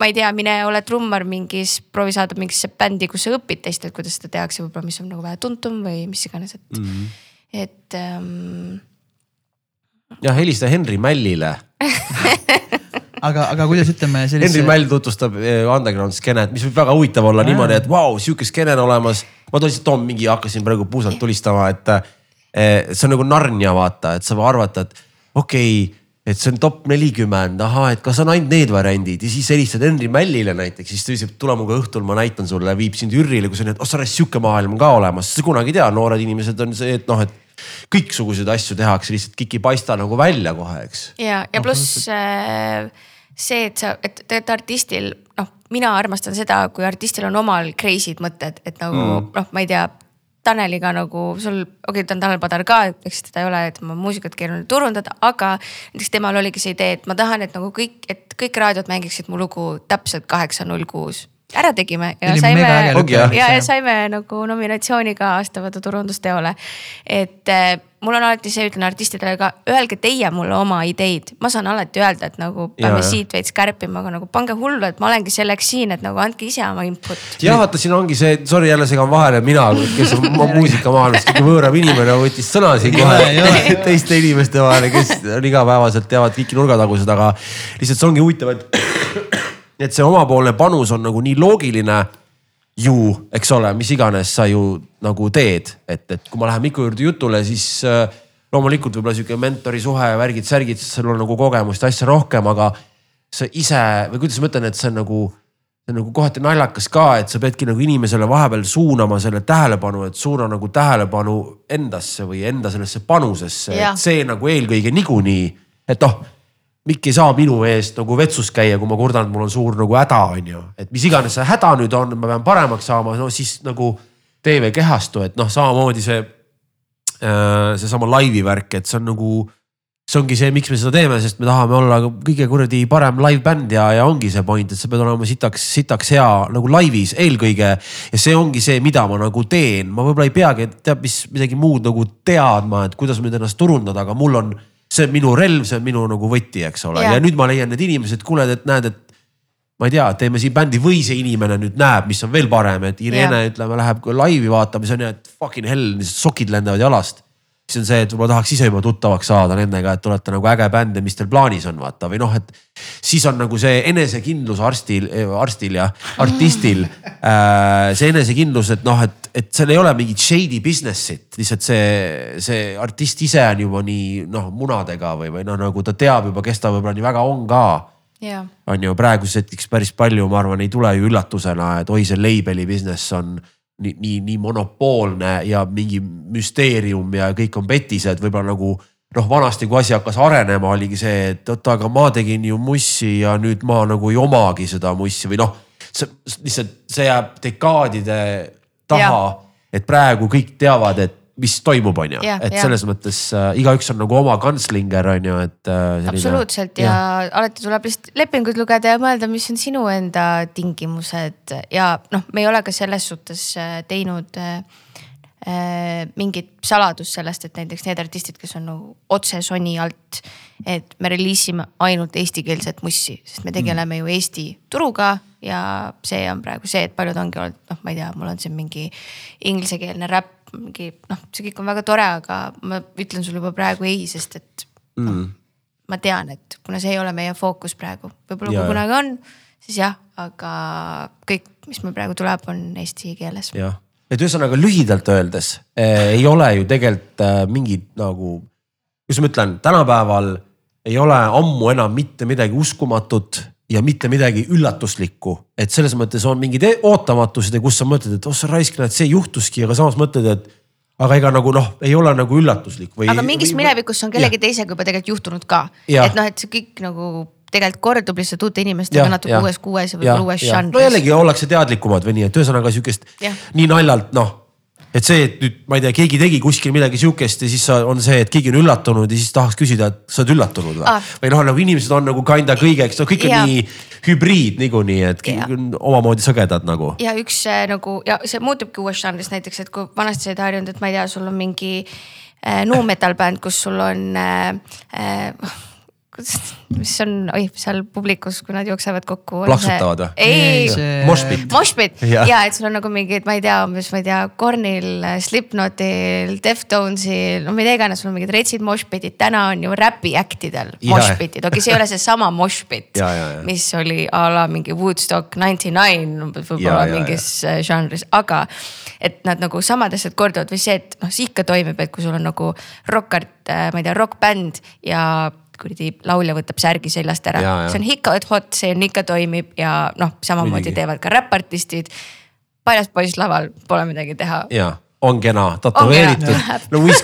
ma ei tea, mine ole trummar mingis, proovi saada mingisse bändi, kus sa õpid teistelt, kuidas seda tehakse, võib-olla, mis on nagu vähe tuntum või mis iganes, et mm. -hmm. et ähm, jah, helista Henri Mällile. aga, aga kuidas ütleme Henri sellise, Mäll tutvustab eh, underground skeenet, mis võib väga huvitav olla niimoodi, et vau wow,, sihuke skeene on olemas. ma lihtsalt toon mingi, hakkasin praegu puusalt tulistama, et eh, see on nagu Narnia, vaata, et sa arvad, et okei okay,, et see on top nelikümmend, ahah, et kas on ainult need variandid ja siis helistad Henri Mällile näiteks, siis ta ütleb, tule minuga õhtul, ma näitan sulle, viib sind Jürile, kui sa näed, oh sa sihuke maailm on ka olemas, sa kunagi ei tea, noored inimesed on see, et noh, et kõiksuguseid asju tehakse, lihtsalt kõik ei paista nagu välja kohe, eks. ja, ja pluss äh, see, et sa, et tegelikult artistil, noh, mina armastan seda, kui artistil on omal crazy'd mõtted, et nagu mm. noh, ma ei tea Taneliga nagu sul, okei okay,, ta on Tanel Padar ka, eks teda ei ole tema muusikat keeruline turundada, aga näiteks temal oligi see idee, et ma tahan, et nagu kõik, et kõik raadiod mängiksid mu lugu täpselt kaheksa null kuus ära tegime ja Oli saime, ja, ja, ja saime nagu nominatsiooni ka aastavõidu turundusteole. et äh, mul on alati see, ütlen artistidele ka, öelge teie mulle oma ideid, ma saan alati öelda, et nagu peame Ja, siit veits kärpima, aga nagu pange hullu, et ma olengi selleks siin, et nagu andke ise oma input. jah, vaata, siin ongi see, sorry jälle segan vahele, mina, kes on mu- muusikamaailmast kõige võõram inimene, võttis sõna siin kohe ole. teiste inimeste vahele, kes on igapäevaselt teavad kõiki nurgatagused, aga lihtsalt see ongi huvitav, et, et see omapoolne panus on nagu nii loogiline ju, eks ole, mis iganes sa ju nagu teed, et, et kui ma lähen Miku juurde jutule, siis äh, loomulikult võib-olla sihuke mentori suhe, värgid-särgid, sul on nagu kogemust ja asja rohkem, aga sa ise või kuidas ma ütlen, et see on nagu, see on nagu kohati naljakas ka, et sa peadki nagu inimesele vahepeal suunama selle tähelepanu, et suuna nagu tähelepanu endasse või enda sellesse panusesse, et see nagu eelkõige niikuinii, et noh Mikk ei saa minu eest nagu vetsus käia, kui ma kurdan, et mul on suur nagu häda, on ju. et mis iganes see häda nüüd on, ma pean paremaks saama, no siis nagu või kehastu, et noh, samamoodi see, seesama laivi värk, et see on nagu. see ongi see, miks me seda teeme, sest me tahame olla kõige kuradi parem live-bänd ja, ja ongi see point, et sa pead olema sitaks, sitaks hea nagu laivis eelkõige. ja see ongi see, mida ma nagu teen, ma võib-olla ei peagi teab mis midagi muud nagu teadma, et kuidas nüüd ennast turundada, aga mul on see on minu relv, see on minu nagu võti, eks ole, ja nüüd ma leian need inimesed, kuule, et näed, et ma ei tea, teeme siin bändi või see inimene nüüd näeb, mis on veel parem, et Irene ütleme, läheb laivi vaatama, siis on ju, et fucking hell, sokid lendavad jalast. Siis on see, et võib-olla tahaks ise juba tuttavaks saada nendega, et olete nagu äge bänd ja mis teil plaanis on, vaata. Või noh, et. siis on nagu see enesekindlus arstil, arstil ja artistil äh, see enesekindlus, et noh, et, et seal ei ole mingit shady business'it, lihtsalt see, see artist ise on juba nii noh, munadega või, või noh, nagu ta teab juba, kes ta võib-olla nii väga on ka. Ja, on ju praeguseks hetkeks päris palju, ma arvan, ei tule ju üllatusena, et oi, see label'i business on nii, nii, nii monopoolne ja mingi müsteerium ja kõik on petised, võib-olla nagu noh, vanasti, kui asi hakkas arenema, oligi see, et oota, aga ma tegin ju mussi ja nüüd ma nagu ei omagi seda mussi või noh. see lihtsalt, see jääb dekaadide taha, et praegu kõik teavad, et mis toimub, on ju, et jah. selles mõttes äh, igaüks on nagu oma kantslinger, on ju, et äh,. selline- absoluutselt ja, ja alati tuleb lihtsalt lepinguid lugeda ja mõelda, mis on sinu enda tingimused ja noh, me ei ole ka selles suhtes äh, teinud äh, äh, mingit saladust sellest, et näiteks need artistid, kes on nagu otse Sony alt. et me reliisime ainult eestikeelset mussi, sest me tegeleme ju Eesti turuga ja see on praegu see, et paljud ongi olnud, noh, ma ei tea, mul on siin mingi inglisekeelne räpp, mingi noh, see kõik on väga tore, aga ma ütlen sulle juba praegu ei, sest et mm. ma tean, et kuna see ei ole meie fookus praegu, võib-olla kui kunagi on, siis jah, aga kõik, mis meil praegu tuleb, on eesti keeles. jah, et ühesõnaga lühidalt öeldes eh, ei ole ju tegelikult eh, mingit nagu, kuidas ma ütlen, tänapäeval ei ole ammu enam mitte midagi uskumatut ja mitte midagi üllatuslikku. et selles mõttes on mingid e- ootamatused ja kus sa mõtled, et oh sa raisk, näed, see juhtuski, aga samas mõtled, et aga ega nagu noh, ei ole nagu üllatuslik või. aga mingis minevikus on kellegi teisega juba tegelikult juhtunud ka, et noh, et see kõik nagu tegelikult kordub lihtsalt uute inimestega natuke uues kuues ja võib-olla uues no žanris. jällegi ollakse teadlikumad või nii, et ühesõnaga sihukest nii naljalt noh. Et see, et nüüd ma ei tea, keegi tegi kuskil midagi sihukest ja siis sa- on see, et keegi on üllatunud ja siis tahaks küsida, et sa oled üllatunud või Ah. või noh, nagu inimesed on nagu kinda kõigeks, no kõik on Jaa. nii hübriid niikuinii, et on omamoodi sõgedad nagu. ja üks äh, nagu ja see muutubki uues žanris näiteks, et kui vanasti sa olid harjunud, et ma ei tea, sul on mingi äh, nu metal bänd, kus sul on äh, äh, mis on, oi, seal publikus, kui nad jooksevad kokku. Plaksutavad või? ei, See- Moshpit. Moshpit Jah. ja et sul on nagu mingid, ma ei tea, umbes, ma ei tea, Kornil, Slipknotil, Deftonesil, no mida iganes, sul on mingid retsid moshpitid, täna on ju räpi act idel moshpitid, okei okay, see ei ole seesama moshpit mis oli a la mingi Woodstock ninety nine võib-olla mingis äh, žanris, aga. et nad nagu samad asjad korduvad või see, et noh, see ikka toimib, et kui sul on nagu rokkart, ma ei tea, rokkbänd ja kuradi laulja võtab särgi seljast ära see on ikka hot, see on ikka toimib ja noh, samamoodi Muidugi. teevad ka räpartistid. paljas poiss laval, pole midagi teha ja on kena, tätoveeritud no Wiz,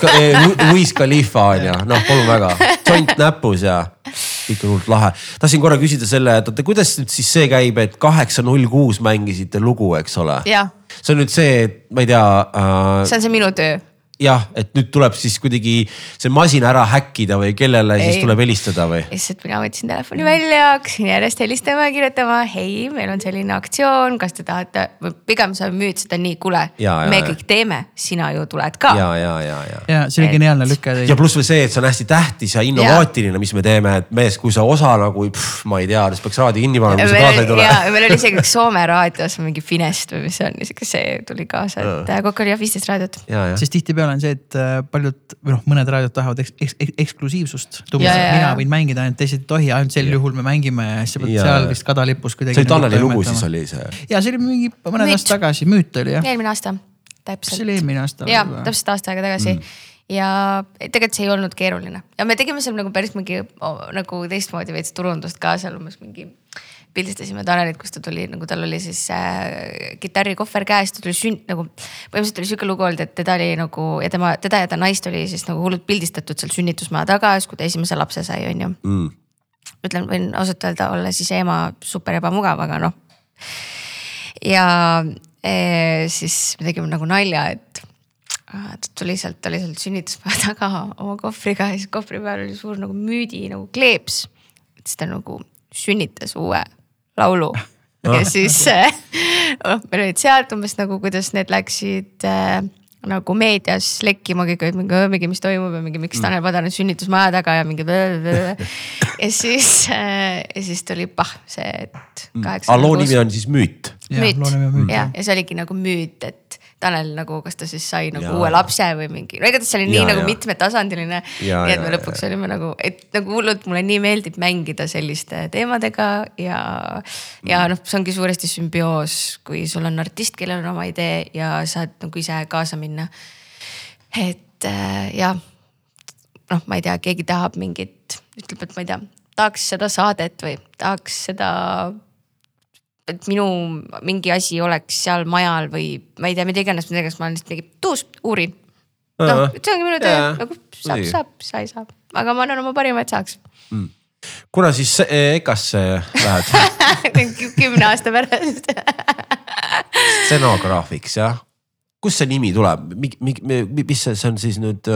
Wiz Khalifa on ju, noh palun väga, tont näpus ja on hullult lahe. tahtsin korra küsida selle, et oota, kuidas nüüd siis see käib, et kaheksa null kuus mängisite lugu, eks ole? see on nüüd see, et ma ei tea äh, see on see minu töö jah, et nüüd tuleb siis kuidagi see masin ära häkkida või kellele ei. siis Ei. tuleb helistada või? lihtsalt mina võtsin telefoni välja, hakkasin järjest helistama ja kirjutama, hei, meil on selline aktsioon, kas te tahate, või pigem sa müüd seda nii, kuule, me ja. kõik teeme, sina ju tuled ka. ja, ja, ja, ja. ja see oli Et- geniaalne lüke ja pluss veel see, et see on hästi tähtis ja innovaatiline, mis me teeme, et mees, kui sa osa nagu, ma ei tea, siis peaks raadio kinni panema, kui sa kaasa ei tule. ja meil oli isegi üks Soome raadios mingi Finest või mis see on, isegi see tuli kaasa, et kokku oli jah viisteist raadiot. ja, ja. Tihtipeale on see, et äh, paljud või noh, mõned raadiod tahavad eks, eks, eks, eksklusiivsust. Mina võin mängida ainult teised ei tohi, ainult sel juhul me mängime ja siis sa pead seal vist kadalipus kuidagi. see oli Taneli lugu siis. oli see. ja see oli mingi mõned aastad tagasi, müüt oli jah. eelmine aasta, täpselt see oli eelmine aasta? ja täpselt aasta aega tagasi mm. ja tegelikult see ei olnud keeruline ja me tegime seal nagu päris mingi nagu teistmoodi veits turundust ka seal umbes mingi pildistasime Tanelit, kus ta tuli nagu tal oli siis äh, kitarrikohver käes, ta tuli sünd nagu. põhimõtteliselt oli sihuke lugu olnud, et teda oli nagu ja tema, teda ja ta naist oli siis nagu hullult pildistatud seal sünnitusmaja taga, siis kui ta esimese lapse sai, on ju mm.. ütlen, võin ausalt öelda, olla siis ema super ebamugav, aga noh. ja eh, siis me tegime nagu nalja, et ah, ta tuli sealt, ta oli sealt sünnitusmaja taga oma kohvriga ja siis kohvri peal oli suur nagu müüdi nagu kleeps. siis ta nagu sünnitas uue laulu ja siis äh, noh, meil olid sealt umbes nagu, kuidas need läksid äh, nagu meedias lekkima kõik olid mingi, mingi, mis toimub ja mingi, miks Tanel Padar on sünnitusmaja taga ja mingi. ja siis äh,, ja siis tuli pah see, et kaheksa. aga loo nimi on siis Müüt. Jah, müüt müüt, ja jah., ja see oligi nagu müüt, et Tanel nagu, kas ta siis sai nagu ja. uue lapse või mingi, no igatahes see oli nii Ja, nagu ja. mitmetasandiline. Ja, nii et ja, me lõpuks olime nagu, et nagu hullult mulle nii meeldib mängida selliste teemadega ja, ja noh, see ongi suuresti sümbioos, kui sul on artist, kellel on oma idee ja saad nagu ise kaasa minna. et äh, jah noh, ma ei tea, keegi tahab mingit, ütleb, et ma ei tea, tahaks seda saadet või tahaks seda. Et minu mingi asi oleks seal majal või ma ei tea, mida iganes, mida iganes, ma olen lihtsalt mingi tuus, uurin. noh, see ongi minu töö nagu saab saab, sai, saab, aga ma annan oma parima, et saaks. kuna siis eh, EKA-sse lähed kümne aasta pärast. stsenograafiks jah? kust see nimi tuleb, mis see, see on siis nüüd,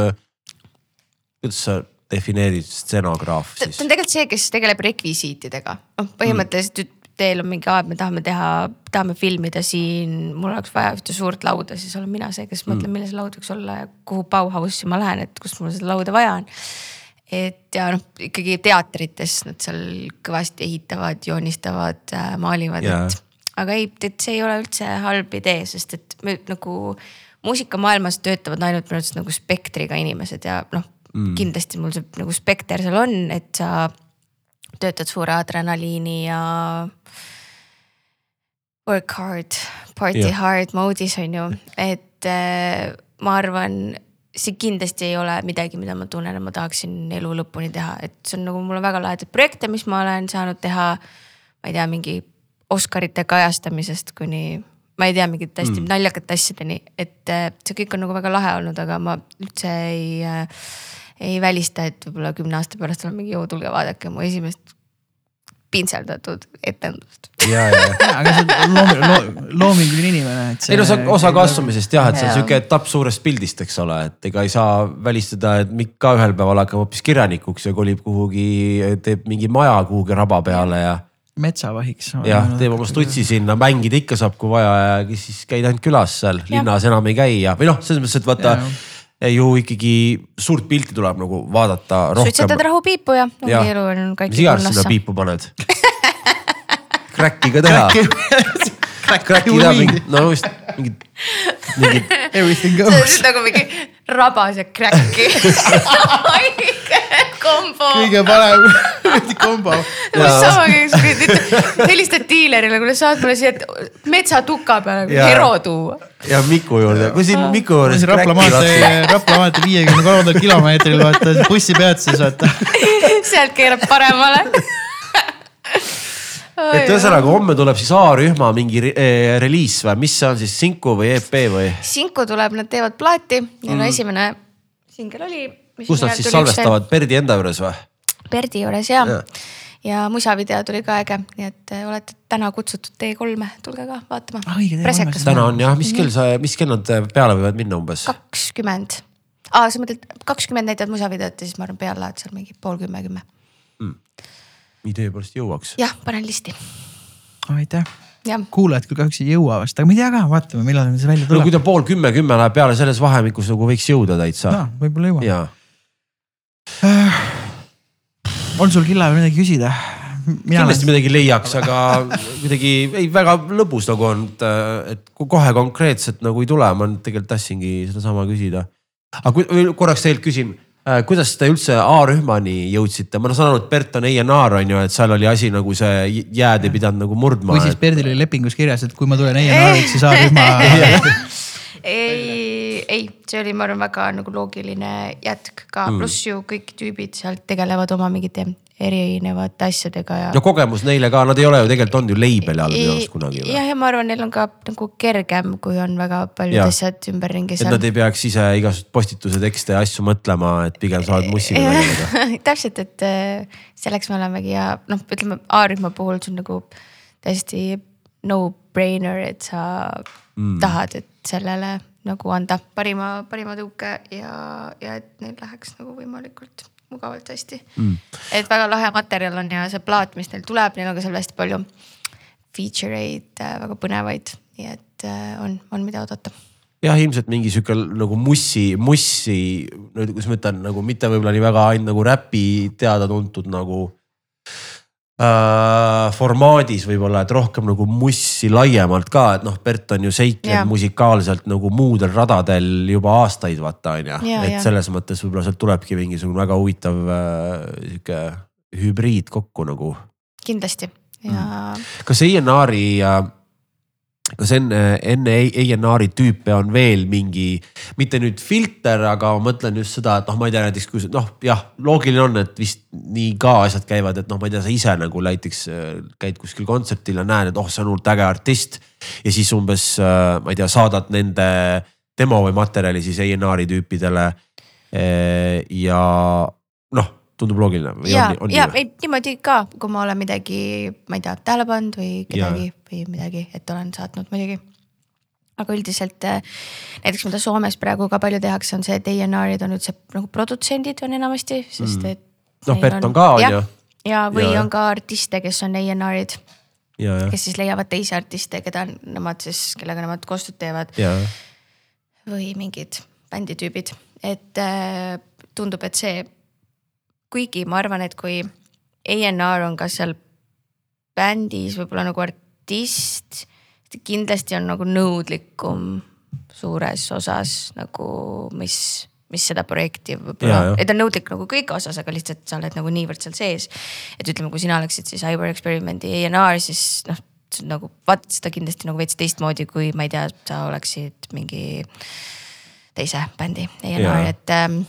kuidas sa defineerid stsenograaf ta siis? on tegelikult see, kes tegeleb rekvisiitidega, noh põhimõtteliselt mm. Teil on mingi aeg, me tahame teha, tahame filmida siin, mul oleks vaja ühte suurt lauda, siis olen mina see, kes mõtleb, milline see laud võiks olla ja kuhu Bauhausi ma lähen, et kust mul seda lauda vaja on. et ja noh, ikkagi teatrites nad seal kõvasti ehitavad, joonistavad, maalivad Jaa. et aga ei, et see ei ole üldse halb idee, sest et me nagu muusikamaailmas töötavad ainult minu arust nagu spektriga inimesed ja noh mm., kindlasti mul see nagu spekter seal on, et sa töötad suure adrenaliini ja work hard, party yeah. hard mode'is on ju, et äh, ma arvan see kindlasti ei ole midagi, mida ma tunnen, et ma tahaksin elu lõpuni teha, et see on nagu mul on väga lahedaid projekte, mis ma olen saanud teha. ma ei tea, mingi Oscarite kajastamisest kuni ma ei tea, mingite hästi mm. naljakate asjadeni, et äh, see kõik on nagu väga lahe olnud, aga ma üldse ei äh, ei välista, et võib-olla kümne aasta pärast olen mingi, joo, tulge vaadake mu esimest pintseldatud etendust. ja, ja, ja. Aga see on loomi- loo- loominguline inimene, et see. ei no see on osa kasvamisest jah, et see on Jaa. sihuke etapp suurest pildist, eks ole, et ega ei saa välistada, et Mikk ka ühel päeval hakkab hoopis kirjanikuks ja kolib kuhugi, teeb mingi maja kuhugi raba peale ja. metsavahiks. jah, teeb oma stutsi sinna, mängida ikka saab, kui vaja ja siis käid ainult külas seal, linnas enam ei käi ja, või noh, selles mõttes, et vaata Jaa. Ju ikkagi suurt pilti tuleb nagu vaadata rohkem. suitsetad rahupiipu ja ongi Jah. elu on mis kaikki iganes sinna piipu paned Crack'i ka teha. Crack'i teha mingi, no just mingid, mingid Everything see goes. nagu mingi rabas ja kräkki kombo. kõige parem kombo. sama käiks, helistad diilerile, kuule saad mulle siia metsatuka peale hero tuua. ja Miku juurde, kui siin Miku juures. Rapla maantee, Rapla maantee viiekümne kolmandal kilomeetril vaata bussipeatuses vaata. sealt keerab paremale. et ühesõnaga homme tuleb siis A-rühma mingi re- eh, reliis või mis see on siis Sinku või EP või? Sinku tuleb, nad teevad plaati, neil on esimene singel oli. kus nad siis salvestavad, Perdi enda juures või? Perdi juures ja Jaa., ja musavideo tuli ka äge, nii et äh, olete täna kutsutud T3-e, tulge ka vaatama Ah, õige, T3-e. Presekas täna on jah, mis kell sa, mis kell nad peale võivad minna umbes? kakskümmend. aa, sa mõtled kakskümmend näitavad musavideot ja siis ma arvan, peale lähevad seal mingi pool kümme, kümme. nii tõepoolest jõuaks. jah, panen listi, aitäh, kuulajad küll kahjuks ei jõua vast, aga ma ei tea ka, vaatame, millal see välja no kui tuleb. ta pool kümme, kümme läheb peale selles vahemikus nagu võiks jõuda täitsa no võib-olla jõuab. On sul Killa veel midagi küsida? kindlasti midagi leiaks, aga kuidagi ei, väga lõbus nagu on, et kui kohe konkreetselt nagu ei tule, ma tegelikult tahtsingi sedasama küsida. aga kui korraks teilt küsin, kuidas te üldse A-rühmani jõudsite, ma saan aru, et Bert on A&R on ju, et seal oli asi nagu see jääd ei pidanud nagu murdma või siis. Perdil oli lepingus kirjas, et kui ma tulen A&R-iks, siis A-rühma. ei, ei, see oli, ma arvan, väga nagu loogiline jätk ka mm., pluss ju kõik tüübid sealt tegelevad oma mingite erinevate asjadega ja no kogemus neile ka, nad ei ole ju tegelikult olnud ju label'i all minu arust kunagi. jah, ja ma arvan, neil on ka nagu kergem, kui on väga paljud asjad ümberringi et nad ei peaks ise igasuguseid postituse tekste ja asju mõtlema, et pigem saavad mussiga tegeleda. täpselt, et äh, selleks me olemegi ja noh, ütleme A-rühma puhul see on nagu täiesti no-brainer, et sa mm. tahad, et sellele nagu anda parima, parima tõuke ja, ja et neil läheks nagu võimalikult mugavalt hästi mm.. et väga lahe materjal on ja see plaat, mis neil tuleb, neil on ka seal hästi palju feature eid, väga põnevaid, nii et äh, on, on mida oodata jah, ilmselt mingi sihuke nagu mussi, mussi, kuidas ma ütlen, nagu mitte võib-olla nii väga ainult nagu räpi teada-tuntud nagu äh, formaadis võib-olla, et rohkem nagu mussi laiemalt ka, et noh, Bert on ju Jaa. seiklenud musikaalselt nagu muudel radadel juba aastaid, vaata on ju. Et jaa. selles mõttes võib-olla sealt tulebki mingisugune väga huvitav äh, sihuke hübriid kokku nagu kindlasti ja mm. kas A&R-i, kas enne, enne A&R-i tüüpe on veel mingi, mitte nüüd filter, aga ma mõtlen just seda, et noh, ma ei tea näiteks kui noh, jah, loogiline on, et vist nii ka asjad käivad, et noh, ma ei tea, sa ise nagu näiteks äh, käid kuskil kontserdil ja näed, et oh, see on hullult äge artist. ja siis umbes, ma ei tea, saadad nende demo või materjali siis A&R-i tüüpidele. ja noh, tundub loogiline ja on,, on ja ei niimoodi ka, kui ma olen midagi, ma ei tea, tähele pannud või kedagi või midagi, et olen saatnud muidugi. aga üldiselt äh, näiteks mida Soomes praegu ka palju tehakse, on see, et A&R-id on üldse nagu produtsendid on enamasti, sest et. Noh, Bert on ka, on ju. ja, või Ja, ja. on ka artiste, kes on ja, ja, kes siis leiavad teisi artiste, keda nemad siis, kellega nemad koostööd teevad ja, või mingid bänditüübid, et äh, tundub, et see, kuigi ma arvan, et kui A&R on ka seal bändis võib-olla nagu artist, kindlasti on nagu nõudlikum suures osas nagu, mis, mis seda projekti võib-olla et ta on nõudlik nagu kõik osas, aga lihtsalt sa oled nagu niivõrd seal sees. et ütleme, kui sina oleksid siis Cyber Experiment'i A&R, siis noh, nagu vaatad seda kindlasti nagu veits teistmoodi, kui ma ei tea, sa oleksid mingi teise bändi Jaa. et ähm,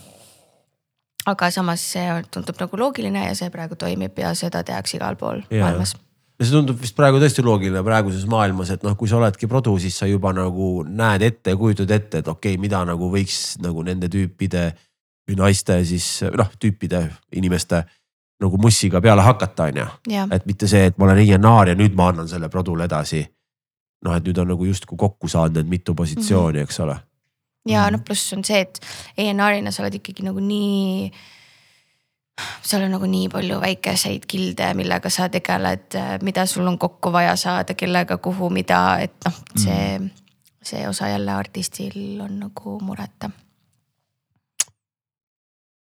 aga samas see on- tundub nagu loogiline ja see praegu toimib ja seda tehakse igal pool Jaa. maailmas. ja see tundub vist praegu tõesti loogiline praeguses maailmas, et noh, kui sa oledki produ, siis sa juba nagu näed ette ja kujutad ette, et okei okay,, mida nagu võiks nagu nende tüüpide või naiste siis noh, tüüpide, inimeste nagu mussiga peale hakata, on ju. et mitte see, et ma olen A&R ja nüüd ma annan selle produle edasi. noh, et nüüd on nagu justkui kokku saanud need mitu positsiooni, eks ole. Ja Mhm. noh, pluss on see, et A&R-ina sa oled ikkagi nagu nii. seal on nagu nii palju väikeseid kilde, millega sa tegeled, mida sul on kokku vaja saada, kellega, kuhu, mida, et noh, see, Mhm. see osa jälle artistil on nagu mureta.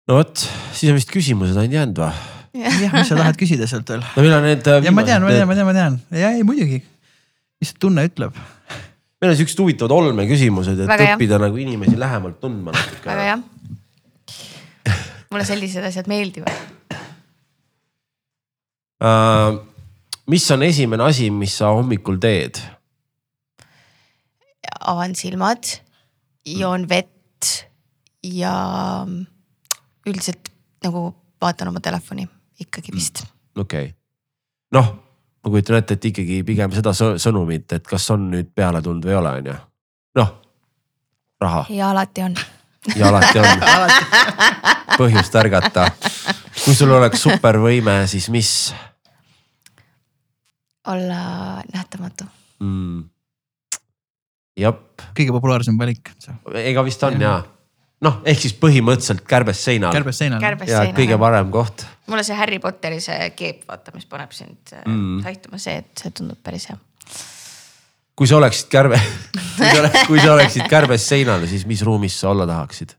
no vot, siis on vist küsimused ainult jäänud või? jah, mis sa tahad küsida sealt veel? no millal need. ja ma tean, ma tean, ma tean, ma tean ja ei muidugi. mis tunne ütleb? Meil on siuksed huvitavad olmeküsimused, et Väga õppida nagu inimesi lähemalt tundma natuke. väga hea. mulle sellised asjad meeldivad. uh,. mis on esimene asi, mis sa hommikul teed? avan silmad, joon vett ja üldiselt nagu vaatan oma telefoni ikkagi vist. okei okay., noh, ma kujutan ette, et ikkagi pigem seda sõ- sõnumit, et kas on nüüd peale tulnud või ei ole, on ju. noh, raha ja alati on. ja alati on põhjust ärgata. kui sul oleks supervõime, siis mis olla nähtamatu. mm.? jep, kõige populaarsem valik, ega vist on ja. noh, ehk siis põhimõtteliselt kärbes seinal. kärbes seinal. ja kõige parem koht. mulle see Harry Potteri see keep, vaata, mis paneb sind Mm. mm. haihtuma, see, et see tundub päris hea. kui sa oleksid kärbe, kui sa oleksid, kärbes seinal, siis mis ruumis sa olla tahaksid?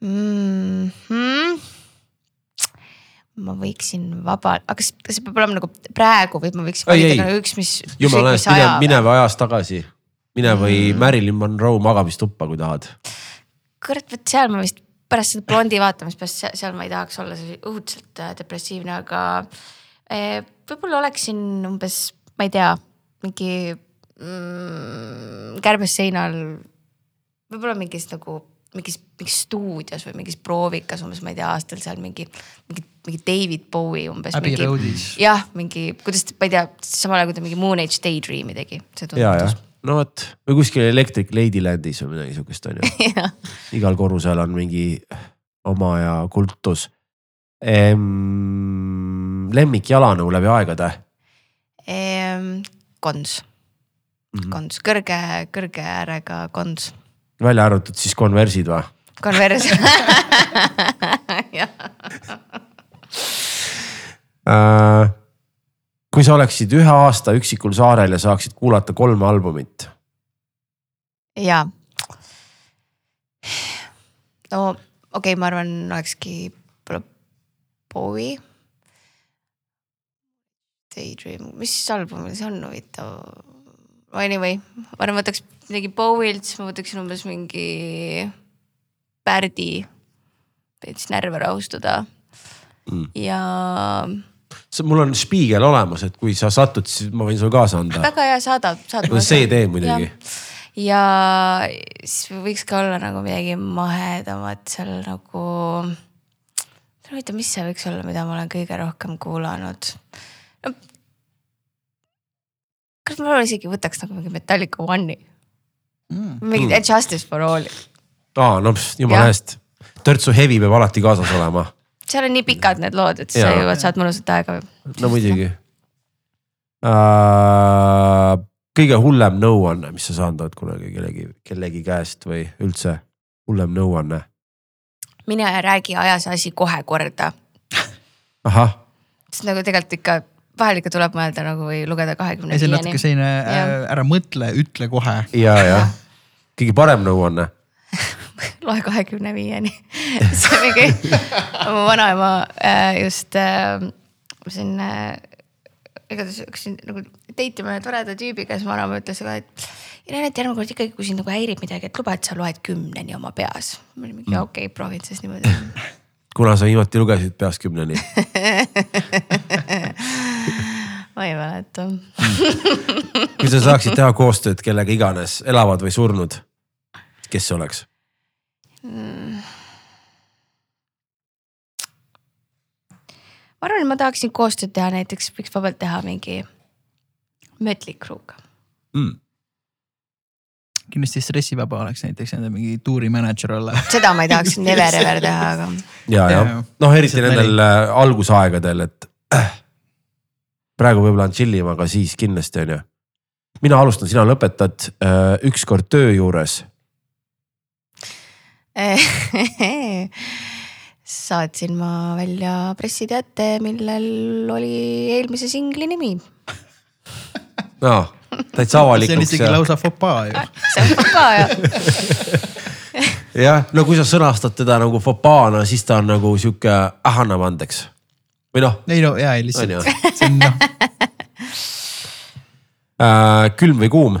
mm. -hmm. ma võiksin vaba, aga kas, kas see peab olema nagu praegu või ma võiksin valida nagu üks, mis. jumala eest, mine, mine või ajas tagasi. mine või mm. Marilyn Monroe magamistuppa, kui tahad. kurat, vot seal ma vist pärast seda blondi vaatamist, pärast seal ma ei tahaks olla see õudselt äh, depressiivne, aga eh, võib-olla oleksin umbes, ma ei tea, mingi mm, kärbes seinal, võib-olla mingis nagu mingis, mingis stuudios või mingis proovikas umbes, ma ei tea, aastal seal mingi, mingi, mingi David Bowie umbes. Jah, mingi, kuidas, ma ei tea, samal ajal kui ta mingi Moon Age Daydream'i tegi. ja, jah, no vot või kuskil Electric Ladylandis või midagi sihukest on ju. igal korrusel on mingi omaja kultus ehm,. lemmik jalanõu läbi aegade Ehm, kons, mm, -hmm. kons, kõrge, kõrge äärega kons, välja arvatud siis konversid või? konvers. jah, Äh, kui sa oleksid ühe aasta üksikul saarel ja saaksid kuulata kolme albumit, ja. no okei okay,, ma arvan, olekski Bowie. Daydream, mis albumil see on huvitav? Anyway, ma arvan, võtaks midagi Bowie'lt, siis ma võtaksin umbes mingi Pärdi, veits närve rahustada Mm. ja mul on spiigel olemas, et kui sa satud, siis ma võin sulle kaasa anda. väga hea, saada, saada. CD muidugi. ja siis võiks ka olla nagu midagi mahedamat seal nagu. huvitav, mis see võiks olla, mida ma olen kõige rohkem kuulanud no,? kas ma isegi võtaks nagu mingi Metallica One'i, mingi Mm. Justice for All'i, aa, no pst, jumala eest. törtsu hevi peab alati kaasas olema. Seal on nii pikad need lood, et sa jõuad, saad mõnusat aega. no muidugi uh,. kõige hullem nõuanne, mis sa saanud oled kunagi kellegi, kellegi käest või üldse hullem nõuanne? mine räägi, aja see asi kohe korda, ahah, sest nagu tegelikult ikka vahel ikka tuleb mõelda nagu või lugeda kahekümne ja see on natuke viieni. selline äh, Jah. ära mõtle, ütle kohe. ja, ja kõige parem nõuanne. loe kahekümne viieni. see on mingi, mu vanaema äh, just äh, siin äh, igatahes hakkasin nagu date ima ühe toreda tüübiga, siis vanaema ütles ka, et Irene, et järgmine kord ikkagi, kui sind nagu häirib midagi, et luba, et sa loed kümneni oma peas. ma olin mingi okei okay,, proovin siis niimoodi. kuna sa viimati lugesid peast kümneni? ma ei mäleta. kui sa saaksid teha koostööd kellega iganes, elavad või surnud, kes see oleks? Ma arvan, et ma tahaksin koostööd teha, näiteks võiks vabalt teha mingi Mötley Crue'ga. Mm. kindlasti stressivaba oleks näiteks nende mingi tuurimänedžer olla. seda ma ei tahaks never ever teha, aga ja, ja noh, eriti nendel äh, algusaegadel, et äh, praegu võib-olla on chill im, aga siis kindlasti on ju. mina alustan, sina lõpetad äh, ükskord töö juures. saatsin ma välja pressiteate, millel oli eelmise singli nimi. no täitsa see on avalikuks isegi ja lausa fopaa ju. see on ka ja jah, no kui sa sõnastad teda nagu fopaana, siis ta on nagu sihuke, ah anname andeks. või noh ei no ja ei lihtsalt ju? see on noh, äh,, külm või kuum,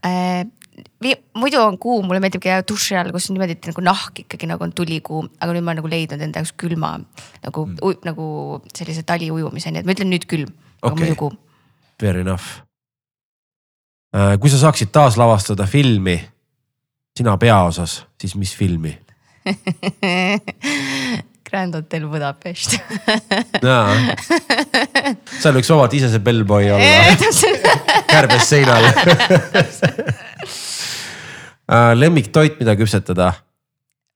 äh, muidu on kuum, mulle meeldib käia duši all, kus on niimoodi, et nagu nahk ikkagi nagu on tulikuum, aga nüüd ma olen nagu leidnud enda jaoks külma nagu mm., nagu sellise taliujumise, nii et ma ütlen nüüd külm, aga Okei. muidu kuum. Fair enough. kui sa saaksid taaslavastada filmi sina peaosas, siis mis filmi? Grand Hotel Budapest seal võiks vabalt ise see bellboy olla, kärbes seinal. lemmiktoit, mida küpsetada?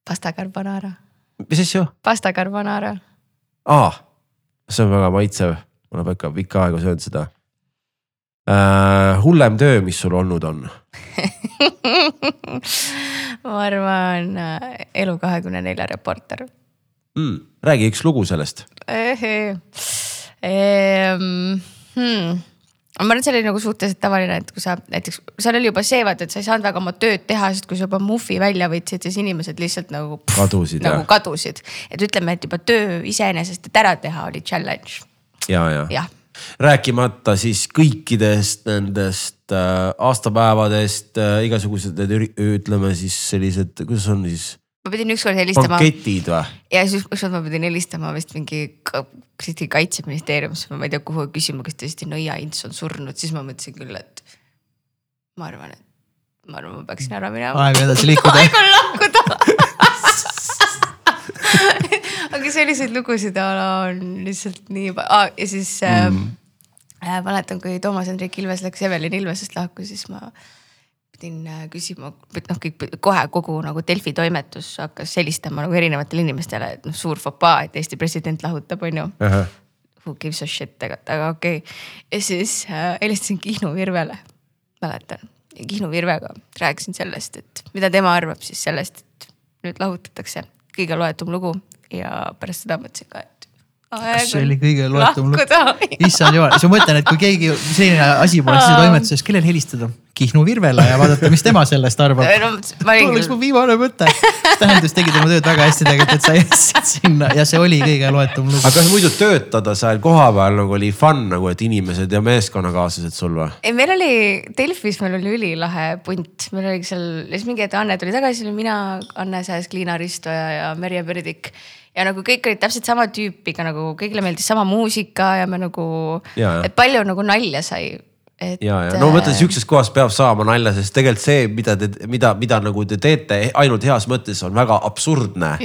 pasta carbonara, mis asju? pasta carbonara. aa, see on väga maitsev, ma olen ikka pikka aega söönud seda. hullem töö, mis sul olnud on? ma arvan äh, Elu kahekümne nelja reporter mm.. räägi üks lugu sellest. Ehm, hmm. Ma arvan, et see oli nagu suhteliselt tavaline, et kui sa näiteks, seal oli juba see vaata, et sa ei saanud väga oma tööd teha, sest kui sa juba muhvi välja võtsid, siis inimesed lihtsalt nagu. Kadusid, nagu jah? kadusid, et ütleme, et juba töö iseenesest, et ära teha, oli challenge, ja, ja, ja.. rääkimata siis kõikidest nendest äh, aastapäevadest äh,, igasugused need ütleme siis sellised, kuidas on siis, ma pidin ükskord helistama banketid või? ja siis ükskord ma pidin helistama vist mingi kuradi kaitseministeeriumisse, ma ei tea, kuhu küsima, kas tõesti Nõia Ints on surnud, siis ma mõtlesin küll, et ma arvan, et ma arvan, ma peaksin ära minema. aeg on edasi liikuda. aeg on lahkuda. aga selliseid lugusid on lihtsalt nii ah, ja siis mm. äh, mäletan, kui Toomas Hendrik Ilves läks Evelin Ilvesest lahku, siis ma pidin äh, küsima, noh, kõik kohe kogu nagu Delfi toimetus hakkas helistama nagu erinevatele inimestele, et noh, suur fopaa, et Eesti president lahutab, on ju who gives a shit, aga, aga okei okay.. ja siis äh, helistasin Kihnu Virvele, mäletan. Kihnu Virvega rääkisin sellest, et mida tema arvab siis sellest, et nüüd lahutatakse, kõige loetum lugu ja pärast seda mõtlesin ka, et. See oli kõige loetum lugu issand jumal, siis ma mõtlen, et kui keegi selline asi poleks sisetoimetuses, kellele helistada? Kihnu Virvele ja vaadata, mis tema sellest arvab. no too oleks mu viimane mõte. tähendus, tegid oma tööd väga hästi tegelikult, et sa jõudsid sinna ja see oli kõige loetum lugu aga. kas muidu töötada seal kohapeal nagu oli fun nagu, et inimesed ja meeskonnakaaslased sul või? ei meil oli Delfis, meil oli ülilahe punt, meil oli seal, siis mingi hetk Anne tuli tagasi, mina, Anne Sääsk, Liina Ristoja ja Merje Perdik. Ja nagu kõik olid täpselt sama tüüpiga nagu kõigile meeldis sama muusika ja me nagu Ja, ja., et palju nagu nalja sai. et. ja, ja no ma mõtlen, sihukeses kohas peab saama nalja, sest tegelikult see, mida te, mida, mida nagu te teete ainult heas mõttes on väga absurdne.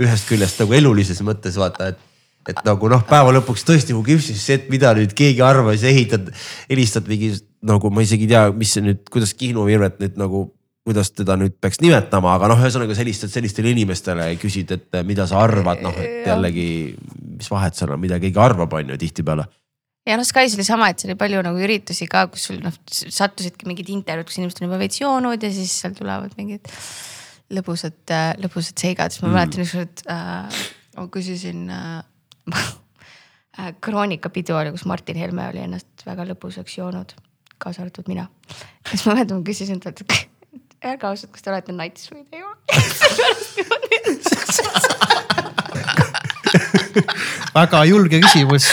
ühest küljest nagu elulises mõttes vaata, et, et nagu noh, päeva lõpuks tõesti mu kipsis see, et mida nüüd keegi arvas, ehitad, helistad mingi nagu ma isegi ei tea, mis see nüüd, kuidas Kihnu Virvet nüüd nagu, kuidas teda nüüd peaks nimetama, aga noh, ühesõnaga sellistelt, sellistele inimestele küsid, et mida sa arvad, noh, et jällegi, mis vahet seal on, mida keegi arvab, on ju tihtipeale. ja noh, Sky's oli sama, et seal oli palju nagu üritusi ka, kus sul noh sattusidki mingid intervjuud, kus inimesed on juba veits joonud ja siis seal tulevad mingid lõbusad, lõbusad seigad, siis ma mäletan ükskord äh,, ma küsisin äh, äh,. kroonikapidu oli, kus Martin Helme oli ennast väga lõbusaks joonud, kaasa arvatud mina. siis ma mäletan, ma küsisin talt, et öelge ausalt, kas te olete nats või te ei ole. väga julge küsimus.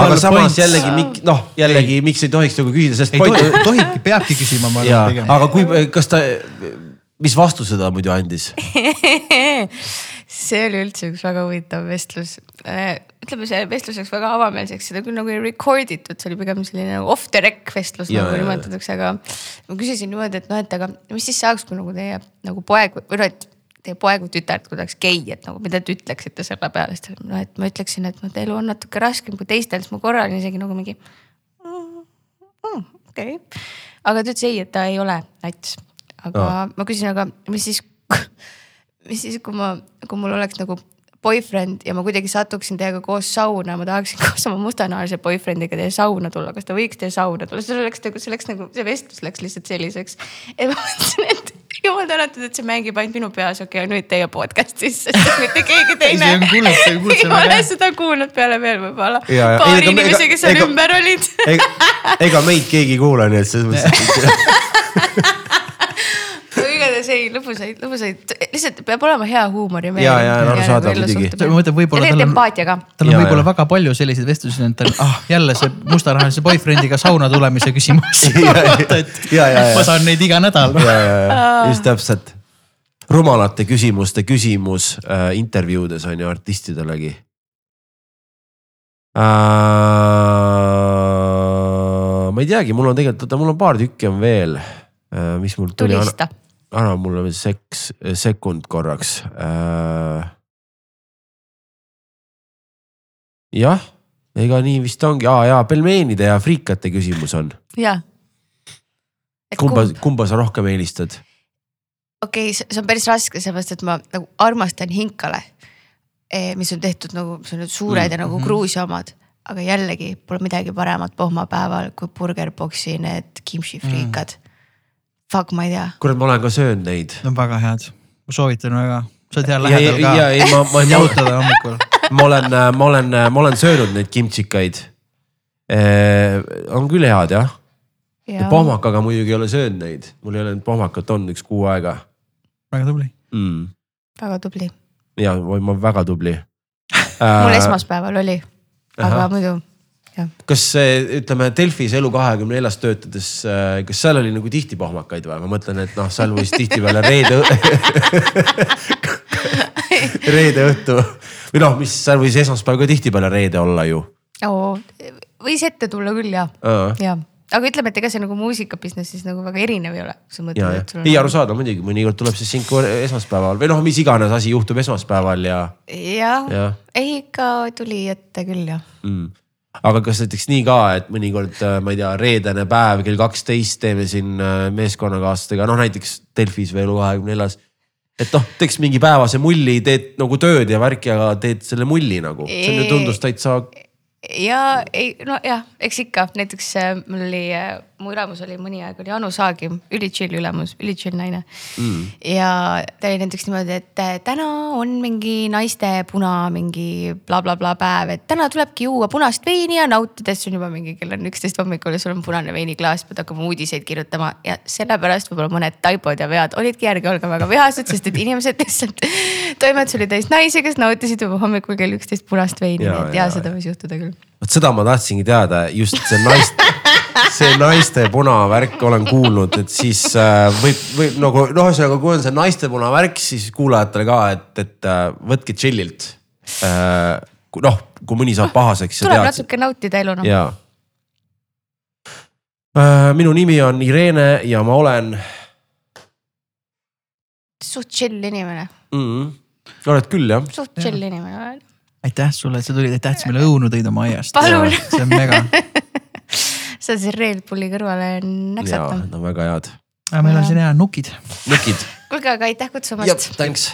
aga samas jällegi noh jällegi, miks ei tohiks nagu küsida, sest ei tohi, tohibki, peabki küsima, ma ja arvan, aga kui, kas ta, mis vastuse ta muidu andis? see oli üldse üks väga huvitav vestlus. ütleme, see vestlus läks väga avameelseks, seda küll nagu ei record itud, see oli pigem selline nagu off the rec vestlus Ja, nagu nimetatakse, aga ma küsisin niimoodi, et noh, et aga mis siis saaks, kui nagu teie nagu poeg või noh, et teie poeg või tütar kui oleks gei, et nagu mida te ütleksite selle peale, siis ta oli noh, et ma ütleksin, et noh, elu on natuke raskem kui teistel, siis ma korra olin isegi nagu mingi mm, okei okay., aga ta ütles ei, et ta ei ole nats. aga oh. ma küsin, aga mis siis, mis siis, kui ma, kui mul oleks nagu boyfriend ja ma kuidagi satuksin teiega koos sauna, ma tahaksin koos oma mustanahalise boyfriend'iga teie sauna tulla, kas ta võiks teie sauna tulla, see oleks nagu, see läks nagu, see vestlus läks lihtsalt selliseks. et ma mõtlesin, et jumal tänatud, et see mängib ainult minu peas, okei okay,, nüüd teie podcast'is, mitte keegi teine. ei ole seda kuulnud peale veel võib-olla. Paari ega- inimese, ega- kes seal ümber olid. ega meid keegi ei kuula, nii et selles mõttes, et aga igatahes igatahes ei lõbusaid, lõbusaid, lihtsalt peab olema hea huumor ja Ja, ja, arusaadav muidugi. ma mõtlen, ja võib-olla tal on, empaatia ka. tal on võib-olla väga palju selliseid vestlusi, et tal ah jälle see mustanahalise boyfriend'iga sauna tulemise küsimus. Ja, ja, ja, ja. ma saan neid iga nädal. ja, ja, ja just täpselt. rumalate küsimuste küsimus äh, intervjuudes on ju artistidelegi äh,. ma ei teagi, mul on tegelikult, oota, mul on paar tükki on veel äh,, mis mul tuli. tulista. Anna mulle veel seks, sekund korraks äh,. jah, ega nii vist ongi, aa jaa, pelmeenide ja friikate küsimus on. jaa. kumba, kumba sa rohkem eelistad? okei okay,, see on päris raske, sellepärast et ma nagu armastan hinkale. mis on tehtud nagu, mis on need suured mm, ja nagu mhm. Gruusia omad, aga jällegi pole midagi paremat pohmapäeval kui Burgerboxi need kimchi friikad mm.. Fuck, ma ei tea. kurat, ma olen ka söönud neid. On väga head, ma soovitan väga, sa oled hea ja, lähedal ja, ka ei, ma, ma, ma, jalutada hommikul. ma olen, ma olen, ma olen söönud neid kimtsikaid. on küll head jah, ja pohmakaga muidugi ei ole söönud neid, mul ei ole nüüd pohmakat olnud üks kuu aega väga tubli. mm.. väga tubli. ja, ma olen väga tubli. mul esmaspäeval oli, aga ahah. muidu. Kas see, ütleme Delfis Elu24 neljas töötades, kas seal oli nagu tihti pohmakaid või? ma mõtlen, et noh, seal võis tihtipeale reede reede õhtu või noh, mis seal võis esmaspäev ka tihtipeale reede olla ju. võis ette tulla küll ja, ja, ja, aga ütleme, et ega see nagu muusika business'is nagu väga erinev ei ole. ja, ei arusaadav muidugi, mõnikord tuleb see sinku esmaspäeval või noh, mis iganes asi juhtub esmaspäeval ja, jah, ja ei ikka tuli ette küll jah. mm.. Aga kas näiteks nii ka, et mõnikord, ma ei tea, reedene päev kell kaksteist teeme siin äh, meeskonnakaaslastega, noh näiteks Delfis või Elu24-s. et noh, teeks mingi päevase mulli, teed nagu tööd ja värki, aga teed selle mulli nagu, see on ju tundus täitsa ja ei, nojah, eks ikka näiteks äh, mul oli, mu ülemus oli mõni aeg oli Anu Saagim, üli chill ülemus, üli chill naine mm.. ja ta oli näiteks niimoodi, et äh, täna on mingi naiste puna mingi blablabla bla, bla päev, et täna tulebki juua punast veini ja nautida, siis on juba mingi kell on üksteist hommikul ja sul on punane veiniklaas, pead hakkama uudiseid kirjutama ja sellepärast võib-olla mõned taipod ja vead olidki järgi olge väga vihased, sest et inimesed lihtsalt. toimetus oli täis naisi, kes nautisid juba hommikul kell üksteist punast veini, nii et ja ja, seda võis juhtuda küll. vot seda ma tahtsingi teada, just see naiste, see naiste punavärk olen kuulnud, et siis äh, võib, võib nagu noh, ühesõnaga, kui on see naiste punavärk, siis kuulajatele ka, et, et äh, võtke chill'ilt äh,. noh, kui mõni saab pahaseks. tuleb natuke nautida elu noh. ja äh,. minu nimi on Irene ja ma olen suht chill inimene, mm,, oled küll jah? suht chill inimene olen. aitäh sulle, et sa tulid, aitäh, et sa meile õunu tõid oma aiast. Palun. see on mega. sa siin Red Bulli kõrvale ja näksata. need on väga head. meil on siin hea nukid. nukid. kuulge, aga aitäh kutsumast. thanks